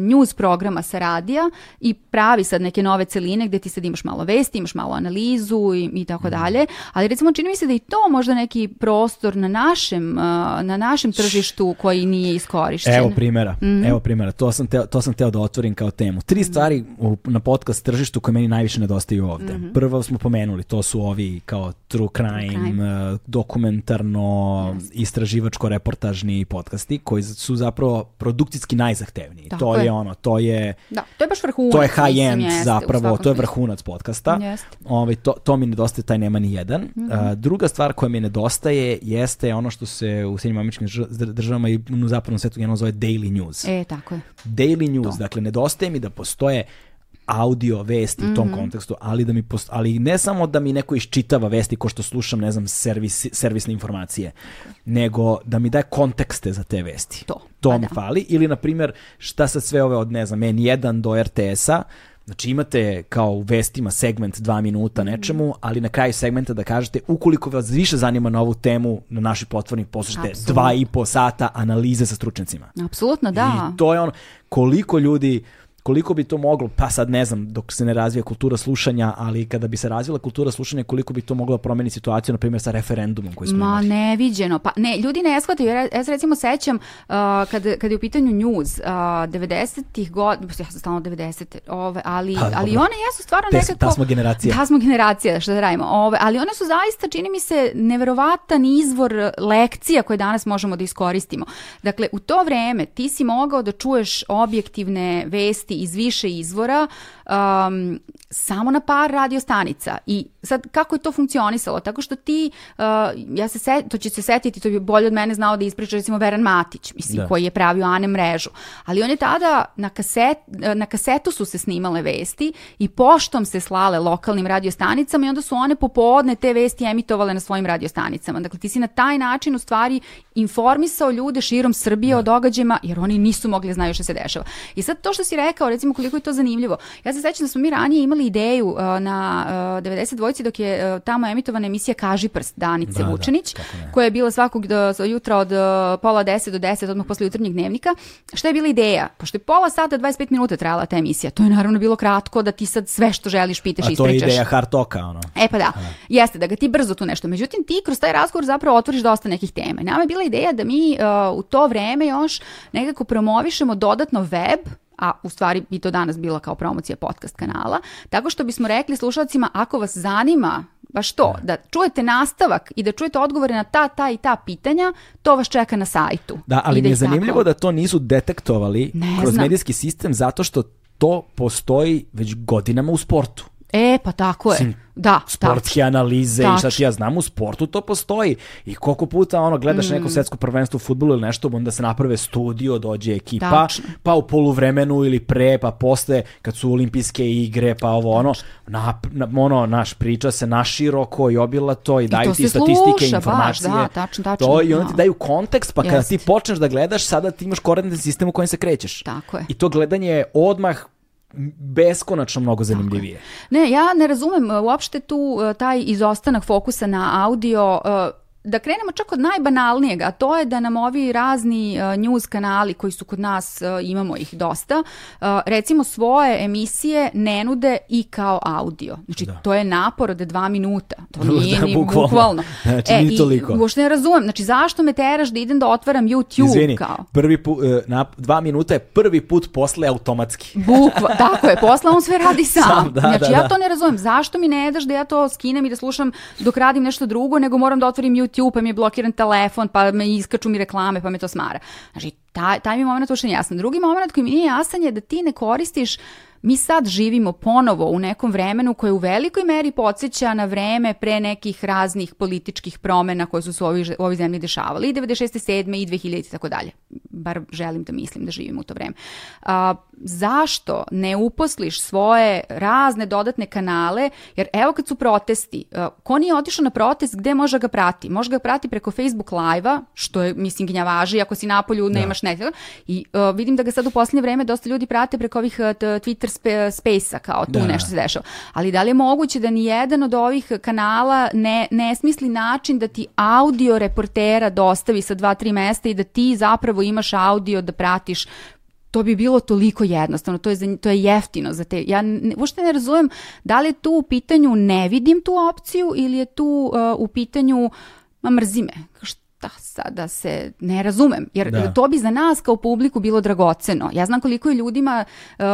news programa sa radija i pravi sad neke nove celine gdje ti sad imaš malo vesti, imaš malo analizu i, i tako dalje, ali recimo čini mi se da i to možda neki prostor na našem, uh, na našem tržištu koji nije iskorišćen. Evo primjera, Mhm. evo primjera. To sam, teo, to sam teo da otvorim kao temu. Tri stvari u, na podcast tržištu koje meni najviše nedostaju ovde. Prvo smo pomenuli, to su ovi kao true crime, Mhm. crime. eh, dokumentarno, istraživačko-reportažni podcasti koji su zapravo produkcijski najzahtevniji. Tako to je. je. ono, to je Da, to je baš vrhunac. to je mislim, high end jeste, u zapravo, to je vrhunac podcasta. Jeste. Ovaj, to, to mi nedostaje, taj nema ni jedan. Mhm. A, druga stvar koja mi nedostaje jeste ono što se u Sjedinjim američkim drž- državama i u zapadnom svetu generalno zove daily news. E, tako je. Daily news, dakle, nedostaje mi da postoje audio vesti u tom kontekstu, ali da mi post, ali ne samo da mi neko iščitava vesti ko što slušam, ne znam, servis, servisne informacije, nego da mi daje kontekste za te vesti. To, To pa mi da. fali. Ili, na primjer, šta sad sve ove od, ne znam, N1 do RTS-a, Znači imate kao u vestima segment dva minuta Mhm. nečemu, ali na kraju segmenta da kažete ukoliko vas više zanima na ovu temu na našoj platformi poslušajte dva i po sata analize sa stručnjacima. Apsolutno, da. I to je ono, koliko ljudi, koliko bi to moglo, pa sad ne znam, dok se ne razvija kultura slušanja, ali kada bi se razvila kultura slušanja, koliko bi to moglo da promeni situaciju, na primjer, sa referendumom koji smo Ma imali. neviđeno. Pa ne, ljudi ne shvataju. Ja, se recimo sećam uh, kad, kad je u pitanju news uh, 90-ih godina, ja sam stalno 90 ove, ali, Pa, ali dobro. one jesu stvarno Te- nekako... ta smo generacija. Ta smo generacija, što da radimo. Ove, ali one su zaista, čini mi se, neverovatan izvor lekcija koje danas možemo da iskoristimo. Dakle, u to vreme ti si mogao da čuješ objektivne vesti iz više izvora um, samo na par radiostanica. I sad, kako je to funkcionisalo? Tako što ti, uh, ja se set, to će se setiti, to bi bolje od mene znao da ispriča recimo Veran Matić, mislim, Da. koji je pravio Ane mrežu. Ali on je tada, na, kaset, na kasetu su se snimale vesti i poštom se slale lokalnim radiostanicama i onda su one popodne te vesti emitovale na svojim radiostanicama. Dakle, ti si na taj način u stvari informisao ljude širom Srbije o događajima jer oni nisu mogli da znaju što se dešava. I sad to što si rekao, recimo koliko je to zanimljivo. Ja se sećam da smo mi ranije imali ideju uh, na uh, 90 dvojci dok je uh, tamo emitovana emisija Kaži prst Danice Da, da, Vučenić, ne. koja je bila svakog do, jutra od uh, pola 10 do 10, odmah posle jutarnjeg dnevnika. Šta je bila ideja? Pošto je pola sata, 25 minuta trajala ta emisija, to je naravno bilo kratko da ti sad sve što želiš pitaš i A to je ispričaš. ideja hard talka, ono. E pa da, jeste da ga ti brzo tu nešto. Međutim, ti kroz taj razgovor zapravo otvoriš dosta nekih tema. I Nama je bila ideja da mi uh, u to vreme još nekako promovišemo dodatno web, a u stvari bi to danas bila kao promocija podcast kanala, tako što bismo rekli slušalcima ako vas zanima baš to, da čujete nastavak i da čujete odgovore na ta, ta i ta pitanja, to vas čeka na sajtu. Da, ali mi je ih tako- zanimljivo da to nisu detektovali Ne kroz znam. medijski sistem zato što to postoji već godinama u sportu. E, pa tako je. Mislim, Da, sportske analize i šta ti ja znam u sportu to postoji i koliko puta ono gledaš Mm. neko svetsko prvenstvo u fudbalu ili nešto onda se naprave studio dođe ekipa Tačno. pa u poluvremenu ili pre pa posle kad su olimpijske igre pa ovo ono na, na- ono naš priča se naširoko i obilato i daju to ti statistike sluša, i baš, informacije da, tačno, tačno, to i onda ti da. daju kontekst pa kada ti počneš da gledaš sada ti imaš koordinatni sistem u kojem se krećeš Tako je. i to gledanje je odmah beskonačno mnogo zanimljivije Ne, ja ne razumem uh, uopšte tu uh, taj izostanak fokusa na audio. uh, Da krenemo čak od najbanalnijeg, a to je da nam ovi razni uh, news kanali koji su kod nas, uh, imamo ih dosta, uh, recimo svoje emisije ne nude i kao audio. Znači, to je napor od dva minuta. To nije Da, ni bukvalno. bukvalno. Znači, e, ni i toliko. uopšte ne razumem. Znači, zašto me teraš da idem da otvaram YouTube Izvini, kao? prvi put, na, dva minuta je prvi put posle automatski. Bukva, tako je, posle on sve radi sam. Sam, da, znači, da, ja da. to ne razumem. Zašto mi ne daš da ja to skinem i da slušam dok radim nešto drugo, nego moram da otvorim YouTube, pa mi je blokiran telefon, pa me iskaču mi reklame, pa me to smara. Znači, taj, taj mi moment uopšte jasan. Drugi moment koji mi nije jasan je da ti ne koristiš mi sad živimo ponovo u nekom vremenu koje u velikoj meri podsjeća na vreme pre nekih raznih političkih promena koje su se u ovoj, u ovoj zemlji dešavale i 96. 7. i 2000 i tako dalje. Bar želim da mislim da živimo u to vreme. A, zašto ne uposliš svoje razne dodatne kanale, jer evo kad su protesti, a, ko nije otišao na protest, gde može ga prati? Može ga prati preko Facebook live-a, što je, mislim, gnjavaži, ako si napolju, nemaš net. I a, vidim da ga sad u posljednje vreme dosta ljudi prate preko ovih Twitter spe, space-a, kao tu Da. nešto se dešava. Ali da li je moguće da ni jedan od ovih kanala ne, ne smisli način da ti audio reportera dostavi sa dva, tri mesta i da ti zapravo imaš audio da pratiš to bi bilo toliko jednostavno, to je, za, to je jeftino za te. Ja ne, uopšte ne razumem da li je tu u pitanju ne vidim tu opciju ili je tu uh, u pitanju ma mrzi me. Šta sada se ne razumem, jer Da. to bi za nas kao publiku bilo dragoceno. Ja znam koliko je ljudima uh,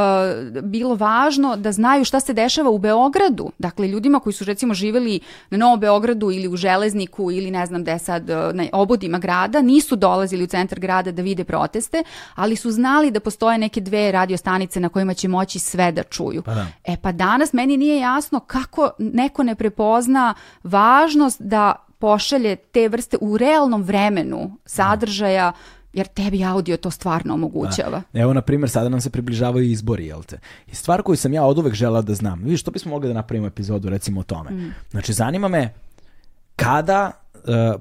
bilo važno da znaju šta se dešava u Beogradu. Dakle, ljudima koji su recimo živeli na Novom Beogradu ili u Železniku ili ne znam gde sad uh, na obodima grada, nisu dolazili u centar grada da vide proteste, ali su znali da postoje neke dve radiostanice na kojima će moći sve da čuju. Pa da. E pa danas meni nije jasno kako neko ne prepozna važnost da pošalje te vrste u realnom vremenu sadržaja jer tebi audio to stvarno omogućava. Da. Evo, na primjer, sada nam se približavaju izbori, jel te? I stvar koju sam ja od uvek žela da znam, vidiš, što bismo mogli da napravimo epizodu, recimo o tome. Mm. Znači, zanima me kada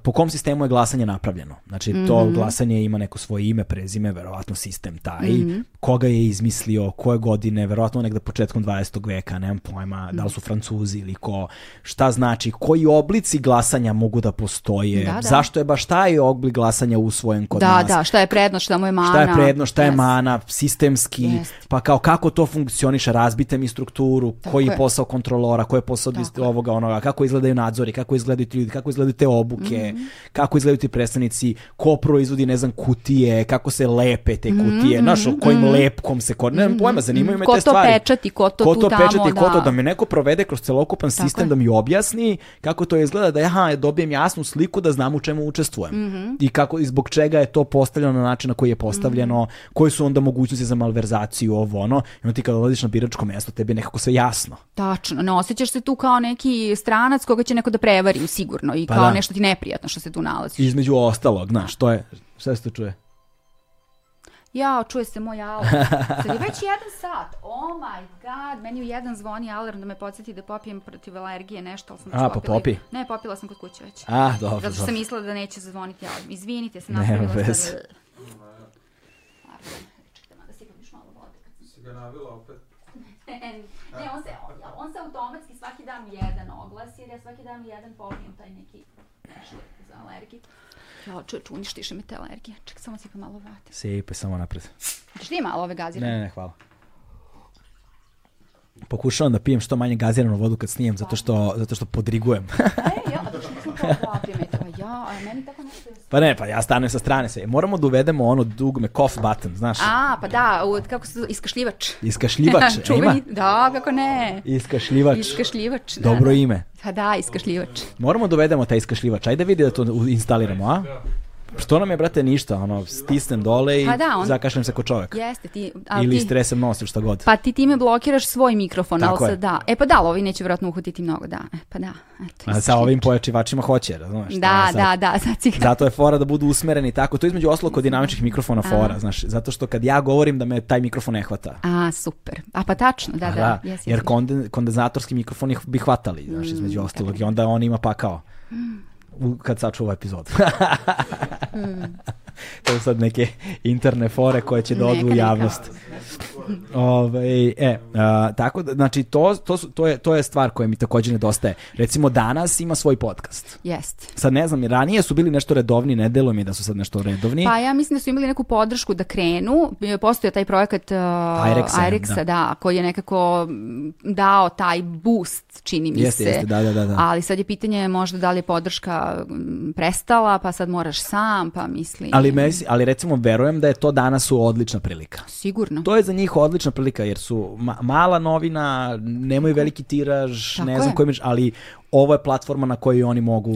po kom sistemu je glasanje napravljeno. Znači, mm -hmm. to mhm. glasanje ima neko svoje ime, prezime, verovatno sistem taj, mm -hmm. koga je izmislio, koje godine, verovatno negde početkom 20. veka, nemam pojma, mm -hmm. da li su Francuzi ili ko, šta znači, koji oblici glasanja mogu da postoje, da, da. zašto je baš taj oblik glasanja usvojen kod da, nas. Da, da, šta je prednost, šta mu je mana. Šta je prednost, šta yes. je mana, sistemski, yes. pa kao kako to funkcioniše, razbite mi strukturu, Tako koji je posao kontrolora, koji je posao ovoga, onoga, kako izgledaju nadzori, kako izgledaju ti ljudi, kako izgledaju te obu obuke, mm -hmm. kako izgledaju ti predstavnici, ko proizvodi, ne znam, kutije, kako se lepe te kutije, mm -hmm. znaš, kojim mm -hmm. lepkom se kod... Nemam pojma, zanimaju me ko te stvari. Ko to pečati, ko to, ko to tu tamo, pečati, ko to da me neko provede kroz celokupan sistem, da mi objasni kako to izgleda, da ja dobijem jasnu sliku da znam u čemu učestvujem. Mm -hmm. I kako i zbog čega je to postavljeno na način na koji je postavljeno, mm -hmm. koji su onda mogućnosti za malverzaciju, ovo ono. I onda ti kada odeš na biračko mesto, tebi je nekako sve jasno. Tačno, ne osjećaš se tu kao neki stranac koga će neko da prevari sigurno i pa kao da. nešto ti neprijatno što se tu nalaziš. Između ostalog, znaš, to je, šta se to čuje? Ja, čuje se moj alarm. Sad je već jedan sat. Oh my god, meni u jedan zvoni alarm da me podsjeti da popijem protiv alergije nešto, ali sam A, pa popi? Ne, popila sam kod kuće već. A, dobro. Zato što sam mislila da neće zazvoniti alarm. Izvinite se, napravila sam... Bez. da si malo vode. Si ga navila opet? ne, on se, on, on se automatski svaki dan jedan oglas, jer ja svaki dan jedan popijem taj neki nešto za alergiju. Ja, čovječ, uništiše mi te alergije. Ček, samo si pa malo vate. Sipe, samo napred. Hoćeš ti malo ove gazirane? Ne, ne, hvala. Pokušavam da pijem što manje gaziranu vodu kad snijem, zato što, zato što podrigujem. e, ja, da što nisam to ja, a meni tako nešto... Pa ne, pa ja stanem sa strane sve. Moramo da uvedemo ono dugme cough button, znaš. A, pa da, u, kako se iskašljivač. Iskašljivač, ima? Da, kako ne. Iskašljivač. Iskašljivač, da. Dobro ime. Pa da, iskašljivač. Moramo da uvedemo taj iskašljivač. Ajde vidi da to instaliramo, a? Što nam je, brate, ništa, ono, stisnem dole i pa da, on... zakašljem se ko čovjek. Jeste, ti... Ili ti... stresem nos ili šta god. Pa ti time blokiraš svoj mikrofon, Tako ali sad da. E pa da, ali ovi neće vjerojatno uhutiti mnogo, da. E pa da. Eto, A sa ovim pojačivačima hoće, razumeš? Da, sad, da, da. Sad si... Zato je fora da budu usmereni tako. To je između oslo kod dinamičnih mikrofona fora, A. znaš. Zato što kad ja govorim da me taj mikrofon ne hvata. A, super. A pa tačno, da, A, da. da. Yes, yes, jer konden, kondenzatorski mikrofoni bi hvatali, znaš, između mm, ostalog. I onda on ima pakao. Mm u, kad sačuva epizodu. mm. to su sad neke interne fore koje će da odu u javnost. Ove, ovaj, e, a, tako da, znači, to, to, su, to, je, to je stvar koja mi takođe nedostaje. Recimo, danas ima svoj podcast. Jest. Sad ne znam, ranije su bili nešto redovni, ne delo mi da su sad nešto redovni. Pa ja mislim da su imali neku podršku da krenu. Postoje taj projekat uh, Irexa, da. da. koji je nekako dao taj boost, čini mi jeste, se. Jeste, da, da, da, da. Ali sad je pitanje možda da li je podrška prestala, pa sad moraš sam, pa misli... Ali, mes, ali recimo, verujem da je to danas u odlična prilika. Sigurno. To je za njih odlična prilika, jer su ma mala novina, nemaju veliki tiraž, Tako ne znam koji ali ovo je platforma na kojoj oni mogu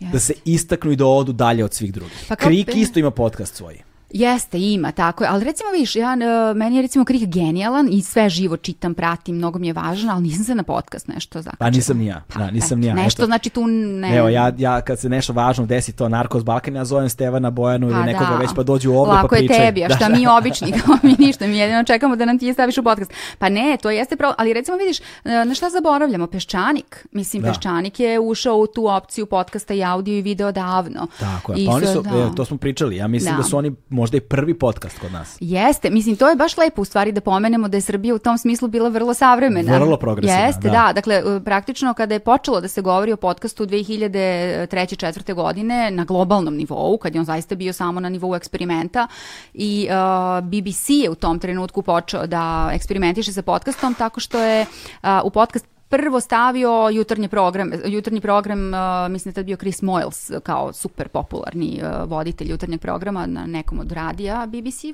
yes. da se istaknu i da odu dalje od svih drugih. Pa Krik isto ima podcast svoj. Jeste, ima, tako je. Ali recimo, viš, ja, e, meni je recimo Krih genijalan i sve živo čitam, pratim, mnogo mi je važno, ali nisam se na podcast nešto zakačila. Pa nisam ni ja, pa, da, nisam ni ja. Nešto, znači tu ne... Evo, ja, ja kad se nešto važno desi to Narkos Balkan, ja zovem Stevana Bojanu pa, ili nekoga da. već pa dođu ovde Lako pa pričaju. Lako je tebi, a šta da, mi obični, kao mi ništa, mi jedino čekamo da nam ti je staviš u podcast. Pa ne, to jeste pravo, ali recimo vidiš, e, na šta zaboravljamo? Peščanik, mislim, da. Peščanik je ušao u tu opciju podcasta i audio i video davno. Tako je, pa oni su, da. to smo pričali, ja mislim da, da su oni možda i prvi podcast kod nas. Jeste, mislim to je baš lepo u stvari da pomenemo da je Srbija u tom smislu bila vrlo savremena. Vrlo progresivna. Jeste, da. da. Dakle, praktično kada je počelo da se govori o podcastu 2003. četvrte godine na globalnom nivou, kad je on zaista bio samo na nivou eksperimenta i uh, BBC je u tom trenutku počeo da eksperimentiše sa podcastom tako što je uh, u podcast prvo stavio jutarnji program, jutarnji program, uh, mislim da je bio Chris Moyles kao super popularni uh, voditelj jutarnjeg programa na nekom od radija BBC,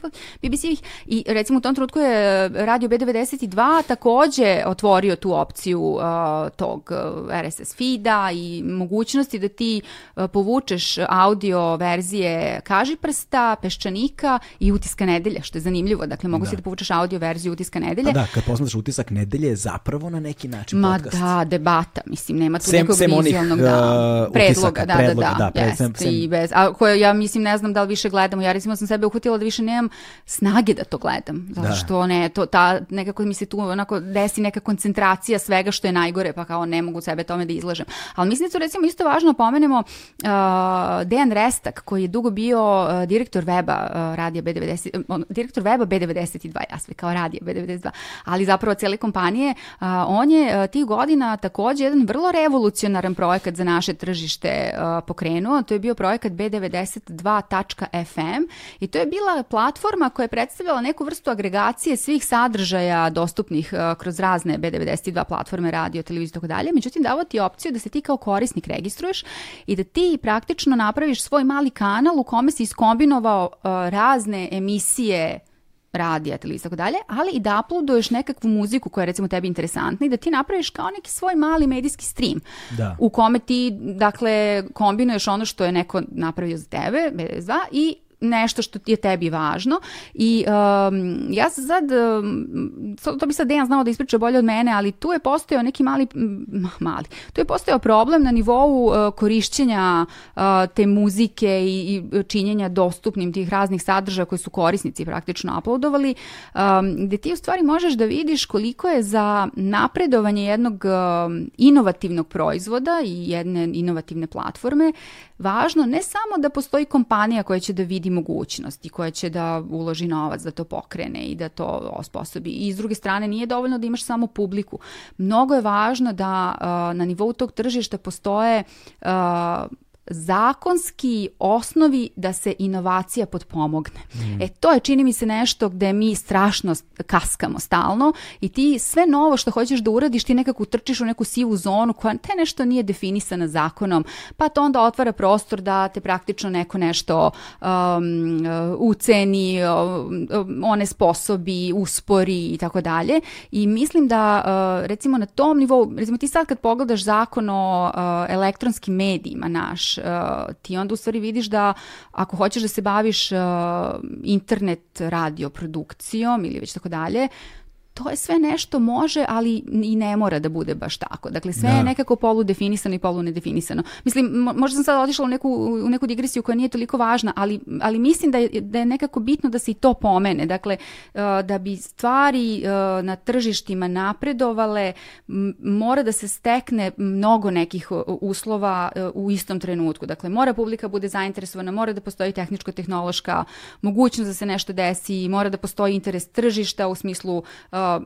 BBC i recimo u tom trenutku je radio B92 takođe otvorio tu opciju uh, tog uh, RSS feeda i mogućnosti da ti uh, povučeš audio verzije kaži prsta, peščanika i utiska nedelje, što je zanimljivo. Dakle, mogu da. si da povučeš audio verziju utiska nedelje. A da, kad posmatraš utisak nedelje je zapravo na neki način Ma podcast. da, debata, mislim, nema tu Sem- nekog sem onih, vizionog uh, da, predloga, utisaka, da, predloga, da, da, da, jest, sem- sem- i bez, a koje ja mislim, ne znam da li više gledamo, ja recimo sam sebe uhvatila da više nemam snage da to gledam, zato Da. što ne, to, ta, nekako mi se tu onako desi neka koncentracija svega što je najgore, pa kao ne mogu sebe tome da izlažem. Ali mislim da su recimo isto važno pomenemo uh, Dejan Restak, koji je dugo bio uh, direktor weba uh, radija B90, on, direktor weba B92, ja sve kao radija B92, ali zapravo cele kompanije, uh, on je uh, tih godina takođe jedan vrlo revolucionaran projekat za naše tržište uh, pokrenuo, to je bio projekat B92.fm i to je bila platforma koja je predstavljala neku vrstu agregacije svih sadržaja dostupnih uh, kroz razne B92 platforme, radio, televiziju i tako dalje. Međutim, davo ti opciju da se ti kao korisnik registruješ i da ti praktično napraviš svoj mali kanal u kome si iskombinovao uh, razne emisije radija, televizija i tako dalje, ali i da uploaduješ nekakvu muziku koja je recimo tebi interesantna i da ti napraviš kao neki svoj mali medijski stream Da. u kome ti, dakle, kombinuješ ono što je neko napravio za tebe, B92, i nešto što je tebi važno. I um, ja sam sad, um, to bi sad Dejan znao da ispriča bolje od mene, ali tu je postojao neki mali, mali, tu je postojao problem na nivou uh, korišćenja uh, te muzike i, i činjenja dostupnim tih raznih sadržaja koji su korisnici praktično uploadovali, um, gde ti u stvari možeš da vidiš koliko je za napredovanje jednog um, inovativnog proizvoda i jedne inovativne platforme važno ne samo da postoji kompanija koja će da vidi mogućnost i koja će da uloži novac da to pokrene i da to osposobi. I s druge strane nije dovoljno da imaš samo publiku. Mnogo je važno da na nivou tog tržišta postoje zakonski osnovi da se inovacija potpomogne. E to je čini mi se nešto gde mi strašno kaskamo stalno i ti sve novo što hoćeš da uradiš ti nekako utrčiš u neku sivu zonu koja te nešto nije definisana zakonom, pa to onda otvara prostor da te praktično neko nešto um, uceni, um, one sposobi, uspori i tako dalje. I mislim da uh, recimo na tom nivou, recimo ti sad kad pogledaš zakon o uh, elektronskim medijima naš, uh, ti onda u stvari vidiš da ako hoćeš da se baviš uh, internet radio produkcijom ili već tako dalje, to je sve nešto može, ali i ne mora da bude baš tako. Dakle, sve Da. je nekako poludefinisano i polunedefinisano. Mislim, mo- možda sam sad otišla u neku, u neku digresiju koja nije toliko važna, ali, ali mislim da je, da je nekako bitno da se i to pomene. Dakle, uh, da bi stvari uh, na tržištima napredovale, mora da se stekne mnogo nekih uh, uslova u istom trenutku. Dakle, mora publika bude zainteresovana, mora da postoji tehničko-tehnološka mogućnost da se nešto desi, mora da postoji interes tržišta u smislu uh,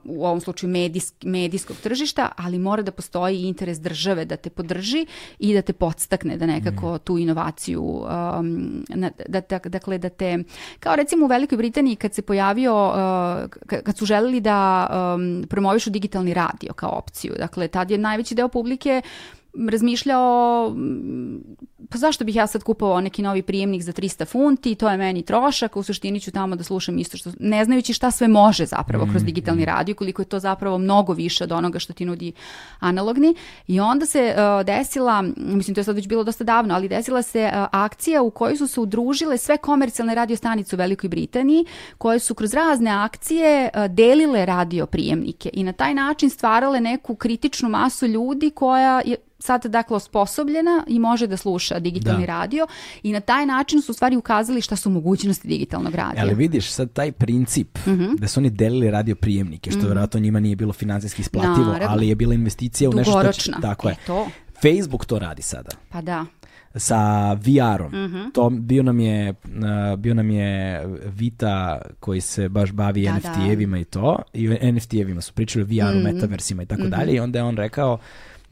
u ovom slučaju medijsk, medijskog tržišta, ali mora da postoji interes države da te podrži i da te podstakne da nekako tu inovaciju um, na, da, da, dakle da te kao recimo u Velikoj Britaniji kad se pojavio uh, ka- kad su želeli da um, promovišu digitalni radio kao opciju dakle tad je najveći deo publike razmišljao mm, pa zašto bih ja sad kupovao neki novi prijemnik za 300 funti, to je meni trošak, u suštini ću tamo da slušam isto što, ne znajući šta sve može zapravo kroz digitalni radio, koliko je to zapravo mnogo više od onoga što ti nudi analogni. I onda se uh, desila, mislim to je sad već bilo dosta davno, ali desila se uh, akcija u kojoj su se udružile sve komercijalne radio stanice u Velikoj Britaniji, koje su kroz razne akcije uh, delile radio prijemnike i na taj način stvarale neku kritičnu masu ljudi koja je sad dakle osposobljena i može da sluša digitalni Da. radio i na taj način su u stvari ukazali šta su mogućnosti digitalnog radija. Ali vidiš sad taj princip Mhm. da su oni delili radio prijemnike, što vjerojatno njima nije bilo finansijski isplativo, Naravno. ali je bila investicija u nešto što će, tako je. E, to. Facebook to radi sada Pa da. sa VR-om. Mhm. To bio nam je uh, bio nam je Vita koji se baš bavi Da, da. NFT-evima i to i NFT-evima su pričali o VR-u, Mhm. metaversima i tako dalje i onda je on rekao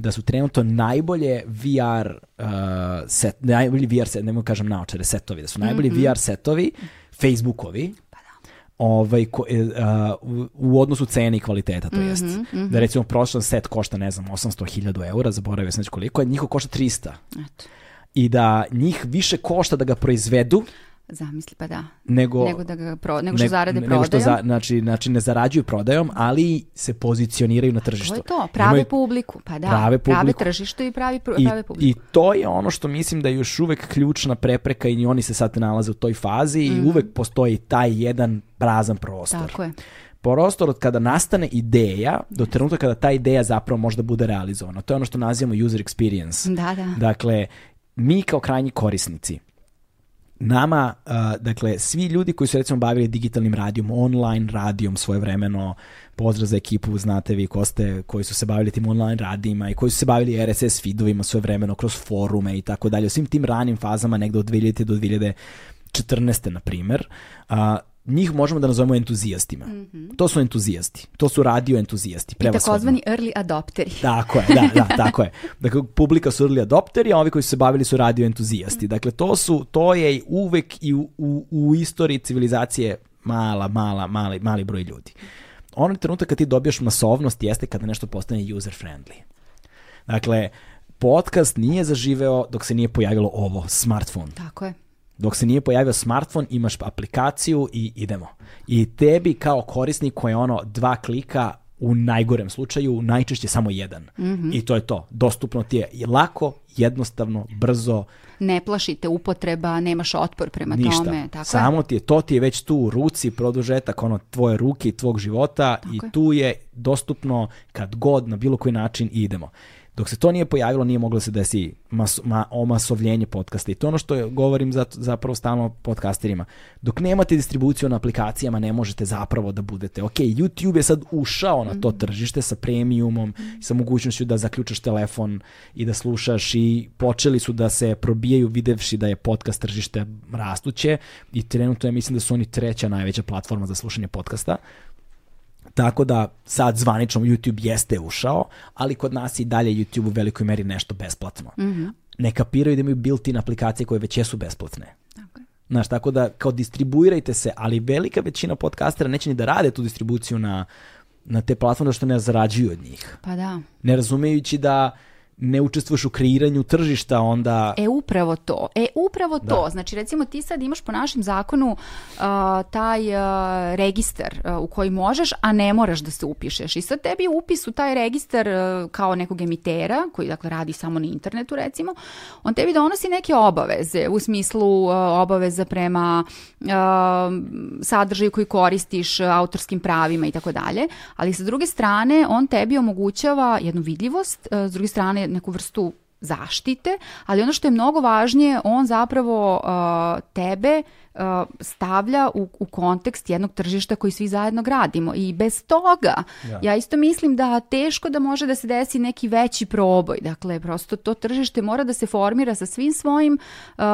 da su trenutno najbolje VR uh, set, najbolji VR set, nemoj kažem naočare, setovi, da su najbolji Mhm. VR setovi Facebookovi, Pa ovaj, ko, a, u, odnosu cene i kvaliteta, to jest. Mhm, Da recimo prosječan set košta, ne znam, 800.000 eura, zaboravio sam već koliko, a njihov košta 300. Eto. I da njih više košta da ga proizvedu Zamisli, pa da. nego, Nego da ga pro, nego što ne- zarade nego što prodajom. za, znači, znači ne zarađuju prodajom, ali se pozicioniraju na tržištu. To je to, prave Imaju- publiku. Pa da, prave prave publiku. tržište i pravi, pr- I, prave publiku. I to je ono što mislim da je još uvek ključna prepreka i oni se sad nalaze u toj fazi i uvek postoji taj jedan prazan prostor. Mhm. Tako je. prostor od kada nastane ideja do trenutka kada ta ideja zapravo možda bude realizovana. To je ono što nazivamo user experience. Da, da. Dakle, mi kao krajnji korisnici, nama, uh, dakle, svi ljudi koji su recimo bavili digitalnim radijom, online radijom svojevremeno, pozdrav za ekipu, znate vi ko ste, koji su se bavili tim online radijima i koji su se bavili RSS feedovima svojevremeno kroz forume i tako dalje, u svim tim ranim fazama negde od 2000. do 2014. na primer, uh, njih možemo da nazovemo entuzijastima. Mm -hmm. To su entuzijasti. To su radio entuzijasti. I takozvani early adopteri. Tako je, da, da, tako je. Dakle, publika su early adopteri, a ovi koji su se bavili su radio entuzijasti. Dakle, to, su, to je uvek i u, u, u istoriji civilizacije mala, mala, mali, mali broj ljudi. Onaj trenutak kad ti dobijaš masovnost jeste kada nešto postane user friendly. Dakle, podcast nije zaživeo dok se nije pojavilo ovo, smartphone. Tako je. Dok se nije pojavio smartphone, imaš aplikaciju i idemo. I tebi kao korisniku je ono dva klika u najgorem slučaju, najčešće samo jedan. Mm -hmm. I to je to. Dostupno ti je lako, jednostavno, brzo. Ne plašite upotreba, nemaš otpor prema Ništa. tome. Tako Samo ti je, to ti je već tu u ruci, produžetak ono tvoje ruke i tvog života tako i je. tu je dostupno kad god, na bilo koji način idemo. Dok se to nije pojavilo, nije moglo da se desi mas, ma, omasovljenje podcasta. I to ono što je, govorim za, zapravo stalno podcasterima. Dok nemate distribuciju na aplikacijama, ne možete zapravo da budete. Ok, YouTube je sad ušao na to mhm. tržište sa premiumom, sa mogućnošću da zaključaš telefon i da slušaš i počeli su da se probijaju videvši da je podcast tržište rastuće i trenutno ja mislim da su oni treća najveća platforma za slušanje podcasta Tako da sad zvanično YouTube jeste ušao, ali kod nas i dalje YouTube u velikoj meri nešto besplatno. Mm -hmm. Ne kapiraju da imaju built-in aplikacije koje već jesu besplatne. Okay. Znaš, tako da kao distribuirajte se, ali velika većina podcastera neće ni da rade tu distribuciju na, na te platforme što ne zarađuju od njih. Pa da. Ne razumejući da ne učestvuješ u kreiranju tržišta, onda... E, upravo to. E, upravo to. Da. Znači, recimo, ti sad imaš po našem zakonu uh, taj uh, registar uh, u koji možeš, a ne moraš da se upišeš. I sad tebi upis u taj registar uh, kao nekog emitera, koji, dakle, radi samo na internetu, recimo, on tebi donosi neke obaveze, u smislu uh, obaveza prema uh, sadržaju koji koristiš, uh, autorskim pravima i tako dalje, ali sa druge strane, on tebi omogućava jednu vidljivost, uh, s druge strane neku vrstu zaštite, ali ono što je mnogo važnije, on zapravo uh, tebe stavlja u, u kontekst jednog tržišta koji svi zajedno gradimo i bez toga ja. ja isto mislim da teško da može da se desi neki veći proboj, dakle prosto to tržište mora da se formira sa svim svojim uh,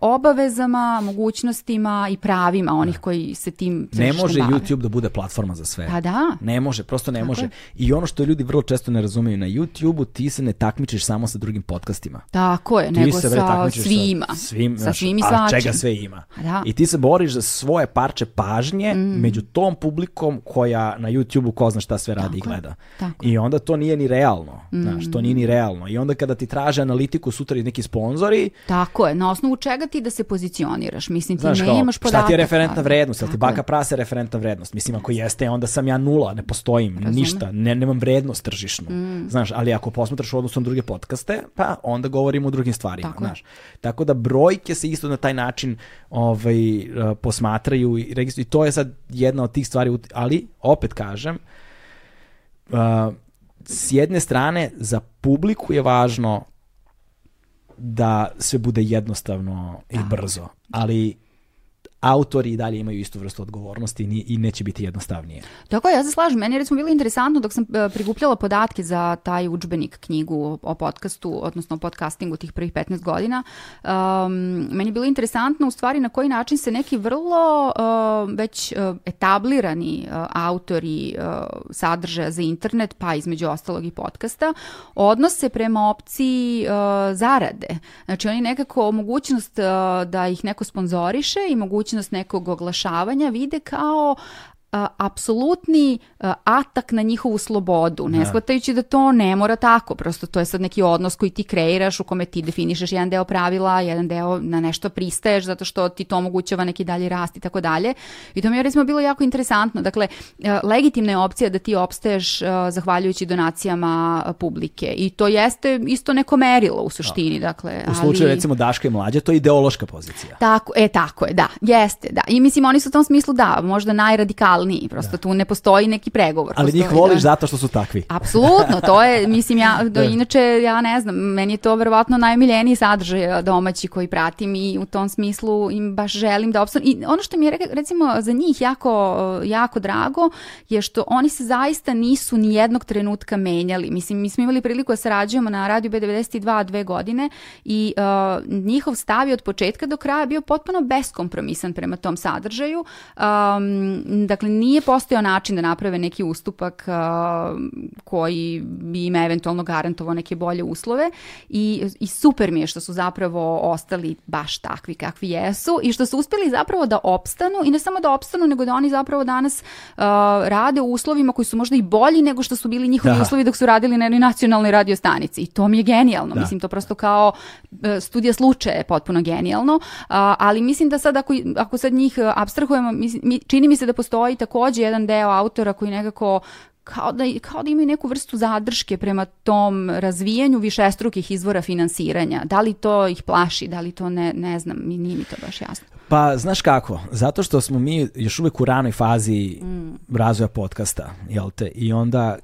obavezama, mogućnostima i pravima onih koji se tim Ne može bave. YouTube da bude platforma za sve. Pa da. Ne može, prosto ne Tako može. Je. I ono što ljudi vrlo često ne razumeju, na YouTube-u ti se ne takmičiš samo sa drugim podcastima. Tako je, ti nego se, sa svima. Sa svim, sa svim i svačim. A čega sve ima. Da. I ti se boriš za svoje parče pažnje mm. među tom publikom koja na YouTube-u ko zna šta sve radi tako, i gleda. Tako. I onda to nije ni realno. Mm. Znaš, to nije ni realno. I onda kada ti traže analitiku sutra iz neki sponzori... Tako je, na osnovu čega ti da se pozicioniraš? Mislim, ti znaš, ne kao, imaš podatak. Šta ti je referentna vrednost? Jel ti baka prase referentna vrednost? Mislim, ako jeste, onda sam ja nula, ne postojim, Razume. ništa, ne, nemam vrednost tržišnu. Mm. Znaš, ali ako posmatraš u odnosu na druge podcaste, pa onda govorimo o drugim stvarima. Tako, znaš. Tako da brojke se isto na taj način ovaj, uh, posmatraju i registruju. I to je sad jedna od tih stvari, ali opet kažem, uh, s jedne strane za publiku je važno da sve bude jednostavno i brzo, ali autori i dalje imaju istu vrstu odgovornosti i neće biti jednostavnije. Tako je, ja se slažem. Meni je recimo bilo interesantno dok sam e, prikupljala podatke za taj udžbenik knjigu o podcastu, odnosno o podcastingu tih prvih 15 godina. Um, meni je bilo interesantno u stvari na koji način se neki vrlo uh, već uh, etablirani uh, autori sadržaja za internet, pa između ostalog i podcasta, odnose prema opciji zarade. Znači oni nekako mogućnost da ih neko sponzoriše i mogućnost mogućnost nekog oglašavanja vide kao a, apsolutni a, atak na njihovu slobodu, ne da. shvatajući da to ne mora tako, prosto to je sad neki odnos koji ti kreiraš u kome ti definišeš jedan deo pravila, jedan deo na nešto pristaješ zato što ti to omogućava neki dalji rast i tako dalje. I to mi je recimo bilo jako interesantno. Dakle, a, legitimna je opcija da ti opstaješ a, zahvaljujući donacijama publike i to jeste isto neko merilo u suštini. Da. Dakle, u slučaju ali... recimo Daška i Mlađe, to je ideološka pozicija. Tako, e, tako je, da, jeste, da. I mislim, oni su u tom smislu, da, možda najradikalniji idealniji, prosto da. tu ne postoji neki pregovor. Ali njih voliš da... zato što su takvi. Apsolutno, to je, mislim, ja, do, da. inače, ja ne znam, meni je to verovatno najmiljeniji sadržaj domaći koji pratim i u tom smislu im baš želim da opstanu. I ono što mi je, recimo, za njih jako, jako drago je što oni se zaista nisu ni jednog trenutka menjali. Mislim, mi smo imali priliku da sarađujemo na radiju B92 dve godine i uh, njihov stav je od početka do kraja bio potpuno beskompromisan prema tom sadržaju. Um, dakle, nije postojao način da naprave neki ustupak uh, koji bi im eventualno garantovao neke bolje uslove i, i super mi je što su zapravo ostali baš takvi kakvi jesu i što su uspeli zapravo da opstanu i ne samo da opstanu, nego da oni zapravo danas uh, rade u uslovima koji su možda i bolji nego što su bili njihovi da. uslovi dok su radili na jednoj nacionalnoj radio stanici. I to mi je genijalno. Da. Mislim, to prosto kao uh, studija slučaja je potpuno genijalno, uh, ali mislim da sad ako, ako sad njih abstrahujemo, mislim, čini mi se da postoji takođe jedan deo autora koji nekako kao da, kao da imaju neku vrstu zadrške prema tom razvijanju višestrukih izvora finansiranja. Da li to ih plaši, da li to ne, ne znam, nije mi to baš jasno. Pa, znaš kako, zato što smo mi još uvek u ranoj fazi mm. razvoja podcasta, jel te, i onda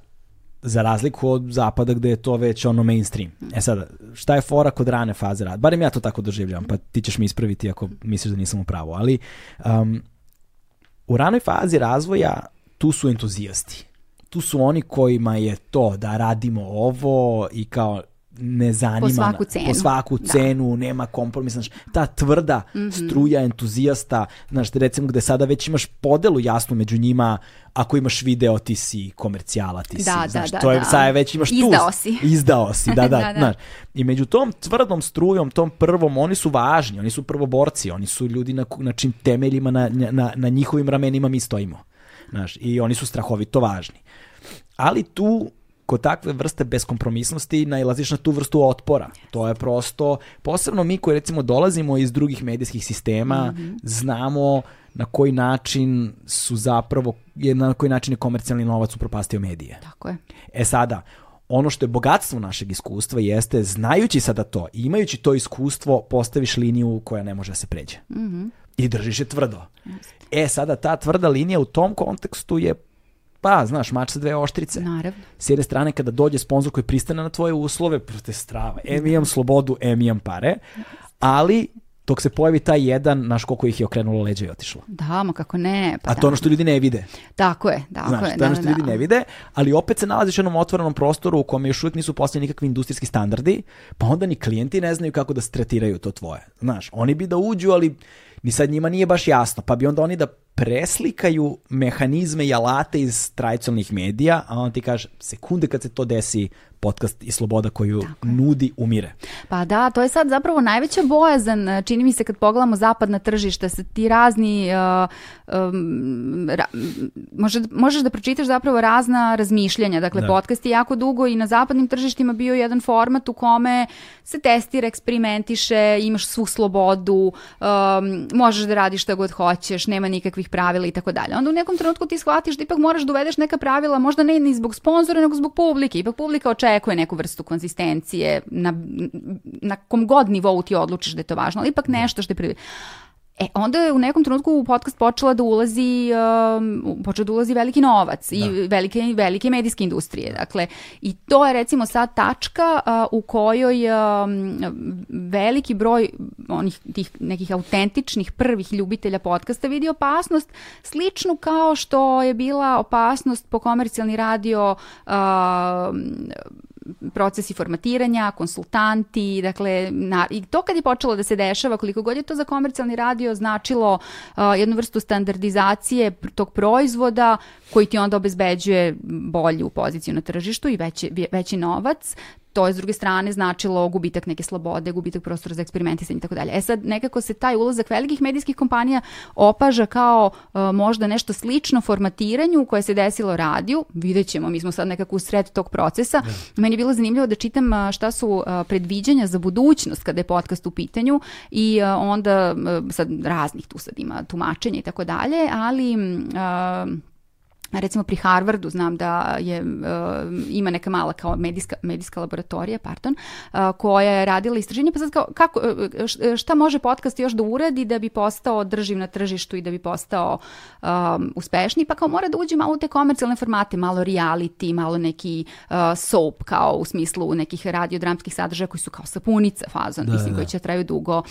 za razliku od zapada gde je to već ono mainstream. Mm. E sad, šta je fora kod rane faze rada? Barem ja to tako doživljavam, pa ti ćeš mi ispraviti ako misliš da nisam u pravu, ali um, u ranoj fazi razvoja tu su entuzijasti. Tu su oni kojima je to da radimo ovo i kao ne zanima po svaku cenu, po svaku da. cenu nema kompromisa, znaš, ta tvrda mm -hmm. struja entuzijasta, znaš, recimo gde sada već imaš podelu jasnu među njima, ako imaš video ti si komercijala, ti da, si, da, znaš, da, to je, da. sad već imaš izdao tu, si. izdao si, da, da, da, da. znaš, i među tom tvrdom strujom, tom prvom, oni su važni, oni su prvoborci, oni su ljudi na, na čim temeljima, na, na, na njihovim ramenima mi stojimo, znaš, i oni su strahovito važni ali tu kod takve vrste beskompromisnosti nailaziš na tu vrstu otpora. To je prosto, posebno mi koji recimo dolazimo iz drugih medijskih sistema, mm -hmm. znamo na koji način su zapravo, na koji način je komercijalni novac upropastio medije. Tako je. E sada, ono što je bogatstvo našeg iskustva jeste, znajući sada to, imajući to iskustvo, postaviš liniju koja ne može da se pređe. Mm -hmm. I držiš je tvrdo. Yes. E sada, ta tvrda linija u tom kontekstu je Pa, znaš, mač sa dve oštrice. Naravno. S jedne strane, kada dođe sponsor koji pristane na tvoje uslove, prate strava. Em imam slobodu, em imam pare, ali dok se pojavi taj jedan, naš koliko ih je okrenulo leđa i otišlo. Da, ma kako ne. Pa A to da. ono što ljudi ne vide. Tako je, tako Znaš, je. to je ono što da, ljudi da. ne vide, ali opet se nalaziš u jednom otvorenom prostoru u kome još uvijek nisu postavljeni nikakvi industrijski standardi, pa onda ni klijenti ne znaju kako da stretiraju to tvoje. Znaš, oni bi da uđu, ali ni sad njima nije baš jasno, pa bi onda oni da preslikaju mehanizme i alate iz tradicionalnih medija, a on ti kaže, sekunde kad se to desi, podcast i sloboda koju Tako. nudi umire. Pa da, to je sad zapravo najveća bojazan, čini mi se kad pogledamo zapadna tržišta, se ti razni, uh, um, ra, može, možeš da pročitaš zapravo razna razmišljanja, dakle da. podcast je jako dugo i na zapadnim tržištima bio jedan format u kome se testira, eksperimentiše, imaš svu slobodu, um, možeš da radiš šta god hoćeš, nema nikakvih pravila i tako dalje. Onda u nekom trenutku ti shvatiš da ipak moraš da uvedeš neka pravila, možda ne ni zbog sponzora, nego zbog publike. Ipak publika očekuje neku vrstu konzistencije, na, na kom god nivou ti odlučiš da je to važno, ali ipak da. nešto što je prvi. E, onda je u nekom trenutku u podcast počela da ulazi, um, počeo da ulazi veliki novac da. i velike, velike medijske industrije. Dakle, i to je recimo sad tačka uh, u kojoj um, veliki broj onih tih nekih autentičnih prvih ljubitelja podcasta vidi opasnost sličnu kao što je bila opasnost po komercijalni radio uh, procesi formatiranja, konsultanti, dakle, na, i to kad je počelo da se dešava, koliko god je to za komercijalni radio značilo uh, jednu vrstu standardizacije tog proizvoda koji ti onda obezbeđuje bolju poziciju na tržištu i veći, veći novac, to je s druge strane značilo gubitak neke slobode, gubitak prostora za eksperimentisanje i tako dalje. E sad nekako se taj ulazak velikih medijskih kompanija opaža kao uh, možda nešto slično formatiranju koje se desilo radiju. Vidjet ćemo, mi smo sad nekako u sred tog procesa. Da. Meni je bilo zanimljivo da čitam uh, šta su uh, predviđanja za budućnost kada je podcast u pitanju i uh, onda uh, sad raznih tu sad ima tumačenja i tako dalje, ali uh, recimo pri Harvardu znam da je, uh, ima neka mala kao medijska, medijska laboratorija, pardon, uh, koja je radila istraženje, pa sad kao, kako, šta može podcast još da uradi da bi postao drživ na tržištu i da bi postao um, uspešniji, pa kao mora da uđe malo u te komercijalne formate, malo reality, malo neki uh, soap, kao u smislu nekih radiodramskih sadržaja koji su kao sapunica fazon, da, mislim, da. koji će traju dugo, uh,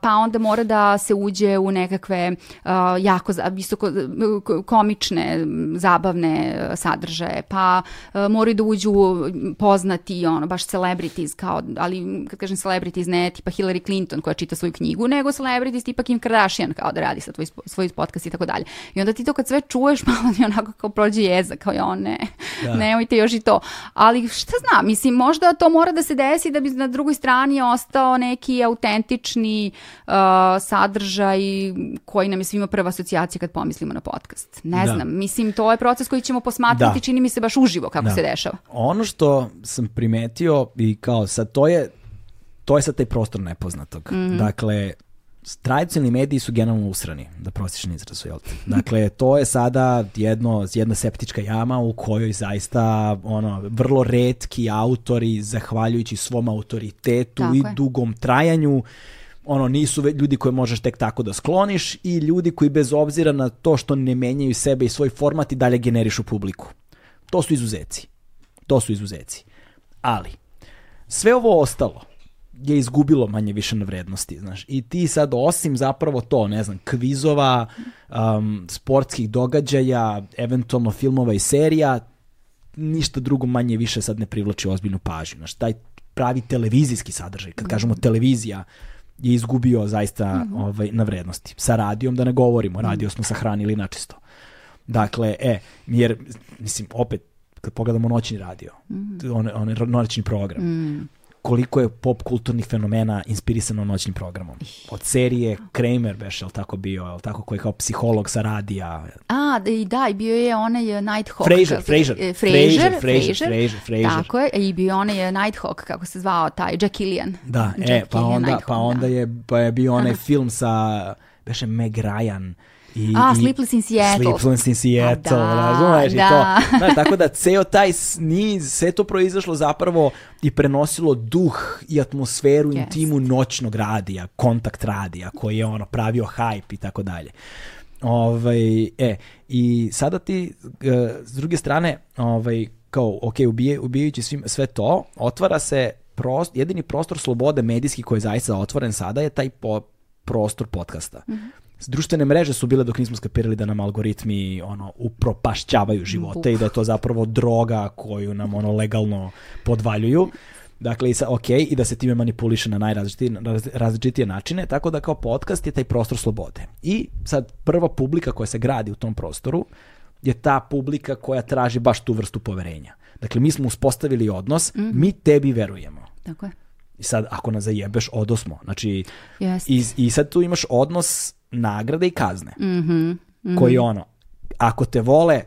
pa onda mora da se uđe u nekakve uh, jako visoko komične zabavne e, sadržaje, pa uh, moraju da uđu poznati, ono, baš celebrities, kao, ali kad kažem celebrities, ne tipa Hillary Clinton koja čita svoju knjigu, nego celebrities tipa Kim Kardashian kao da radi sa tvoj, svoj podcast i tako dalje. I onda ti to kad sve čuješ, malo ti onako kao prođe jeza, kao jo, ne, da. nemojte još i to. Ali šta znam, mislim, možda to mora da se desi da bi na drugoj strani ostao neki autentični uh, sadržaj koji nam je svima prva asocijacija kad pomislimo na podcast. Ne da. znam, mislim, to je proces koji ćemo posmatrati, da. čini mi se baš uživo kako da. se dešava. Ono što sam primetio i kao sad to je to je sad taj prostor nepoznatog. Mm -hmm. Dakle, tradicionalni mediji su generalno usrani, da prostiš izrazu, jel? Dakle, to je sada jedno, jedna septička jama u kojoj zaista ono, vrlo redki autori, zahvaljujući svom autoritetu Tako i je. dugom trajanju, ono nisu ljudi koje možeš tek tako da skloniš i ljudi koji bez obzira na to što ne menjaju sebe i svoj format i dalje generišu publiku. To su izuzeci. To su izuzeci. Ali, sve ovo ostalo je izgubilo manje više na vrednosti, znaš. I ti sad osim zapravo to, ne znam, kvizova, um, sportskih događaja, eventualno filmova i serija, ništa drugo manje više sad ne privlači ozbiljnu pažnju. Znaš, taj pravi televizijski sadržaj, kad kažemo televizija, je izgubio zaista mm -hmm. ovaj, na vrednosti. Sa radijom da ne govorimo, radio smo sahranili načisto. Dakle, e, jer, mislim, opet, kad pogledamo noćni radio, mm on, on noćni program, mm koliko je pop kulturnih fenomena inspirisano noćnim programom. Od serije Kramer beš, je tako bio, je tako, koji je kao psiholog sa radija. A, da, i da, i bio je onaj Nighthawk. Fraser, Fraser, Fraser, Fraser, Fraser, Fraser, Fraser. Tako je, i bio onaj Nighthawk, kako se zvao taj, Jack Killian. Da, Jack e, pa onda, pa onda da. je, pa je bio onaj film sa, beše Meg Ryan, I, A, Sleepless in Seattle. Sleepless in Seattle, da, razumeš da. i to. Znaš, tako da ceo taj niz, sve to proizašlo zapravo i prenosilo duh i atmosferu, yes. intimu noćnog radija, kontakt radija, koji je ono pravio hype i tako dalje. Ovaj, e, i sada ti, e, s druge strane, ovaj, kao, ok, ubije, ubijajući svim, sve to, otvara se prost, jedini prostor slobode medijski koji je zaista otvoren sada je taj po, prostor podcasta. Mm -hmm društvene mreže su bile dok nismo skapirali da nam algoritmi ono upropašćavaju živote Buk. i da je to zapravo droga koju nam ono legalno podvaljuju. Dakle, i sa, ok, i da se time manipuliše na najrazličitije različitije načine, tako da kao podcast je taj prostor slobode. I sad prva publika koja se gradi u tom prostoru je ta publika koja traži baš tu vrstu poverenja. Dakle, mi smo uspostavili odnos, mm. mi tebi verujemo. Tako je. I sad, ako nas zajebeš, odosmo. Znači, yes. i, i sad tu imaš odnos nagrade i kazne. Mm -hmm, mm -hmm. Koji ono, ako te vole,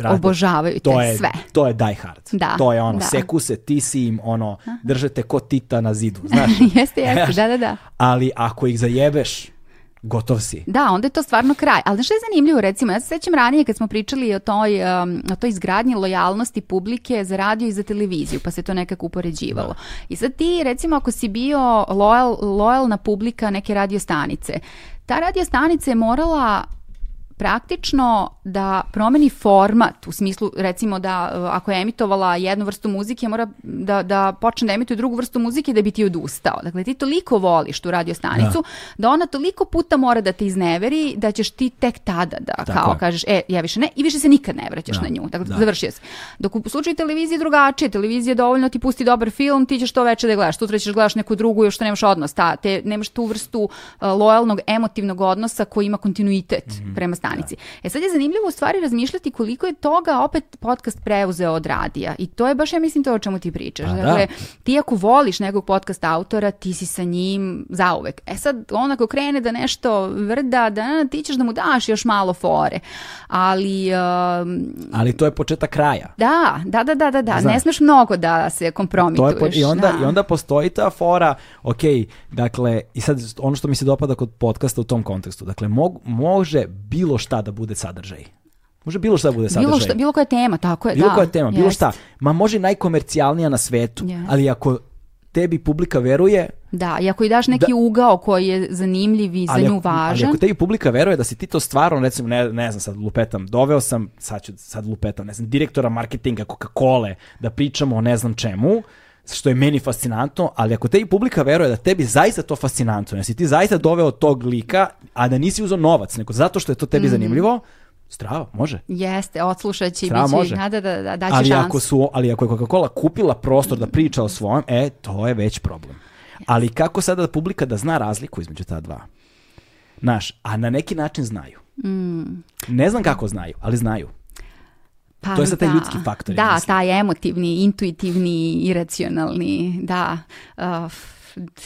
Brate, Obožavaju te to je, sve. To je die hard. Da, to je ono, da. seku se, ti si im ono, držete ko tita na zidu, znaš. jeste, jeste, da, da, da. Ali ako ih zajebeš, gotov si. Da, onda je to stvarno kraj. Ali što je zanimljivo, recimo, ja se sećam ranije kad smo pričali o toj, um, o toj izgradnji lojalnosti publike za radio i za televiziju, pa se to nekako upoređivalo. Da. I sad ti, recimo, ako si bio lojal, lojalna publika neke radio stanice, ta radio stanica je morala praktično da promeni format, u smislu recimo da uh, ako je emitovala jednu vrstu muzike, mora da, da počne da emituje drugu vrstu muzike da bi ti odustao. Dakle, ti toliko voliš tu radio stanicu, da. da ona toliko puta mora da te izneveri da ćeš ti tek tada da Tako kao je. kažeš, e, ja više ne, i više se nikad ne vraćaš da. na nju. Dakle, da. završio se. Dok u slučaju televizije drugačije, televizija dovoljno ti pusti dobar film, ti ćeš to veče da gledaš, sutra ćeš gledaš neku drugu, još što nemaš odnos, ta, te, nemaš tu vrstu uh, lojalnog, emotivnog odnosa koji ima kontinuitet mm -hmm. prema stanici. Da. E sad je zanimljivo u stvari razmišljati koliko je toga opet podcast preuzeo od radija i to je baš, ja mislim, to o čemu ti pričaš. A, da. dakle, da. ti ako voliš nekog podcast autora, ti si sa njim zauvek. E sad, on ako krene da nešto vrda, da ti ćeš da mu daš još malo fore. Ali... Um, ali to je početak kraja. Da, da, da, da, da, da. ne smeš mnogo da se kompromituješ. To je po, i, onda, da. I onda postoji ta fora, ok, dakle, i sad ono što mi se dopada kod podcasta u tom kontekstu, dakle, mog, može bilo šta da bude sadržaj. Može bilo šta da bude sadržaj. Bilo, šta, bilo koja tema, tako je, bilo da. koja tema, bilo jest. šta. Ma može najkomercijalnija na svetu, Jest. ali ako tebi publika veruje, Da, i ako i daš neki ugao koji je zanimljiv i za ali, nju ako, ali važan, ako tebi publika veruje da si ti to stvarno, recimo, ne, ne znam sad lupetam, doveo sam, sad ću sad lupetam, ne znam, direktora marketinga Coca-Cola da pričamo o ne znam čemu, što je meni fascinantno, ali ako tebi publika veruje da tebi zaista to fascinantno, da si ti zaista doveo tog lika, a da nisi uzeo novac, nego zato što je to tebi Mhm. zanimljivo, Strava, može. jeste, odslušat će i bit će, da, da, da, da, daće ali šansu. ako, su, ali ako je Coca-Cola kupila prostor da priča o svojem, e, to je već problem. Ali kako sada da publika da zna razliku između ta dva? Znaš, a na neki način znaju. Mm. Ne znam kako znaju, ali znaju. Па, Тоа се да, лудски фактори. Да, тај таа емотивни, интуитивни, ирационални, да. Uh,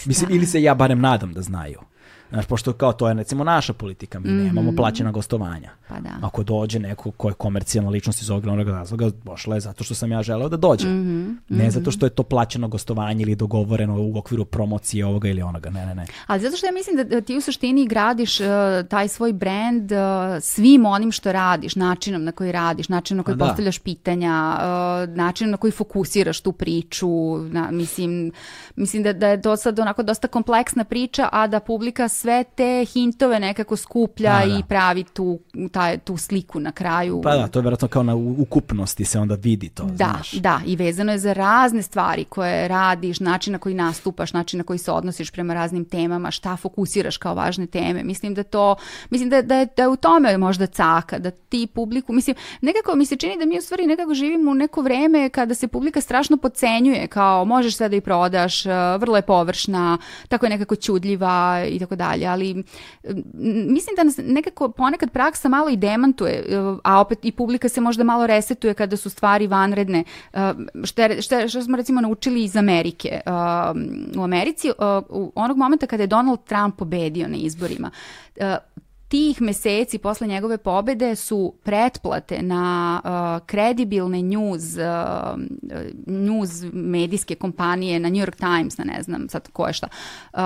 Mislim, да. или се ја барем надам да знају. Znaš, pošto kao to je recimo naša politika, mi nemamo plaćena gostovanja. Pa da. Ako dođe neko ko je komercijalna ličnost iz ovog onog razloga, došla je zato što sam ja želeo da dođe. Mhm, Ne zato što je to plaćeno gostovanje ili dogovoreno u okviru promocije ovoga ili onoga. Ne, ne, ne. Ali zato što ja mislim da- da ti u suštini gradiš uh, taj svoj brand uh, svim onim što radiš, načinom na koji radiš, načinom na koji A da. postavljaš pitanja, uh, načinom na koji fokusiraš tu priču. Na, mislim, mislim da, da je to sad onako dosta kompleksna priča, a da publika sve te hintove nekako skuplja A, da. i pravi tu, taj, tu sliku na kraju. Pa da, to je vjerojatno kao na ukupnosti se onda vidi to, Da, znaš. da, i vezano je za razne stvari koje radiš, način na koji nastupaš, način na koji se odnosiš prema raznim temama, šta fokusiraš kao važne teme. Mislim da to, mislim da, da, je, da je u tome možda caka, da ti publiku, mislim, nekako mi se čini da mi u stvari nekako živimo u neko vreme kada se publika strašno podcenjuje, kao možeš sve da i prodaš, eh, vrlo je površna, tako je nekako čudljiva i tako dalje, ali m, mislim da nas nekako ponekad praksa malo i demantuje, eh, a opet i publika se možda malo resetuje kada su stvari vanredne. Što, je- što, smo recimo naučili iz Amerike. Eh, U Americi, u onog momenta kada je Donald Trump pobedio na izborima, tih meseci posle njegove pobede su pretplate na uh, kredibilne news, uh, news medijske kompanije, na New York Times, na ne znam sad ko je šta, uh,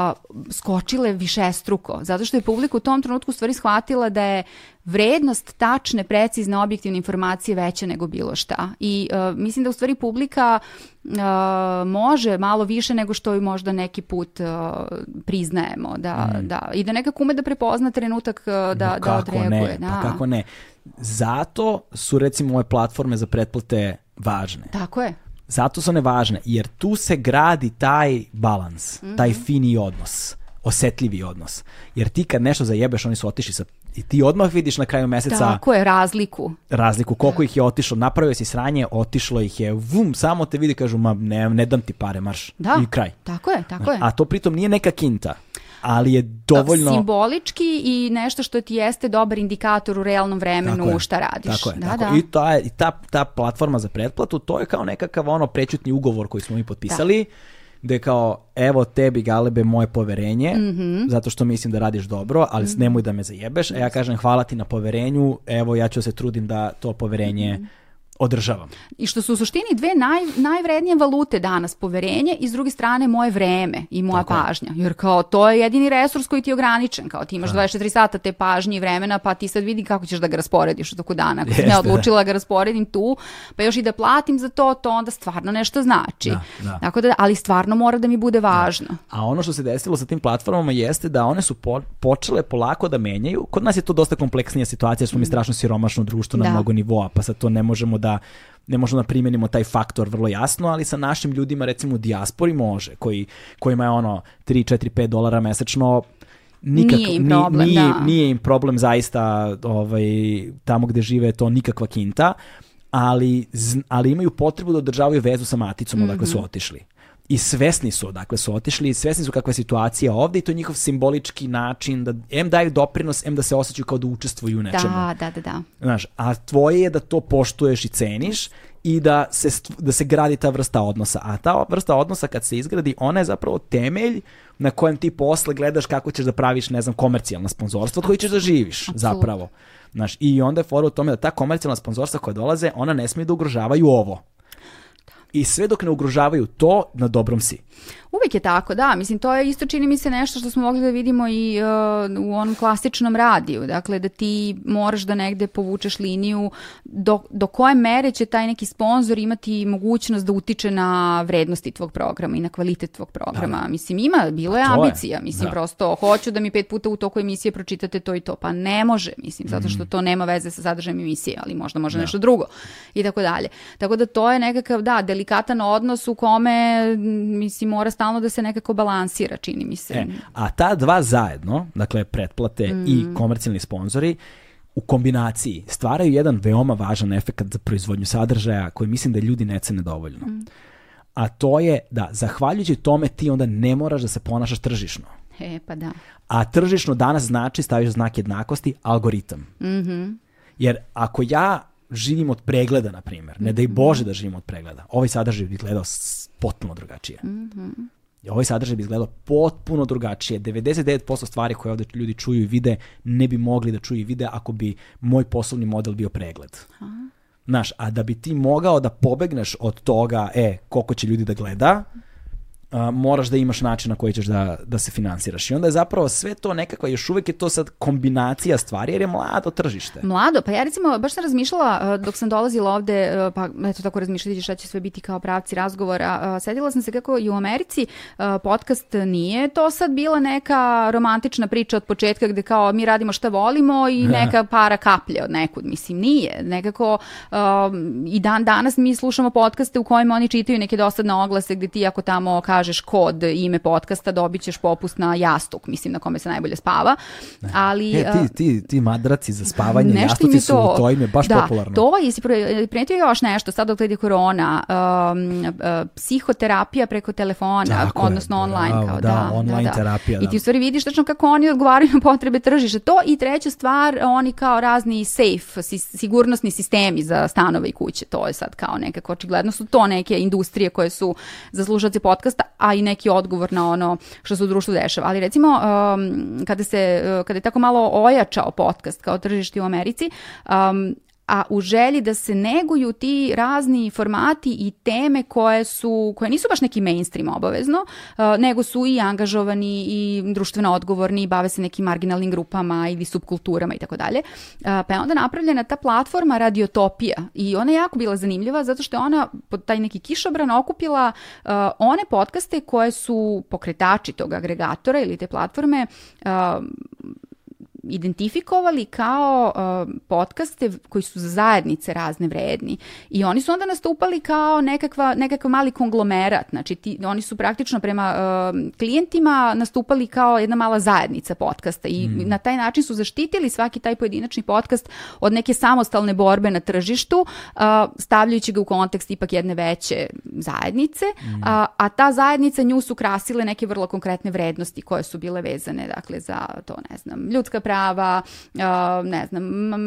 skočile višestruko, zato što je publika u tom trenutku stvari shvatila da je vrednost tačne, precizne, objektivne informacije veća nego bilo šta. I uh, mislim da u stvari publika može malo više nego što i možda neki put priznajemo. Da, da, I da nekako ume da prepozna trenutak da, da kako odreaguje. ne, da. pa kako ne. Zato su recimo ove platforme za pretplate važne. Tako je. Zato su one važne, jer tu se gradi taj balans, Mhm. taj fini odnos, osetljivi odnos. Jer ti kad nešto zajebeš, oni su otišli sa... I ti odmah vidiš na kraju meseca Tako je, razliku. razliku, koliko ih je otišlo, napravio si sranje, otišlo ih je, vum, samo te vidi, kažu, ma ne, ne dam ti pare, marš. Da, I kraj. tako je, tako je. A to pritom nije neka kinta, ali je dovoljno... Simbolički i nešto što ti jeste dobar indikator u realnom vremenu Tako je. šta radiš. Tako je, da, tako. da. I, ta, i ta, ta platforma za pretplatu, to je kao nekakav ono prečutni ugovor koji smo mi potpisali, gde je kao, evo tebi Galebe moje poverenje, Mhm. zato što mislim da radiš dobro, ali nemoj da me zajebeš, a ja kažem hvala ti na poverenju, evo ja ću se trudim da to poverenje Mhm. Održavam. I što su u suštini dve naj, najvrednije valute danas, poverenje i s druge strane moje vreme i moja Tako pažnja. Jer kao to je jedini resurs koji ti je ograničen, kao ti imaš 24 sata te pažnje i vremena, pa ti sad vidi kako ćeš da ga rasporediš u toku dana. Ako sam ja da. odlučila da ga rasporedim tu, pa još i da platim za to, to onda stvarno nešto znači. Da, da. Tako da, ali stvarno mora da mi bude važno. A ono što se desilo sa tim platformama jeste da one su po- počele polako da menjaju. Kod nas je to dosta kompleksnija situacija, jer smo mi strašno siromašno društvo na Da. mnogo nivoa, pa sad to ne možemo da ne možemo da primenimo taj faktor vrlo jasno, ali sa našim ljudima recimo u dijaspori može, koji, kojima je ono 3, 4, 5 dolara mesečno nikak, Nije im ni- problem, nije, da. nije im problem zaista ovaj, tamo gde žive to nikakva kinta, ali, ali imaju potrebu da održavaju vezu sa maticom odakle Mhm. su otišli. I svesni su odakle su otišli, i svesni su kakva je situacija ovde i to je njihov simbolički način da em daju doprinos, em da se osjećaju kao da učestvuju u nečemu. Da, da, da, da. Znaš, a tvoje je da to poštuješ i ceniš i da se, da se gradi ta vrsta odnosa. A ta vrsta odnosa kad se izgradi, ona je zapravo temelj na kojem ti posle gledaš kako ćeš da praviš, ne znam, komercijalna sponzorstva od kojih ćeš da živiš zapravo. Znaš, I onda je fora u tome da ta komercijalna sponzorstva koja dolaze, ona ne smije da ugrožavaju ovo. I sve dok ne ugrožavaju to, na dobrom si. Uvek je tako, da. Mislim, to je isto čini mi se nešto što smo mogli da vidimo i uh, u onom klasičnom radiju. Dakle, da ti moraš da negde povučeš liniju do, do koje mere će taj neki sponsor imati mogućnost da utiče na vrednosti tvog programa i na kvalitet tvog programa. Da. Mislim, ima, bilo je ambicija. Mislim, da. prosto, hoću da mi pet puta u toku emisije pročitate to i to. Pa ne može, mislim, zato što mm. to nema veze sa sadržajem emisije, ali možda može da. nešto drugo i tako dalje. Tako da to je nekakav, da, delikatan odnos u kome, mislim, mora stalno da se nekako balansira, čini mi se. E, a ta dva zajedno, dakle pretplate mm. i komercijalni sponzori, u kombinaciji stvaraju jedan veoma važan efekt za proizvodnju sadržaja koji mislim da ljudi ne cene dovoljno. Mm. A to je da zahvaljujući tome ti onda ne moraš da se ponašaš tržišno. E, pa da. A tržišno danas znači, staviš znak jednakosti, algoritam. Mm -hmm. Jer ako ja živim od pregleda, na primjer, ne da i mhm. Bože da živim od pregleda, ovaj sadržaj bi gledao potpuno drugačije. Mm -hmm. Ovaj sadržaj bi izgledao potpuno drugačije. 99% stvari koje ovde ljudi čuju i vide ne bi mogli da čuju i vide ako bi moj poslovni model bio pregled. Aha. Znaš, a da bi ti mogao da pobegneš od toga, e, koliko će ljudi da gleda, a, moraš da imaš način na koji ćeš da, da se finansiraš. I onda je zapravo sve to nekakva, još uvek je to sad kombinacija stvari, jer je mlado tržište. Mlado, pa ja recimo baš sam razmišljala dok sam dolazila ovde, pa eto tako razmišljati šta će sve biti kao pravci razgovora. Sedila sam se kako i u Americi podcast nije to sad bila neka romantična priča od početka gde kao mi radimo šta volimo i neka para kaplje od nekud. Mislim, nije. Nekako um, i dan danas mi slušamo podcaste u kojima oni čitaju neke dosadne oglase gde ti ako tamo kažeš kod ime podcasta, dobit ćeš popust na jastuk, mislim na kome se najbolje spava. Ali, e, ti, ti, ti madraci za spavanje, jastuci su, to, to im je baš da, popularno. To, jesi primetio još nešto, sad dok gledi korona, um, uh, psihoterapija preko telefona, Tako odnosno je, online. Bravo, kao, da, da, online da, da. terapija. I ti u stvari vidiš tačno kako oni odgovaraju na potrebe tržišta. To i treća stvar, oni kao razni safe, sigurnosni sistemi za stanove i kuće. To je sad kao nekako, očigledno su to neke industrije koje su za slušalci podcasta, a i neki odgovor na ono što se u društvu dešava. Ali recimo, um, kada, se, kada je tako malo ojačao podcast kao tržište u Americi, um, a u želji da se neguju ti razni formati i teme koje su koje nisu baš neki mainstream obavezno, uh, nego su i angažovani i društveno odgovorni, bave se nekim marginalnim grupama ili subkulturama i tako dalje. Uh, pa je onda napravljena ta platforma Radiotopija i ona je jako bila zanimljiva zato što je ona pod taj neki kišobran okupila uh, one podcaste koje su pokretači tog agregatora ili te platforme identifikovali kao uh, podcaste koji su za zajednice razne vredni i oni su onda nastupali kao nekakva, nekakav mali konglomerat, znači ti, oni su praktično prema uh, klijentima nastupali kao jedna mala zajednica podcasta i mm. na taj način su zaštitili svaki taj pojedinačni podcast od neke samostalne borbe na tržištu, uh, stavljajući ga u kontekst ipak jedne veće zajednice, mm. a, a ta zajednica nju su krasile neke vrlo konkretne vrednosti koje su bile vezane dakle za to ne znam, ljudska prava prava, ne znam,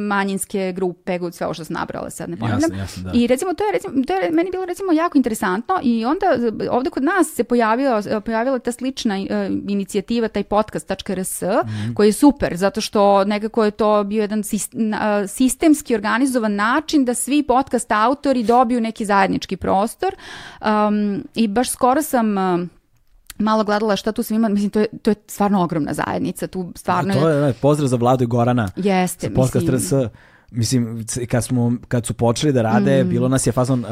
manjinske grupe, sve ovo što sam nabrala sad, ne ponavljam. Da. I recimo to je, recimo, to je meni bilo recimo jako interesantno i onda ovde kod nas se pojavio, pojavila ta slična uh, inicijativa, taj podcast.rs, mm -hmm. koji je super, zato što nekako je to bio jedan sistemski organizovan način da svi podcast autori dobiju neki zajednički prostor um, i baš skoro sam uh, malo gledala šta tu svima, mislim, to je, to je stvarno ogromna zajednica, tu stvarno... A to je, je pozdrav za Vladu i Gorana. Jeste, podcast mislim... RS, mislim, kad, smo, kad su počeli da rade, mm. bilo nas je fazon, uh,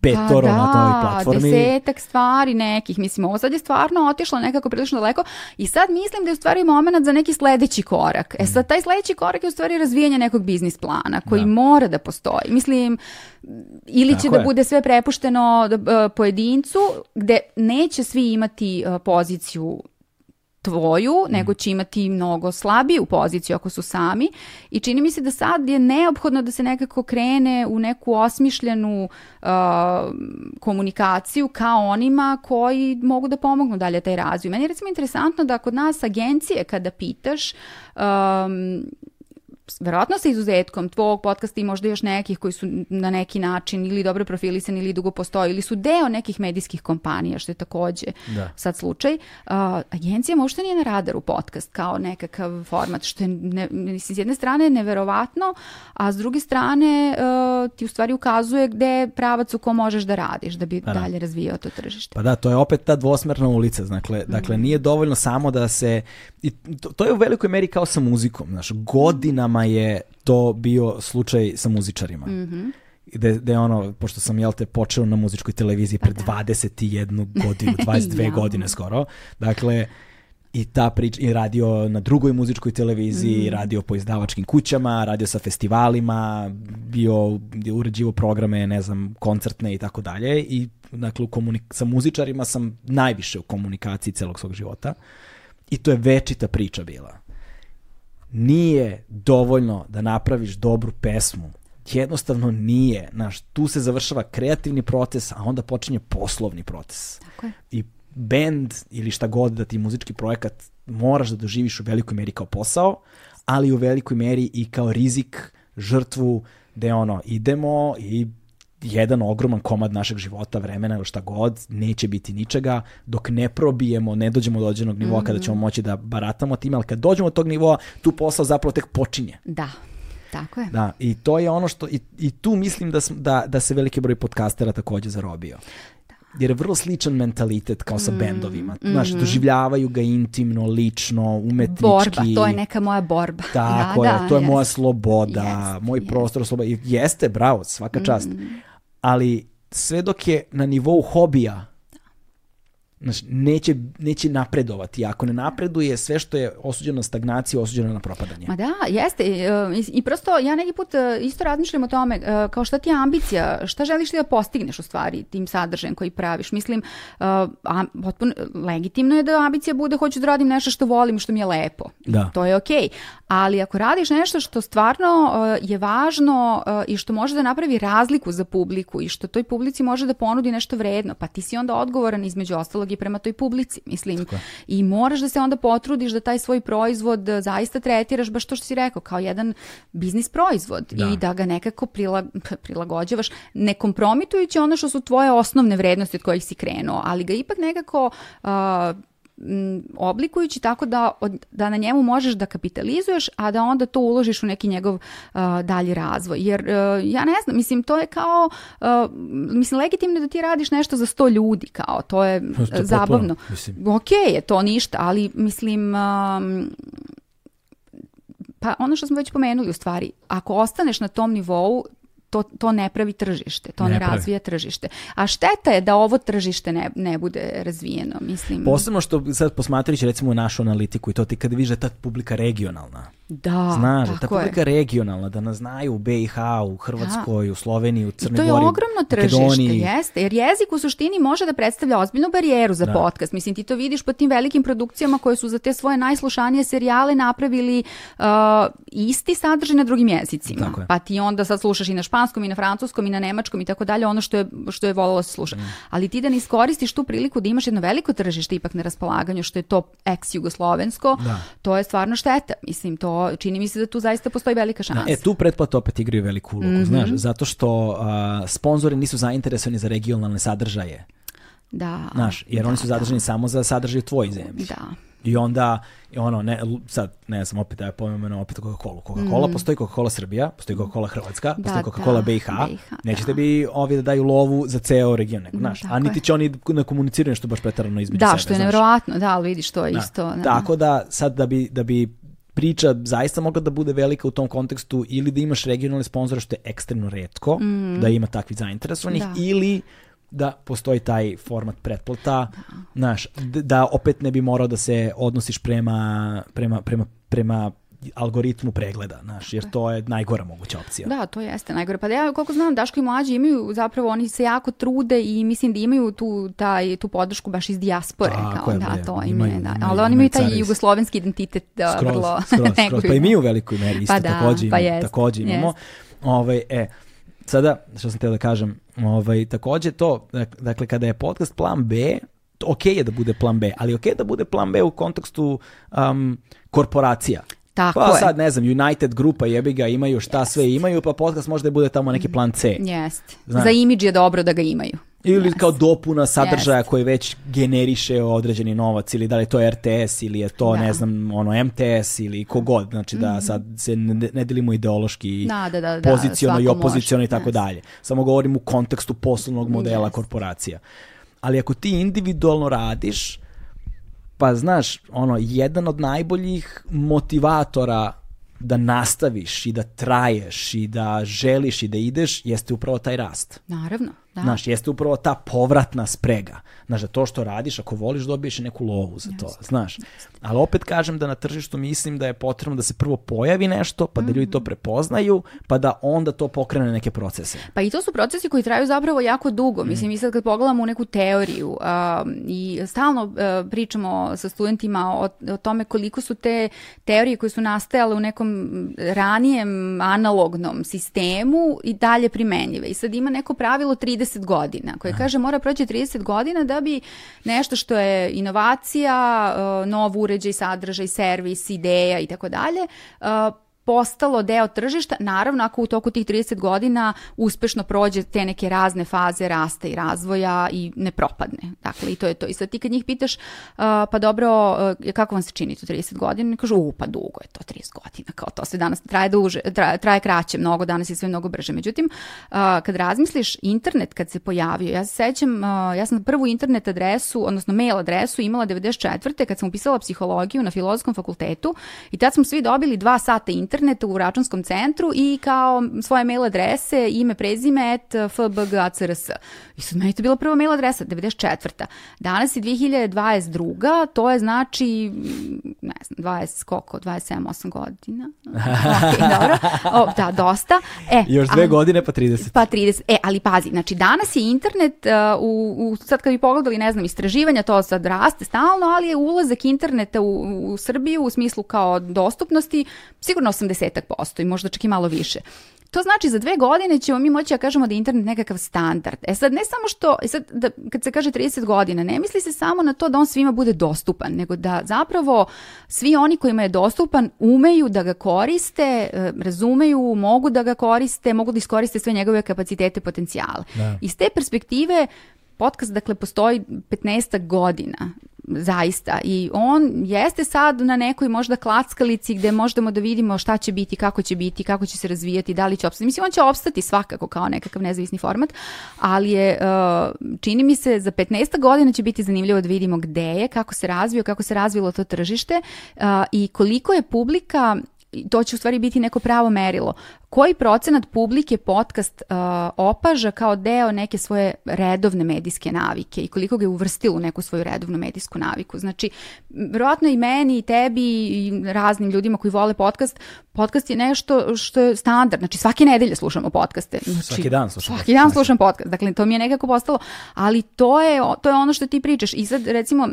petoro pa da, na toj platformi. desetak stvari nekih. Mislim, ovo sad je stvarno otišlo nekako prilično daleko i sad mislim da je u stvari moment za neki sledeći korak. E sad, taj sledeći korak je u stvari razvijanje nekog biznis plana koji da. mora da postoji. Mislim, ili Tako će da je. da bude sve prepušteno uh, pojedincu gde neće svi imati uh, poziciju tvoju, mm. nego će imati mnogo slabiju poziciju ako su sami i čini mi se da sad je neophodno da se nekako krene u neku osmišljenu uh, komunikaciju kao onima koji mogu da pomognu dalje taj razvoj. Meni je recimo interesantno da kod nas agencije kada pitaš um, verovatno sa izuzetkom tvog podcasta i možda još nekih koji su na neki način ili dobro profilisani ili dugo postoji ili su deo nekih medijskih kompanija, što je takođe da. sad slučaj. Uh, agencija možda nije na radaru podcast kao nekakav format, što je ne, s jedne strane neverovatno, a s druge strane uh, ti u stvari ukazuje gde je pravac u ko možeš da radiš da bi pa da. dalje razvijao to tržište. Pa da, to je opet ta dvosmerna ulica. Dakle, mm. dakle nije dovoljno samo da se... I to, to je u velikoj meri kao sa muzikom. Znaš, godinama je to bio slučaj sa muzičarima. Mm -hmm gde, gde ono, pošto sam, jel te, počeo na muzičkoj televiziji pred 21 pa godinu, 22 ja. godine skoro, dakle, i ta priča, i radio na drugoj muzičkoj televiziji, mm. radio po izdavačkim kućama, radio sa festivalima, bio, uređivo programe, ne znam, koncertne i tako dalje, i dakle, u sa muzičarima sam najviše u komunikaciji celog svog života, i to je večita priča bila nije dovoljno da napraviš dobru pesmu. Jednostavno nije. Znaš, tu se završava kreativni proces, a onda počinje poslovni proces. Tako je. I band ili šta god da ti muzički projekat moraš da doživiš u velikoj meri kao posao, ali u velikoj meri i kao rizik, žrtvu, gde ono, idemo i jedan ogroman komad našeg života, vremena ili šta god, neće biti ničega dok ne probijemo, ne dođemo do određenog nivoa mm -hmm. kada ćemo moći da baratamo time, ali kad dođemo do tog nivoa, tu posao zapravo tek počinje. Da. Tako je. Da, i to je ono što, i, i tu mislim da, da, da se veliki broj podcastera takođe zarobio jer je vrlo sličan mentalitet kao sa mm, bendovima. Znaš, mm. doživljavaju ga intimno, lično, umetnički. Borba, to je neka moja borba. Tako da, je, da, to je jest. moja sloboda, jest, moj jest. prostor sloboda. Jeste, bravo, svaka čast. Mm. Ali sve dok je na nivou hobija, Znači, neće, neće napredovati. Ako ne napreduje, sve što je osuđeno na stagnaciju, osuđeno na propadanje. Ma da, jeste. I, i prosto ja neki put e, isto razmišljam o tome, e, kao šta ti je ambicija, šta želiš ti da postigneš u stvari tim sadržajem koji praviš. Mislim, e, a, potpuno, legitimno je da ambicija bude hoću da radim nešto što volim, što mi je lepo. Da. To je okej. Okay. Ali ako radiš nešto što stvarno je važno i što može da napravi razliku za publiku i što toj publici može da ponudi nešto vredno, pa ti si onda odgovoran između ostalog i prema toj publici, mislim. I moraš da se onda potrudiš da taj svoj proizvod e, zaista tretiraš baš to što si rekao, kao jedan biznis proizvod da. i da ga nekako prila, prilagođavaš, ne kompromitujući ono što su tvoje osnovne vrednosti od kojih si krenuo, ali ga ipak nekako uh, oblikujući tako da, od, da na njemu možeš da kapitalizuješ, a da onda to uložiš u neki njegov uh, dalji razvoj. Jer uh, ja ne znam, mislim, to je kao, uh, mislim, legitimno da ti radiš nešto za sto ljudi, kao, to je uh, zabavno. Ok je to ništa, ali mislim, um, pa ono što smo već pomenuli u stvari, ako ostaneš na tom nivou, to, to ne pravi tržište, to ne, ne razvija tržište. A šteta je da ovo tržište ne, ne bude razvijeno, mislim. Posebno što sad posmatrajući recimo našu analitiku i to ti kad vidiš da ta publika regionalna. Da, Znaš, ta publika je. regionalna, da nas znaju u BiH, u Hrvatskoj, da. u Sloveniji, u Crnoj Gori, I to je ogromno tržište, jeste, jer jezik u suštini može da predstavlja ozbiljnu barijeru za da. podcast. Mislim, ti to vidiš po tim velikim produkcijama koje su za te svoje najslušanije serijale napravili uh, isti sadržaj na drugim jezicima. Pa ti onda sad slušaš i na španskom i na francuskom i na nemačkom i tako dalje, ono što je, što je volalo da se sluša. Mm. Ali ti da ne iskoristiš tu priliku da imaš jedno veliko tržište ipak na raspolaganju, što je to ex-jugoslovensko, da. to je stvarno šteta. Mislim, to čini mi se da tu zaista postoji velika šansa. Da, e, tu pretplata opet igraju veliku ulogu, mm -hmm. znaš, zato što uh, sponzori nisu zainteresovani za regionalne sadržaje. Da. Znaš, jer da, oni su zadržani da. samo za sadržaj u tvojoj zemlji. Da. I onda, ono, ne, sad, ne znam, opet da je pomenu opet Coca-Cola. Coca-Cola, mm. postoji Coca-Cola Srbija, postoji Coca-Cola Hrvatska, da, postoji Coca-Cola da, BiH. BiH Nećete da. bi ovi da daju lovu za ceo region, nego, znaš, a niti će oni ne komuniciraju nešto baš pretarano između da, sebe. Da, što je nevjerojatno, da, ali vidiš, to je da. isto. Da. Tako da, sad da bi, da bi priča zaista mogla da bude velika u tom kontekstu ili da imaš regionalne sponzore što je ekstremno redko, mm. da ima takvih zainteresovanih, da. ili da postoji taj format pretplata, da. znaš, da opet ne bi morao da se odnosiš prema, prema, prema, prema algoritmu pregleda, znaš, jer to je najgora moguća opcija. Da, to jeste najgora. Pa da ja koliko znam, Daško i mlađi imaju, zapravo oni se jako trude i mislim da imaju tu, taj, tu podršku baš iz dijaspore. Tako kao, je, da, to im je, da. Ali oni imaju taj jugoslovenski identitet da, skroz, vrlo skroz, skroz. Pa i mi u velikoj meri isto pa da, takođe, pa imamo, takođe imamo. Jest. Ovaj, e, sada, što sam teo da kažem, ovaj, takođe to, dakle, kada je podcast plan B, ok je da bude plan B, ali ok je da bude plan B u kontekstu um, korporacija. Tako pa je. sad ne znam, United grupa jebi ga imaju šta sve imaju, pa podcast možda bude tamo neki plan C. Jeste. Za imidž je dobro da ga imaju. Ili Jeste. kao dopuna sadržaja Jeste. koji već generiše određeni novac ili da li je to RTS ili je to Da. ne znam ono MTS ili kogod, znači da sad se ne, ne delimo ideološki Da, da, da, da, poziciono i opoziciono i tako jeste. dalje. Samo govorim u kontekstu poslovnog modela korporacija. Ali ako ti individualno radiš, pa znaš, ono, jedan od najboljih motivatora da nastaviš i da traješ i da želiš i da ideš jeste upravo taj rast. Naravno, da. Znaš, jeste upravo ta povratna sprega. Znaš, da to što radiš, ako voliš, dobiješ i neku lovu za to, znaš. Ali opet kažem da na tržištu mislim da je potrebno da se prvo pojavi nešto, pa da ljudi Mhm. to prepoznaju, pa da onda to pokrene neke procese. Pa i to su procesi koji traju zapravo jako dugo. Mm. Mislim, mi sad kad pogledamo u neku teoriju um, i stalno uh, pričamo sa studentima o, o tome koliko su te teorije koje su nastajale u nekom ranijem analognom sistemu i dalje primenjive. I sad ima neko pravilo 30 godina koje kaže mora proći 30 godina da bi nešto što je inovacija, uh, nov uređaj, sadržaj, servis, ideja i tako dalje, uh, postalo deo tržišta, naravno ako u toku tih 30 godina uspešno prođe te neke razne faze rasta i razvoja i ne propadne. Dakle, i to je to. I sad ti kad njih pitaš, uh, pa dobro, uh, kako vam se čini to 30 godina? Ne kažu, u, pa dugo je to 30 godina, kao to sve danas traje duže, traje, traje kraće mnogo, danas je sve mnogo brže. Međutim, uh, kad razmisliš, internet kad se pojavio, ja se sećam, uh, ja sam prvu internet adresu, odnosno mail adresu imala 94. kad sam upisala psihologiju na filozofskom fakultetu i tad smo svi dobili dva sata interneta u računskom centru i kao svoje mail adrese, ime, prezime, et fbgacrs. I sad meni to bila prva mail adresa, 94. Danas je 2022. To je znači, ne znam, 20, koliko, 27, 8 godina. ok, dobro. O, da, dosta. E, Još dve ali- godine pa 30. Pa 30. E, ali pazi, znači danas je internet, uh, u, u, sad kad bi pogledali, ne znam, istraživanja, to sad raste stalno, ali je ulazak interneta u, u Srbiju u smislu kao dostupnosti sigurno 80% i možda čak i malo više. To znači za dve godine ćemo mi moći da kažemo da je internet nekakav standard. E sad ne samo što, e sad da, kad se kaže 30 godina, ne misli se samo na to da on svima bude dostupan, nego da zapravo svi oni kojima je dostupan umeju da ga koriste, e, razumeju, mogu da ga koriste, mogu da iskoriste sve njegove kapacitete, potencijale. Iz te perspektive podcast dakle postoji 15 godina zaista i on jeste sad na nekoj možda klackalici gde možemo da vidimo šta će biti, kako će biti, kako će se razvijati, da li će opstati. Mislim, on će opstati svakako kao nekakav nezavisni format, ali je, uh, čini mi se, za 15 godina će biti zanimljivo da vidimo gde je, kako se razvio, kako se razvilo to tržište uh, i koliko je publika to će u stvari biti neko pravo merilo. Koji procenat publike podcast uh, opaža kao deo neke svoje redovne medijske navike i koliko ga je uvrstilo u neku svoju redovnu medijsku naviku? Znači, vjerojatno i meni i tebi i raznim ljudima koji vole podcast, podcast je nešto što je standard. Znači, svake nedelje slušamo podcaste. Znači, Svaki dan slušam Svaki dan slušam podcast. Dakle, to mi je nekako postalo, ali to je, to je ono što ti pričaš. I sad, recimo,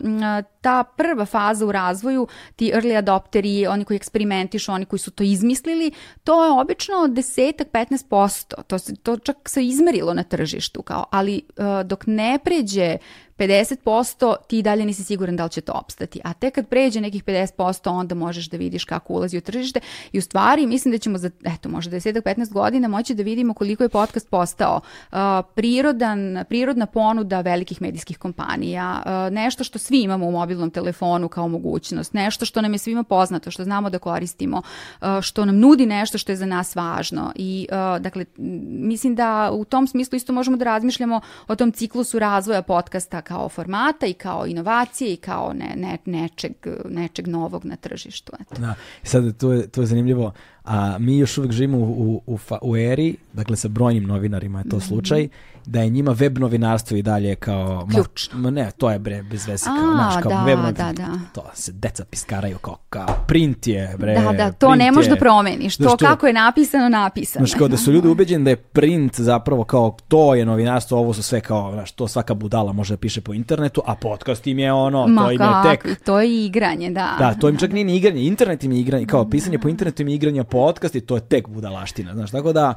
ta prva faza u razvoju, ti early adopteri, oni koji eksperimentišu, oni koji su to izmislili, to je obično desetak, 15%. To, se, to čak se izmerilo na tržištu, kao, ali uh, dok ne pređe 50% ti dalje nisi siguran da li će to opstati. A tek kad pređe nekih 50% onda možeš da vidiš kako ulazi u tržište i u stvari mislim da ćemo za, eto, možda 10-15 godina moći da vidimo koliko je podcast postao uh, prirodan, prirodna ponuda velikih medijskih kompanija, uh, nešto što svi imamo u mobilnom telefonu kao mogućnost, nešto što nam je svima poznato, što znamo da koristimo, uh, što nam nudi nešto što je za nas važno i uh, dakle mislim da u tom smislu isto možemo da razmišljamo o tom ciklusu razvoja podcasta kao formata i kao inovacije i kao ne, ne, nečeg, nečeg novog na tržištu. Eto. Da, sad to je, to je zanimljivo, a mi još uvijek živimo u, u, u, u eri, dakle sa brojnim novinarima je to Mhm. slučaj, da je njima web novinarstvo i dalje kao... Ključno. Ma, ne, to je bre bez veze, kao, A, znaš, kao da, web novinarstvo, da, da. to se deca piskaraju kao, kao print je, bre, Da, da, to ne možeš da promeniš. To to- kako je napisano, napisano. Znaš, kao da su ljudi ubeđeni da je print zapravo kao to je novinarstvo, ovo su sve kao, znaš, to svaka budala može da piše po internetu, a podcast im je ono, Ma to im je tek to je igranje, da. Da, to im čak nije ni igranje, internet im je igranje, kao pisanje po internetu im je igranje podcast i to je tek budalaština, znaš, tako da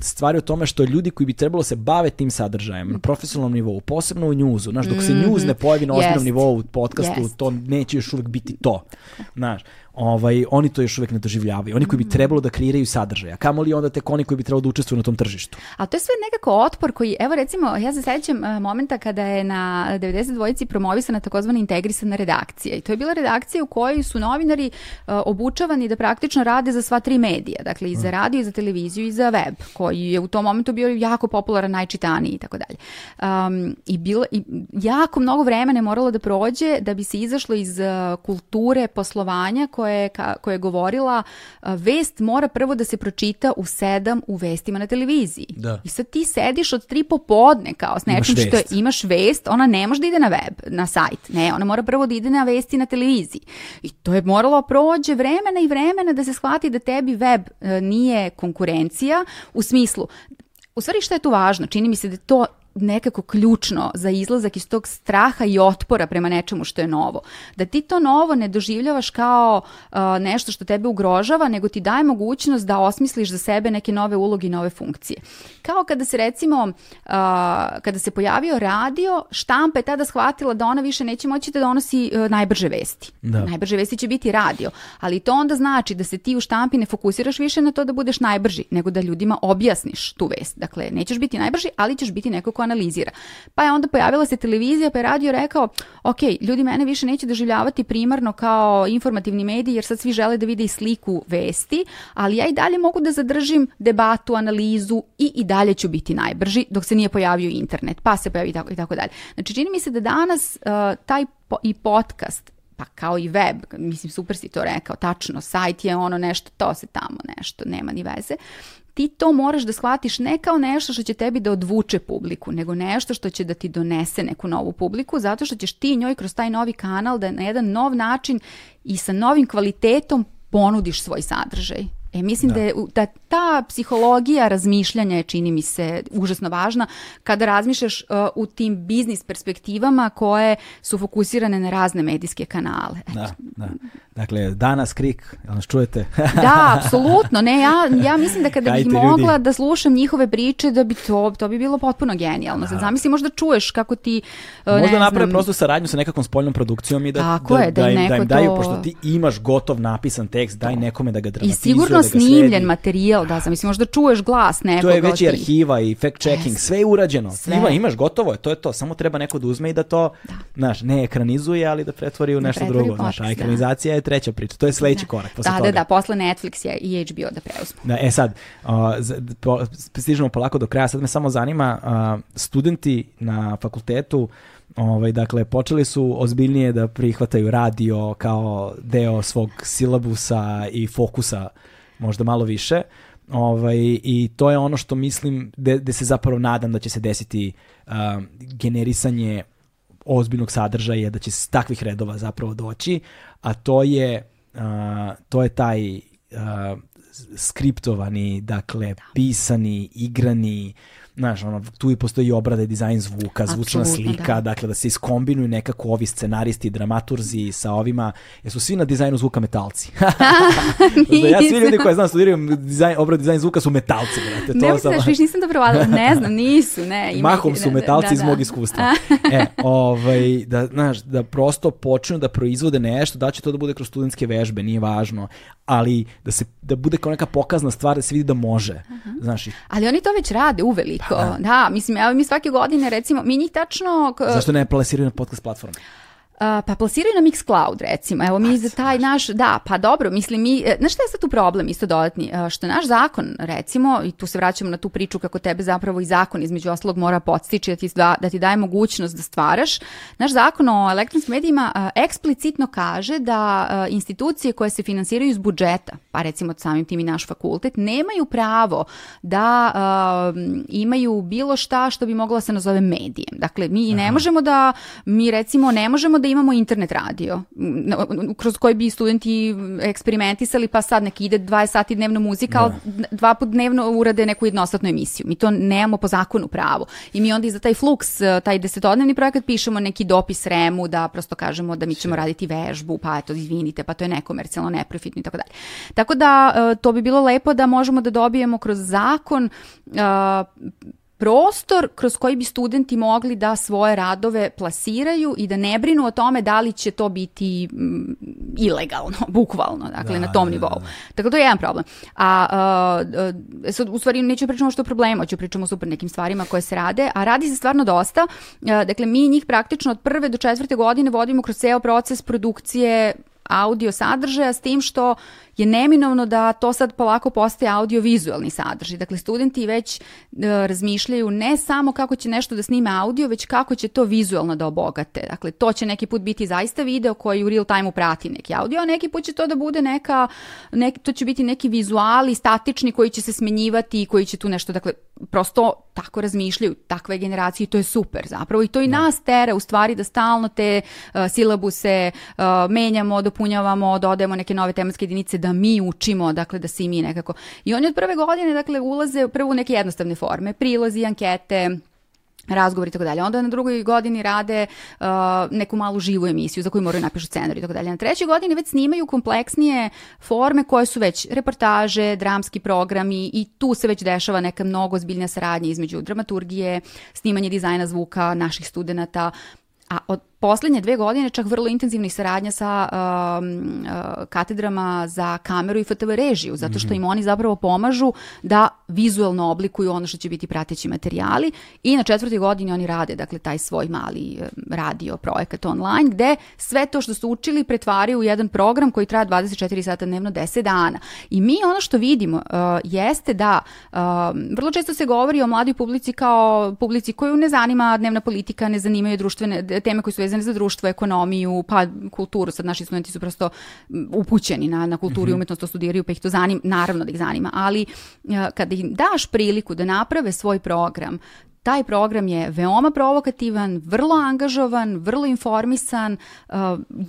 stvari u tome što ljudi koji bi trebalo se bave tim sadržajem na profesionalnom nivou, posebno u njuzu, znaš, dok se njuz ne pojavi na ozbiljnom nivou u podcastu, to neće još uvijek biti to, znaš, ovaj, oni to još uvek ne doživljavaju. Oni koji bi mm. trebalo da kreiraju sadržaj, a kamoli onda tek oni koji bi trebalo da učestvuju na tom tržištu. A to je sve nekako otpor koji, evo recimo, ja se sećam uh, momenta kada je na 90 dvojici promovisana takozvana integrisana redakcija i to je bila redakcija u kojoj su novinari uh, obučavani da praktično rade za sva tri medija, dakle i za mm. radio, i za televiziju i za web, koji je u tom momentu bio jako popularan, najčitaniji i tako dalje. Um, I bilo, i jako mnogo vremena je moralo da prođe da bi se izašlo iz uh, kulture poslovanja koja koje, ka, koja je govorila vest mora prvo da se pročita u sedam u vestima na televiziji. Da. I sad ti sediš od tri popodne kao s nečim što je, imaš vest, ona ne može da ide na web, na sajt. Ne, ona mora prvo da ide na vesti na televiziji. I to je moralo prođe vremena i vremena da se shvati da tebi web e, nije konkurencija u smislu U stvari šta je tu važno? Čini mi se da to nekako ključno za izlazak iz tog straha i otpora prema nečemu što je novo. Da ti to novo ne doživljavaš kao uh, nešto što tebe ugrožava, nego ti daje mogućnost da osmisliš za sebe neke nove uloge i nove funkcije. Kao kada se recimo, uh, kada se pojavio radio, štampa je tada shvatila da ona više neće moći da donosi uh, najbrže vesti. Da. Najbrže vesti će biti radio, ali to onda znači da se ti u štampi ne fokusiraš više na to da budeš najbrži, nego da ljudima objasniš tu vest. Dakle, nećeš biti najbrži, ali ćeš biti neko ko analizira. Pa je onda pojavila se televizija, pa je radio rekao, ok, ljudi mene više neće doživljavati primarno kao informativni medij, jer sad svi žele da vide i sliku vesti, ali ja i dalje mogu da zadržim debatu, analizu i i dalje ću biti najbrži dok se nije pojavio internet, pa se pojavi i tako, i tako dalje. Znači, čini mi se da danas uh, taj po, i podcast pa kao i web, mislim super si to rekao, tačno, sajt je ono nešto, to se tamo nešto, nema ni veze ti to moraš da shvatiš ne kao nešto što će tebi da odvuče publiku, nego nešto što će da ti donese neku novu publiku, zato što ćeš ti njoj kroz taj novi kanal da na jedan nov način i sa novim kvalitetom ponudiš svoj sadržaj. E, mislim da. da, je, da ta psihologija razmišljanja je, čini mi se, užasno važna kada razmišljaš uh, u tim biznis perspektivama koje su fokusirane na razne medijske kanale. Da, da. Dakle, danas krik, jel nas čujete? da, apsolutno. Ne, ja, ja mislim da kada bih mogla ljudi. da slušam njihove priče, da bi to, to bi bilo potpuno genijalno. Sad zamisli možda čuješ kako ti, uh, Možda naprave prosto saradnju sa nekakvom spoljnom produkcijom i da, Tako da, je, da, da, im, da im daju, to... pošto ti imaš gotov napisan tekst, daj nekome da ga dramatizuje, I sigurno da snimljen materijal, da, zamisli možda čuješ glas nekoga. To je već i arhiva i fact checking, sve je urađeno. Sve. Ima, imaš, gotovo je, to je to. Samo treba neko da uzme i da to, da. znaš, ne ekranizuje, ali da pretvori u nešto da drugo. Znaš, a da. ekranizacija da. je treća priča. To je sledeći da. korak posle da, toga. Da, da, posle Netflix je i HBO da preuzmu. Da, e sad, uh, po, stižemo polako do kraja, sad me samo zanima, uh, studenti na fakultetu Ovaj, dakle, počeli su ozbiljnije da prihvataju radio kao deo svog silabusa i fokusa možda malo više. Ovaj, I to je ono što mislim, gde se zapravo nadam da će se desiti uh, generisanje ozbiljnog sadržaja, da će s takvih redova zapravo doći, a to je, uh, to je taj uh, skriptovani, dakle, pisani, igrani, znaš, ono, tu i postoji obrada dizajn zvuka, zvučna Absolutno, slika, da. dakle da se iskombinuju nekako ovi scenaristi, dramaturzi sa ovima, jer su svi na dizajnu zvuka metalci. da ja svi ljudi koji znam studiraju dizajn, obradu dizajn zvuka su metalci, brate. To ne sam... viš, nisam dobro vadila, ne znam, nisu, ne. Ima Mahom su metalci da, da, iz mog iskustva. e, ovaj, da, znaš, da prosto počnu da proizvode nešto, da će to da bude kroz studentske vežbe, nije važno, ali da se da bude kao neka pokazna stvar da se vidi da može. Uh -huh. Znaš, ali oni to već rade uveliko. Pa, da. da, mislim, evo mi svake godine recimo, mi njih tačno... Zašto ne plasiraju na podcast platformu? Uh, pa plasiraju na Mixcloud recimo, evo mi za taj naš, da, pa dobro, mislim mi, e, znaš šta je sad tu problem isto dodatni, uh, što naš zakon recimo, i tu se vraćamo na tu priču kako tebe zapravo i zakon između ostalog mora podstići da ti, da, da ti daje mogućnost da stvaraš, naš zakon o elektronskim medijima uh, eksplicitno kaže da institucije koje se finansiraju iz budžeta, pa recimo samim tim i naš fakultet, nemaju pravo da imaju bilo šta što bi moglo da se nazove medijem. Dakle, mi Aha. ne možemo da, mi recimo ne možemo da da imamo internet radio, kroz koji bi studenti eksperimentisali, pa sad neki ide 20 sati dnevno muzika, ali da. dva put dnevno urade neku jednostatnu emisiju. Mi to nemamo po zakonu pravo. I mi onda i za taj Flux, taj desetodnevni projekat, pišemo neki dopis REM-u da prosto kažemo da mi ćemo raditi vežbu, pa eto, izvinite, pa to je nekomercijalno, neprofitno i tako dalje. Tako da, e, to bi bilo lepo da možemo da dobijemo kroz zakon uh, prostor kroz koji bi studenti mogli da svoje radove plasiraju i da ne brinu o tome da li će to biti mm, ilegalno, bukvalno, dakle, da, na tom da, nivou. Da, da. Tako to je jedan problem. A, a, a sad, u stvari, neću pričamo što problema, ću pričamo o super nekim stvarima koje se rade, a radi se stvarno dosta. A, dakle, mi njih praktično od prve do četvrte godine vodimo kroz ceo proces produkcije audio sadržaja s tim što je neminovno da to sad polako postaje audio-vizualni sadržaj. Dakle, studenti već e, razmišljaju ne samo kako će nešto da snime audio, već kako će to vizualno da obogate. Dakle, to će neki put biti zaista video koji u real time prati neki audio, a neki put će to da bude neka, nek, to će biti neki vizuali statični koji će se smenjivati i koji će tu nešto, dakle, prosto tako razmišljaju takve generacije i to je super zapravo i to i da. nas tera u stvari da stalno te uh, silabuse uh, menjamo, dopunjavamo, dodajemo neke nove tematske jedinice da mi učimo, dakle da se i mi nekako. I oni od prve godine dakle ulaze prvo u neke jednostavne forme, prilozi, ankete, razgovori i tako dalje. Onda na drugoj godini rade uh, neku malu živu emisiju za koju moraju napišu scenarij i tako dalje. Na trećoj godini već snimaju kompleksnije forme koje su već reportaže, dramski programi i tu se već dešava neka mnogo zbiljna saradnja između dramaturgije, snimanje dizajna zvuka naših studenta, a od poslednje dve godine čak vrlo intenzivnih saradnja sa um, uh, katedrama za kameru i FTV režiju, zato što mhm. im oni zapravo pomažu da vizuelno oblikuju ono što će biti prateći materijali i na četvrtoj godini oni rade dakle taj svoj mali um, radio projekat online gde sve to što su učili pretvaraju u jedan program koji traje 24 sata dnevno 10 dana. I mi ono što vidimo uh, jeste da uh, vrlo često se govori o mladoj publici kao publici koju ne zanima dnevna politika, ne zanimaju društvene teme koje su vezane za društvo, ekonomiju, pa kulturu. Sad naši studenti su prosto upućeni na, na kulturu mm -hmm. i umetnost, to studiraju, pa ih to zanima, naravno da ih zanima, ali kada im daš priliku da naprave svoj program, Taj program je veoma provokativan, vrlo angažovan, vrlo informisan, uh,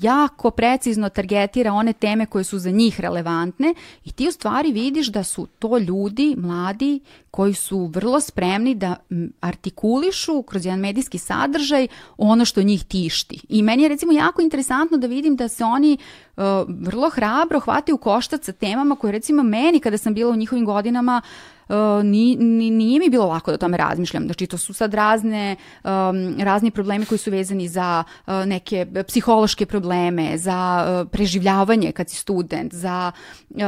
jako precizno targetira one teme koje su za njih relevantne i ti u stvari vidiš da su to ljudi, mladi, koji su vrlo spremni da artikulišu kroz jedan medijski sadržaj ono što njih tišti. I meni je recimo jako interesantno da vidim da se oni uh, vrlo hrabro hvataju koštac sa temama koje recimo meni kada sam bila u njihovim godinama uh, Uh, ni, ni, nije mi bilo lako da o tome razmišljam. Znači, to su sad razne, um, razni problemi koji su vezani za uh, neke psihološke probleme, za uh, preživljavanje kad si student, za, uh,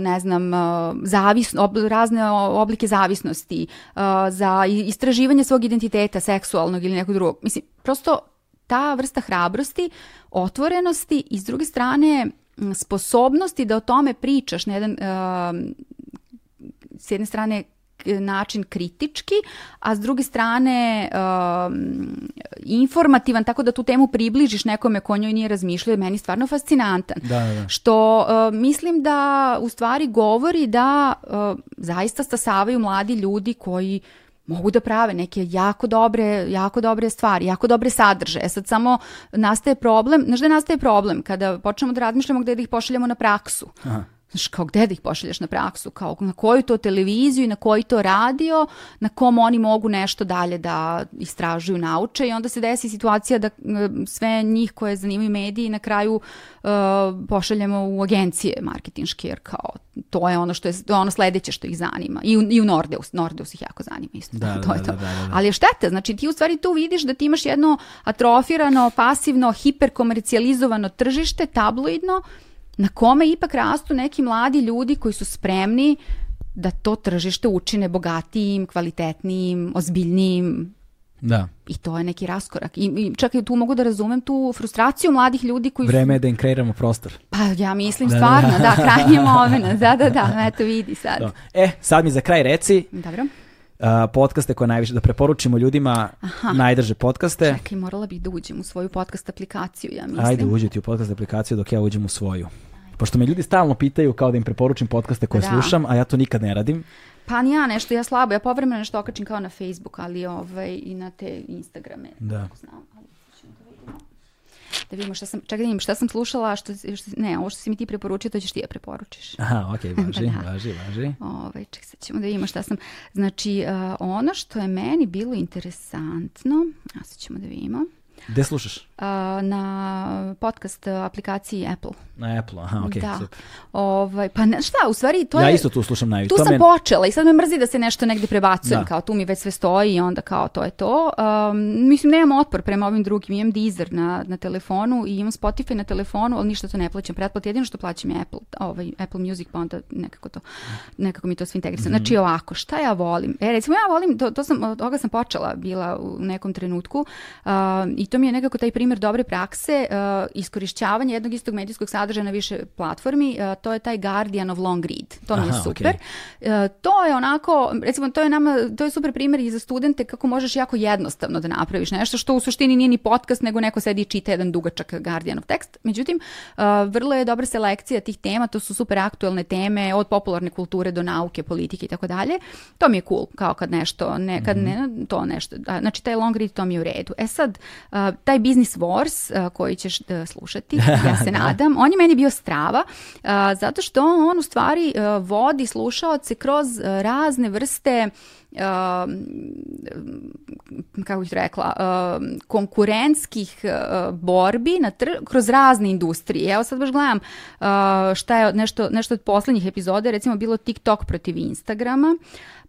ne znam, uh, zavis, ob, razne oblike zavisnosti, uh, za istraživanje svog identiteta, seksualnog ili nekog drugog. Mislim, prosto ta vrsta hrabrosti, otvorenosti i s druge strane sposobnosti da o tome pričaš na jedan uh, s jedne strane način kritički, a s druge strane um, informativan, tako da tu temu približiš nekome ko njoj nije razmišljao, je meni stvarno fascinantan. Da, da. da. Što uh, mislim da u stvari govori da uh, zaista stasavaju mladi ljudi koji mogu da prave neke jako dobre, jako dobre stvari, jako dobre sadržaje. Sad samo nastaje problem, znaš da nastaje problem kada počnemo da razmišljamo gde da ih pošaljemo na praksu. Aha Znaš, kao gde da ih pošalješ na praksu, kao na koju to televiziju i na koji to radio, na kom oni mogu nešto dalje da istražuju, nauče i onda se desi situacija da sve njih koje zanimaju mediji na kraju uh, pošaljemo u agencije marketinške, jer kao to je ono što je, ono sledeće što ih zanima. I u, i u Nordeus, Nordeus ih jako zanima isto. Da, to da, je to. Da, da, da. Ali je šteta, znači ti u stvari tu vidiš da ti imaš jedno atrofirano, pasivno, hiperkomercijalizovano tržište, tabloidno, na kome ipak rastu neki mladi ljudi koji su spremni da to tržište učine bogatijim, kvalitetnijim, ozbiljnijim. Da. I to je neki raskorak. I, i čak i tu mogu da razumem tu frustraciju mladih ljudi koji Vreme je da im kreiramo prostor. Pa ja mislim da, da stvarno, da, da, da krajnje moment. Da, da, da, eto vidi sad. Da. E, sad mi za kraj reci. Dobro uh, podcaste koje najviše, da preporučimo ljudima Aha. najdrže podcaste. Čekaj, morala bih da uđem u svoju podcast aplikaciju, ja mislim. Ajde, uđi ti u podcast aplikaciju dok ja uđem u svoju. Pošto me ljudi stalno pitaju kao da im preporučim podcaste koje da. slušam, a ja to nikad ne radim. Pa ni ja nešto, ja slabo, ja povremeno nešto okačim kao na Facebook, ali ovaj, i na te Instagrame. Da. Znam, ali da Da vidimo šta sam, čekaj da vidim šta sam slušala, što, što, ne, ovo što si mi ti preporučio, to ćeš ti ja preporučiš. Aha, okej, okay, važi, da. važi, važi. Ovaj, ček, sad ćemo da vidimo šta sam, znači, uh, ono što je meni bilo interesantno, a sad ćemo da vidimo, Gde slušaš? Uh, na podcast aplikaciji Apple. Na Apple, aha, okej, da. super. Ovaj, pa ne, šta, u stvari to Ja je... isto tu slušam na Tu to sam me- počela i sad me mrzi da se nešto negdje prebacujem, Da. kao tu mi već sve stoji i onda kao to je to. Um, mislim, nemam otpor prema ovim drugim, imam Deezer na, na telefonu i imam Spotify na telefonu, ali ništa to ne plaćam pretplatu, jedino što plaćam je Apple, ovaj, Apple Music, pa onda nekako to, nekako mi to sve integrisano. Mhm. Znači ovako, šta ja volim? E, recimo ja volim, to, to sam, od toga sam počela bila u nekom trenutku um, i to mi je nekako taj primjer dobre prakse, uh, iskorišćavanje jednog istog medijskog sadržaja na više platformi, uh, to je taj Guardian of Long Read. To mi je super. okej. E, to je onako, recimo to je nama, to je super primjer i za studente kako možeš jako jednostavno da napraviš nešto što u suštini nije ni podcast, nego neko sedi i čita jedan dugačak Guardianov tekst. Međutim, e, vrlo je dobra selekcija tih tema, to su super aktuelne teme, od popularne kulture do nauke, politike i tako dalje. To mi je cool, kao kad nešto, ne, kad ne, to nešto, znači taj long read to mi je u redu. E sad, a, taj Business Wars koji ćeš da slušati, ja se nadam, on je meni bio strava, zato što on u stvari a, vodi slušaoce kroz a, razne vrste kako bih rekla, konkurentskih borbi na tr- kroz razne industrije. Evo sad baš gledam šta je nešto, nešto od posljednjih epizoda, recimo bilo TikTok protiv Instagrama,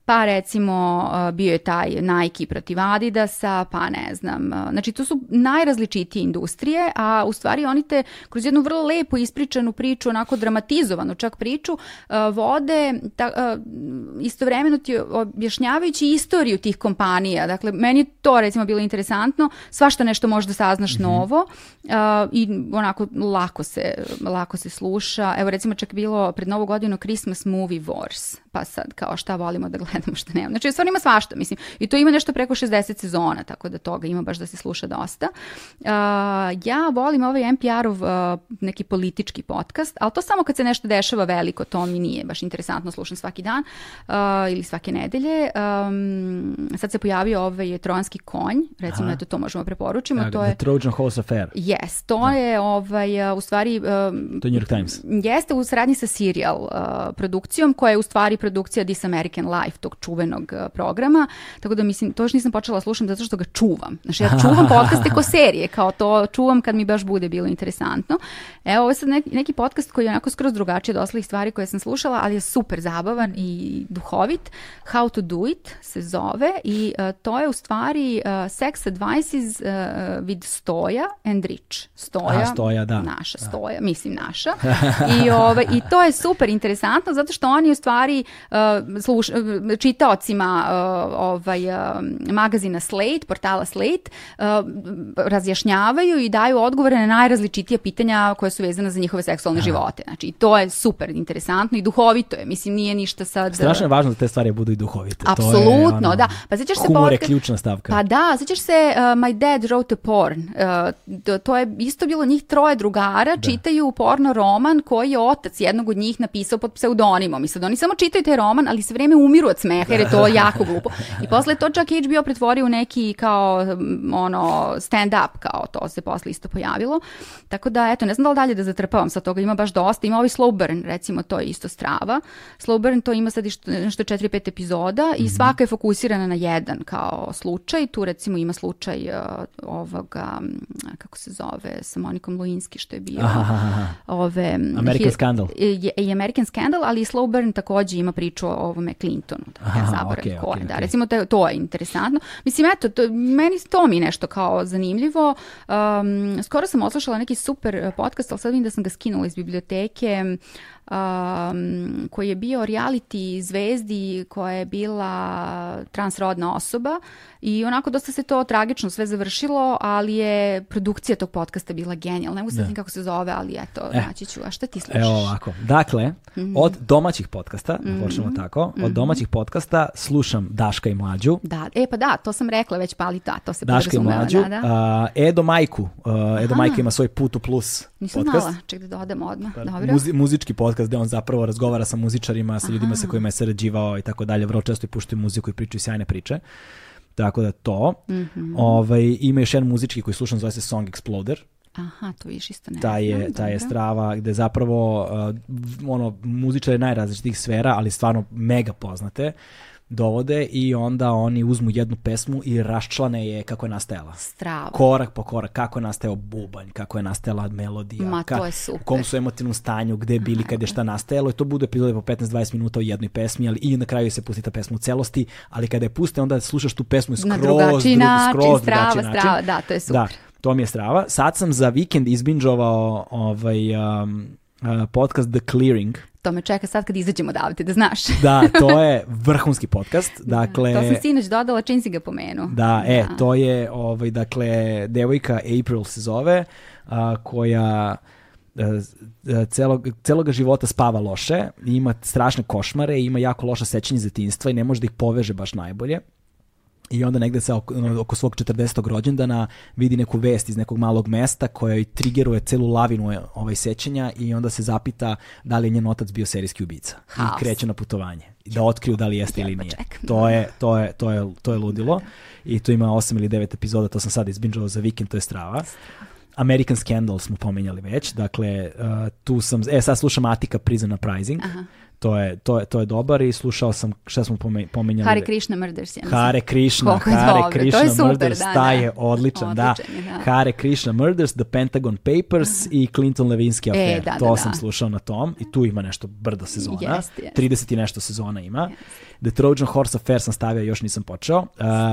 pa recimo uh, bio je taj Nike protiv Adidasa, pa ne znam. uh, Znači to su najrazličitije industrije, a u stvari oni te kroz jednu vrlo lepo ispričanu priču, onako dramatizovanu čak priču, uh, vode ta, istovremeno ti objašnjavajući istoriju tih kompanija. Dakle, meni to recimo bilo interesantno, svašta nešto možda saznaš novo uh, i onako lako se, lako se sluša. Evo recimo čak bilo pred novu godinu Christmas Movie Wars, pa sad kao šta volimo da gledamo, šta nemamo. Znači, stvarno ima svašta, mislim. I to ima nešto preko 60 sezona, tako da toga ima baš da se sluša dosta. Uh, ja volim ovaj NPR-ov uh, neki politički podcast, ali to samo kad se nešto dešava veliko, to mi nije baš interesantno, slušam svaki dan uh, ili svake nedelje. Um, sad se pojavio ovaj trojanski konj, recimo, Aha. eto, to možemo preporučimo. Evo ga, to je, The Trojan Horse Affair. yes, to je ovaj, uh, u stvari um, To je New York Times. Jeste u saradnji sa Serial uh, produkcijom, koja je u stvari produkcija This American Life, tog čuvenog uh, programa. Tako da mislim, to još nisam počela slušam zato što ga čuvam. Znači ja čuvam podcaste ko serije, kao to čuvam kad mi baš bude bilo interesantno. Evo, ovo je sad neki, neki podcast koji je onako skroz drugačiji od ostalih stvari koje sam slušala, ali je super zabavan i duhovit. How to do it se zove i uh, to je u stvari uh, sex advices uh, with Stoja and Rich. Stoja, Aha, Stoja, da. naša Stoja, mislim naša. I, ovaj, I to je super interesantno zato što oni u stvari uh, sluš, uh, čitaocima uh, ovaj, uh, magazina Slate, portala Slate, uh, razjašnjavaju i daju odgovore na najrazličitije pitanja koje su vezane za njihove seksualne živote. Znači, to je super interesantno i duhovito je. Mislim, nije ništa sad... Strašno je važno da te stvari budu i duhovite. Apsolutno, ono, da. Pa sjećaš se Humor je ključna stavka. Pa da, sjećaš se uh, My Dad Wrote a Porn. Uh, to- je isto bilo njih troje drugara, čitaju porno roman koji je otac jednog od njih napisao pod pseudonimom. I sad oni samo čitaju taj roman, ali sve vrijeme umiru od smeha jer je to jako glupo. I posle to čak HBO pretvorio u neki kao um, ono stand up, kao to se posle isto pojavilo. Tako da, eto, ne znam da li dalje da zatrpavam sa toga, ima baš dosta. Ima ovaj slow burn, recimo, to je isto strava. Slow burn to ima sad nešto 4-5 epizoda i svaka je fokusirana na jedan kao slučaj. Tu recimo ima slučaj uh, ovoga, m, kako se zove, sa Monikom Luinski što je bio Aha, aha, ove... m, American Scandal. I, i American Scandal, ali i Slow Burn takođe ima priču o ovome Clintonu. Da ja zaboravim okej, ko je, okej, da, okej. recimo to, to je interesantno. Mislim, eto, to, meni to mi nešto kao zanimljivo. Um, skoro sam odslušala neki super podcast, ali sad vidim da sam ga skinula iz biblioteke, um, koji je bio reality zvezdi koja je bila transrodna osoba i onako dosta se to tragično sve završilo, ali je produkcija tog podcasta bila genijalna. Ne mogu se Da. kako se zove, ali eto, E. naći ću. A šta ti slušaš? Evo ovako. Dakle, Mhm. od domaćih podcasta, da počnemo tako, od domaćih podcasta slušam Daška i Mlađu. Da, e pa da, to sam rekla već, pa ali da, to se Daška i Mlađu. Da, da. a, Edo Majku. Uh, Edo Aha. Majka ima svoj Put u plus Nisam podcast. znala, ček da dodam odmah. Dobro. Muzi- muzički podcast gde on zapravo razgovara sa muzičarima, sa ljudima sa kojima je sarađivao i tako dalje. Vrlo često i puštaju muziku i pričaju sjajne priče. Tako da to. Mhm. ovaj, ima još jedan muzički koji slušam, zove se Song Exploder. Aha, to viš isto ne taj je, taj je strava gde zapravo uh, ono, muzičari najrazličitih sfera, ali stvarno mega poznate. Dovode i onda oni uzmu jednu pesmu i raščlane je kako je nastajala. Strava. Korak po korak, kako je nastajao bubanj, kako je nastajala melodija, Ma, ka- to je super. u kom su emotivnom stanju, gde bili, kad je šta nastajalo i to bude epizode po 15-20 minuta u jednoj pesmi, ali i na kraju se pusti ta pesma u celosti, ali kada je puste onda slušaš tu pesmu skroz, Na drugačiji drug- način, skroz strava, drugačiji način. strava, da, to je super. Da, to mi je strava. Sad sam za vikend izbinđovao ovaj, um, uh, podcast The Clearing. To me čeka sad kad izađemo odavde, da znaš. Da, to je vrhunski podcast. Dakle, to sam sinoć dodala, čim si ga pomenuo. Da, e, to je, ovaj, dakle, devojka April se zove, a, koja e, e, celog, celoga života spava loše, ima strašne košmare, ima jako loša sećanje iz detinjstva i ne može da ih poveže baš najbolje. I onda negde sa oko, oko svog 40. rođendana vidi neku vest iz nekog malog mesta koja joj trigeruje celu lavinu e, ovaj sećanja i onda se zapita da li je njen otac bio serijski ubica. Haos. I kreće na putovanje. Da otkriju da li jeste ili nije. To je, to je, to je, to je ludilo. I tu ima 8 ili 9 epizoda, to sam sad izbinđao za vikend, to je strava. American Scandal smo pomenjali već, dakle uh, tu sam, e sad slušam Atika Prison Uprising, to je, to, je, to je dobar i slušao sam, šta smo pome- pomenjali? Hare Krishna Murders, ja mislim. Hare Krishna, Koliko Hare dobro, to je Krishna super, Murders, da, taj da. je odličan, da. Da. Hare Krishna Murders, The Pentagon Papers i Clinton Levinsky affair. E, da, da, to da. sam slušao na tom i tu ima nešto brdo sezona. Jeste, jeste. 30 i nešto sezona ima. The Trojan Horse Affair sam stavio, još nisam počeo. Uh,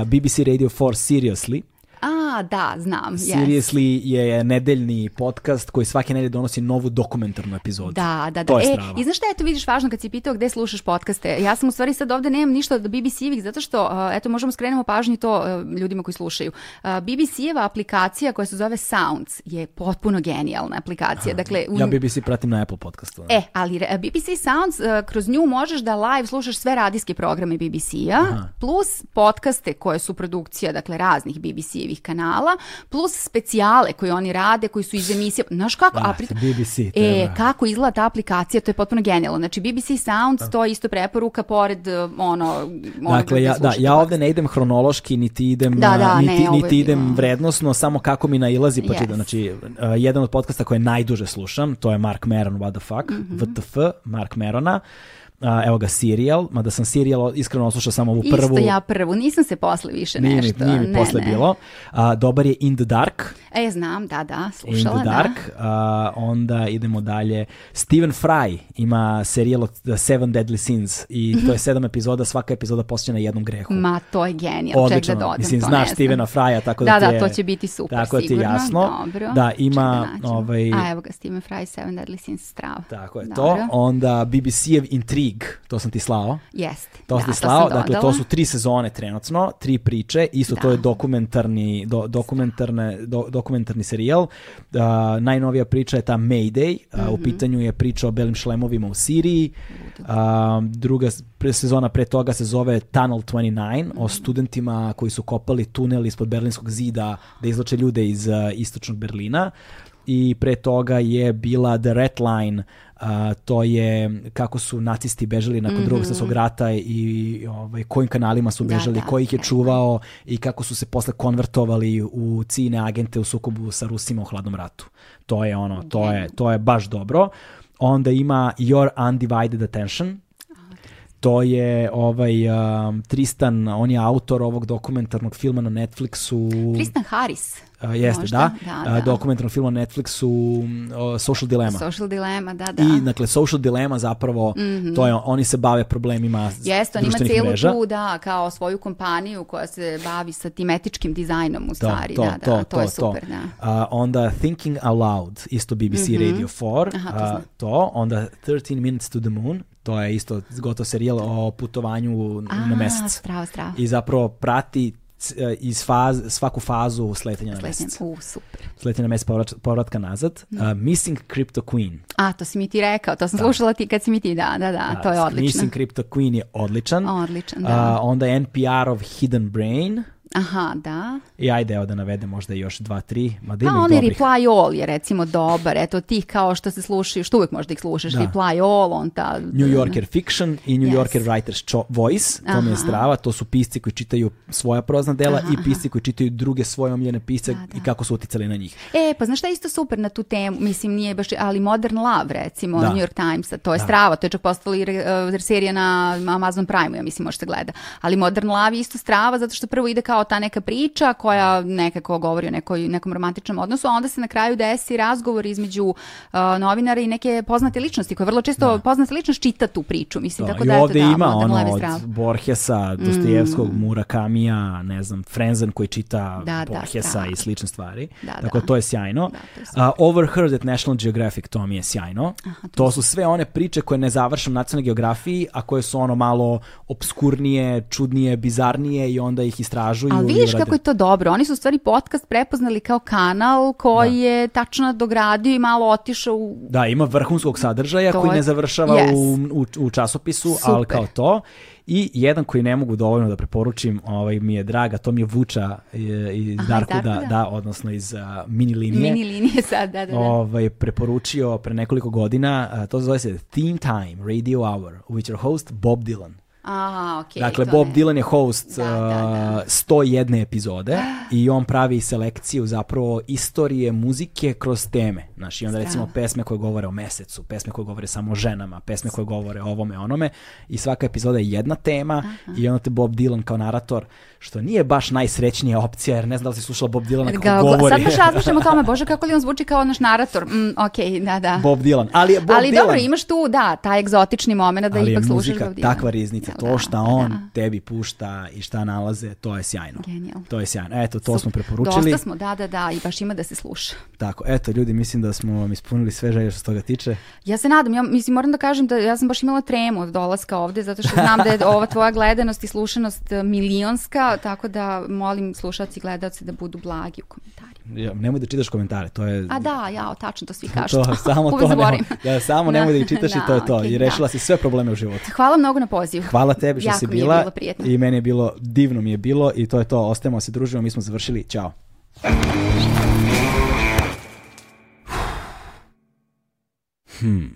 BBC Radio 4 Seriously. A, da, znam, yes. Seriously je nedeljni podcast koji svake nedelje donosi novu dokumentarnu epizodu. Da, da, da. To je e, strava. I znaš šta je to vidiš važno kad si pitao gde slušaš podcaste? Ja sam u stvari sad ovde nemam ništa od BBC-evih zato što, eto, možemo skrenemo pažnju to ljudima koji slušaju. BBC-eva aplikacija koja se zove Sounds je potpuno genijalna aplikacija. Dakle, u- Ja BBC pratim na Apple podcastu. E, ali BBC Sounds, kroz nju možeš da live slušaš sve radijske programe BBC-a, plus podcaste koje su produkcija, dakle, raznih BBC-evih kanala, plus specijale koje oni rade, koji su iz emisije. Znaš kako? Da, a pri- BBC E, treba. kako izgleda ta aplikacija, to je potpuno genijalno. Znači, BBC Sounds, to je isto preporuka pored, uh, ono, Dakle, ja, da, ja ovde ne idem hronološki, niti idem, Da, da, niti, ne, ovo je niti idem vrednosno, samo kako mi nailazi pa Yes. čitam. Znači, uh, jedan od podcasta koje najduže slušam, to je Mark Maron, What the fuck, Mhm. VTF, Mark Merona. Uh, evo ga Serial, mada sam Serial iskreno oslušao samo ovu prvu. Isto ja prvu, nisam se posle više Nije mi, nešto. nije mi ne, posle ne. bilo. A, dobar je In the Dark. E, znam, da, da, In slušala, the Dark. A, onda idemo dalje. Steven Fry ima serijal od The Seven Deadly Sins i to je sedam epizoda, svaka epizoda posvećena jednom grehu. da. Ma, to je genijalno, ček da dodam, Mislim, to znaš. Stevena Frya, tako da, Da, ti da, je, to će biti super, Tako da ti je sigurno. jasno. Dobro. Da, Ček ima, nađem. ovaj, A, evo ga, Stephen Fry, Seven Deadly Sins, strava. tako je Dobro. to. Onda BBC-ev Intrigue, to sam ti slao. Jeste. To da, ste sam slao, dakle to su tri sezone trenutno, tri priče, isto to Da. je dokumentarni, do, dokumentarne, do, dokumentarni serijal. Uh, najnovija priča je ta Mayday, uh, Mhm. u pitanju je priča o belim šlemovima u Siriji. Uh, druga sezona pre toga se zove Tunnel 29, Mhm. o studentima koji su kopali tunel ispod berlinskog zida da izlače ljude iz uh, istočnog Berlina. I pre toga je bila The Red Line, a, to je kako su nacisti bežali nakon drugog svjetskog rata i ovaj, kojim kanalima su. Da, bežali, da, ko ih je čuvao i kako su se posle konvertovali u cijne agente u sukobu sa Rusima u hladnom ratu. To je ono, to je, to je baš dobro. Onda ima Your Undivided Attention, to je ovaj um, Tristan, on je autor ovog dokumentarnog filma na Netflixu. Tristan Harris. A, jeste, možda? da. Da, da. dokumentarnog filma na Netflixu Social Dilemma. Social Dilema, da, da. I, dakle, Social Dilemma zapravo, to je, oni se bave problemima Jeste, on ima celu mreža. tu, da, kao svoju kompaniju koja se bavi sa tim etičkim dizajnom u To, stvari. to, da, da, to, to, je super, da. A, onda Thinking Out Loud, isto BBC Radio 4, Aha, to znam. to, onda 13 Minutes to the Moon, to je isto gotov serijal o putovanju na A, mesec. strava, strava. I zapravo prati e, iz faz, svaku fazu sletanja na mesec. U, super. Sletanja na mesec, povrat, povratka nazad. A, Missing Crypto Queen. A, to si mi ti rekao, to sam slušala ti kad si mi ti, da, da, da, to je odlično. Missing Crypto Queen je odličan. Odličan, da. A, onda NPR of Hidden Brain. Aha, da. I ajde, evo da navedem možda još dva, tri. Ma da Pa ima i onaj dobrih. Reply All je recimo dobar, eto ti kao što se slušaju, što uvijek možda ih slušaš, Da. Reply All, on ta... New Yorker Fiction i New Yes. Yorker Writer's Cho- Voice, to mi je Aha. strava, to su pisci koji čitaju svoja prozna dela Aha, i pisci koji čitaju druge svoje omiljene pisce Da, da. i kako su uticali na njih. E, pa znaš šta je isto super na tu temu, mislim nije baš, ali Modern Love recimo, Da. New York Timesa, to je Da. strava, to je čak postala i re- uh, serija na Amazon Prime, ja mislim može se gleda, ali Modern Love je isto strava zato što prvo ide kao ta neka priča koja nekako govori o nekoj, nekom romantičnom odnosu, a onda se na kraju desi razgovor između uh, novinara i neke poznate ličnosti, koje vrlo često poznata ličnost čita tu priču, mislim, To, tako I da eto, ovde da, ima Modern ono od. Borgesa, Dostojevskog, Murakamija, ne znam, Frenzen koji čita Da, da, Borgesa strava. i slične stvari. Da, Tako da. to je sjajno. Da, to je A, Overheard at National Geographic, to mi je sjajno. to su sve one priče koje ne završam na nacionalnoj geografiji, a koje su ono malo obskurnije, čudnije, bizarnije i onda ih istražuju. Ali i vidiš kako je to dobro. Oni su u stvari podcast prepoznali kao kanal koji je tačno dogradio i malo otišao u... Da, ima vrhunskog sadržaja To koji ne završava Yes. u, u, u časopisu, ali Super. kao to. I jedan koji ne mogu dovoljno da preporučim, ovaj, mi je draga, to mi je Vuča iz Aha, Darkuda, Darkuda. da, odnosno iz a, mini linije. Mini linije sad, da, da, da. Ovaj, preporučio pre nekoliko godina, a, to zove se Theme Time Radio Hour, with your host Bob Dylan. Aha, okej. dakle, Bob ne. Dylan je host Da, da, da. uh, 101 epizode i on pravi selekciju zapravo istorije muzike kroz teme. Znaš, i onda recimo Strava. pesme koje govore o mesecu, pesme koje govore samo o ženama, pesme koje govore o ovome, onome i svaka epizoda je jedna tema i onda te Bob Dylan kao narator, što nije baš najsrećnija opcija, jer ne znam da li si slušala Bob Dylana kako Ga- govori. Sad baš razmišljam o tome, bože kako li on zvuči kao naš narator. Mm, okej, da, da. Bob Dylan, ali Bob ali Dylan. dobro, imaš tu, da, taj egzotični moment da ali ipak slušaš muzika Bob Dylan. takva riznica, Jel to da, šta pa on da. tebi pušta i šta nalaze, to je sjajno. Genijalno. To je sjajno. Eto, to smo Super. preporučili. Dosta smo, da, da, da, i baš ima da se sluša. Tako, eto ljudi, mislim da smo vam ispunili sve želje što se toga tiče. Ja se nadam, ja mislim moram da kažem da ja sam baš imala tremu od dolaska ovde zato što znam da je ova tvoja gledanost i slušanost e, tako da molim slušalci i gledaoci da budu blagi u komentarima. Ja, nemoj da čitaš komentare, to je... A da, ja, tačno to svi kažu. to, samo to nemoj, zaboravim. da, samo nemoj da ih čitaš i to je to. okej, I rešila si sve probleme u životu. Hvala mnogo na pozivu. Hvala tebi što Jako si mi je bila bilo prijetno. i meni je bilo, divno mi je bilo i to je to. Ostajemo se, družimo, mi smo završili. Ćao. Hmm.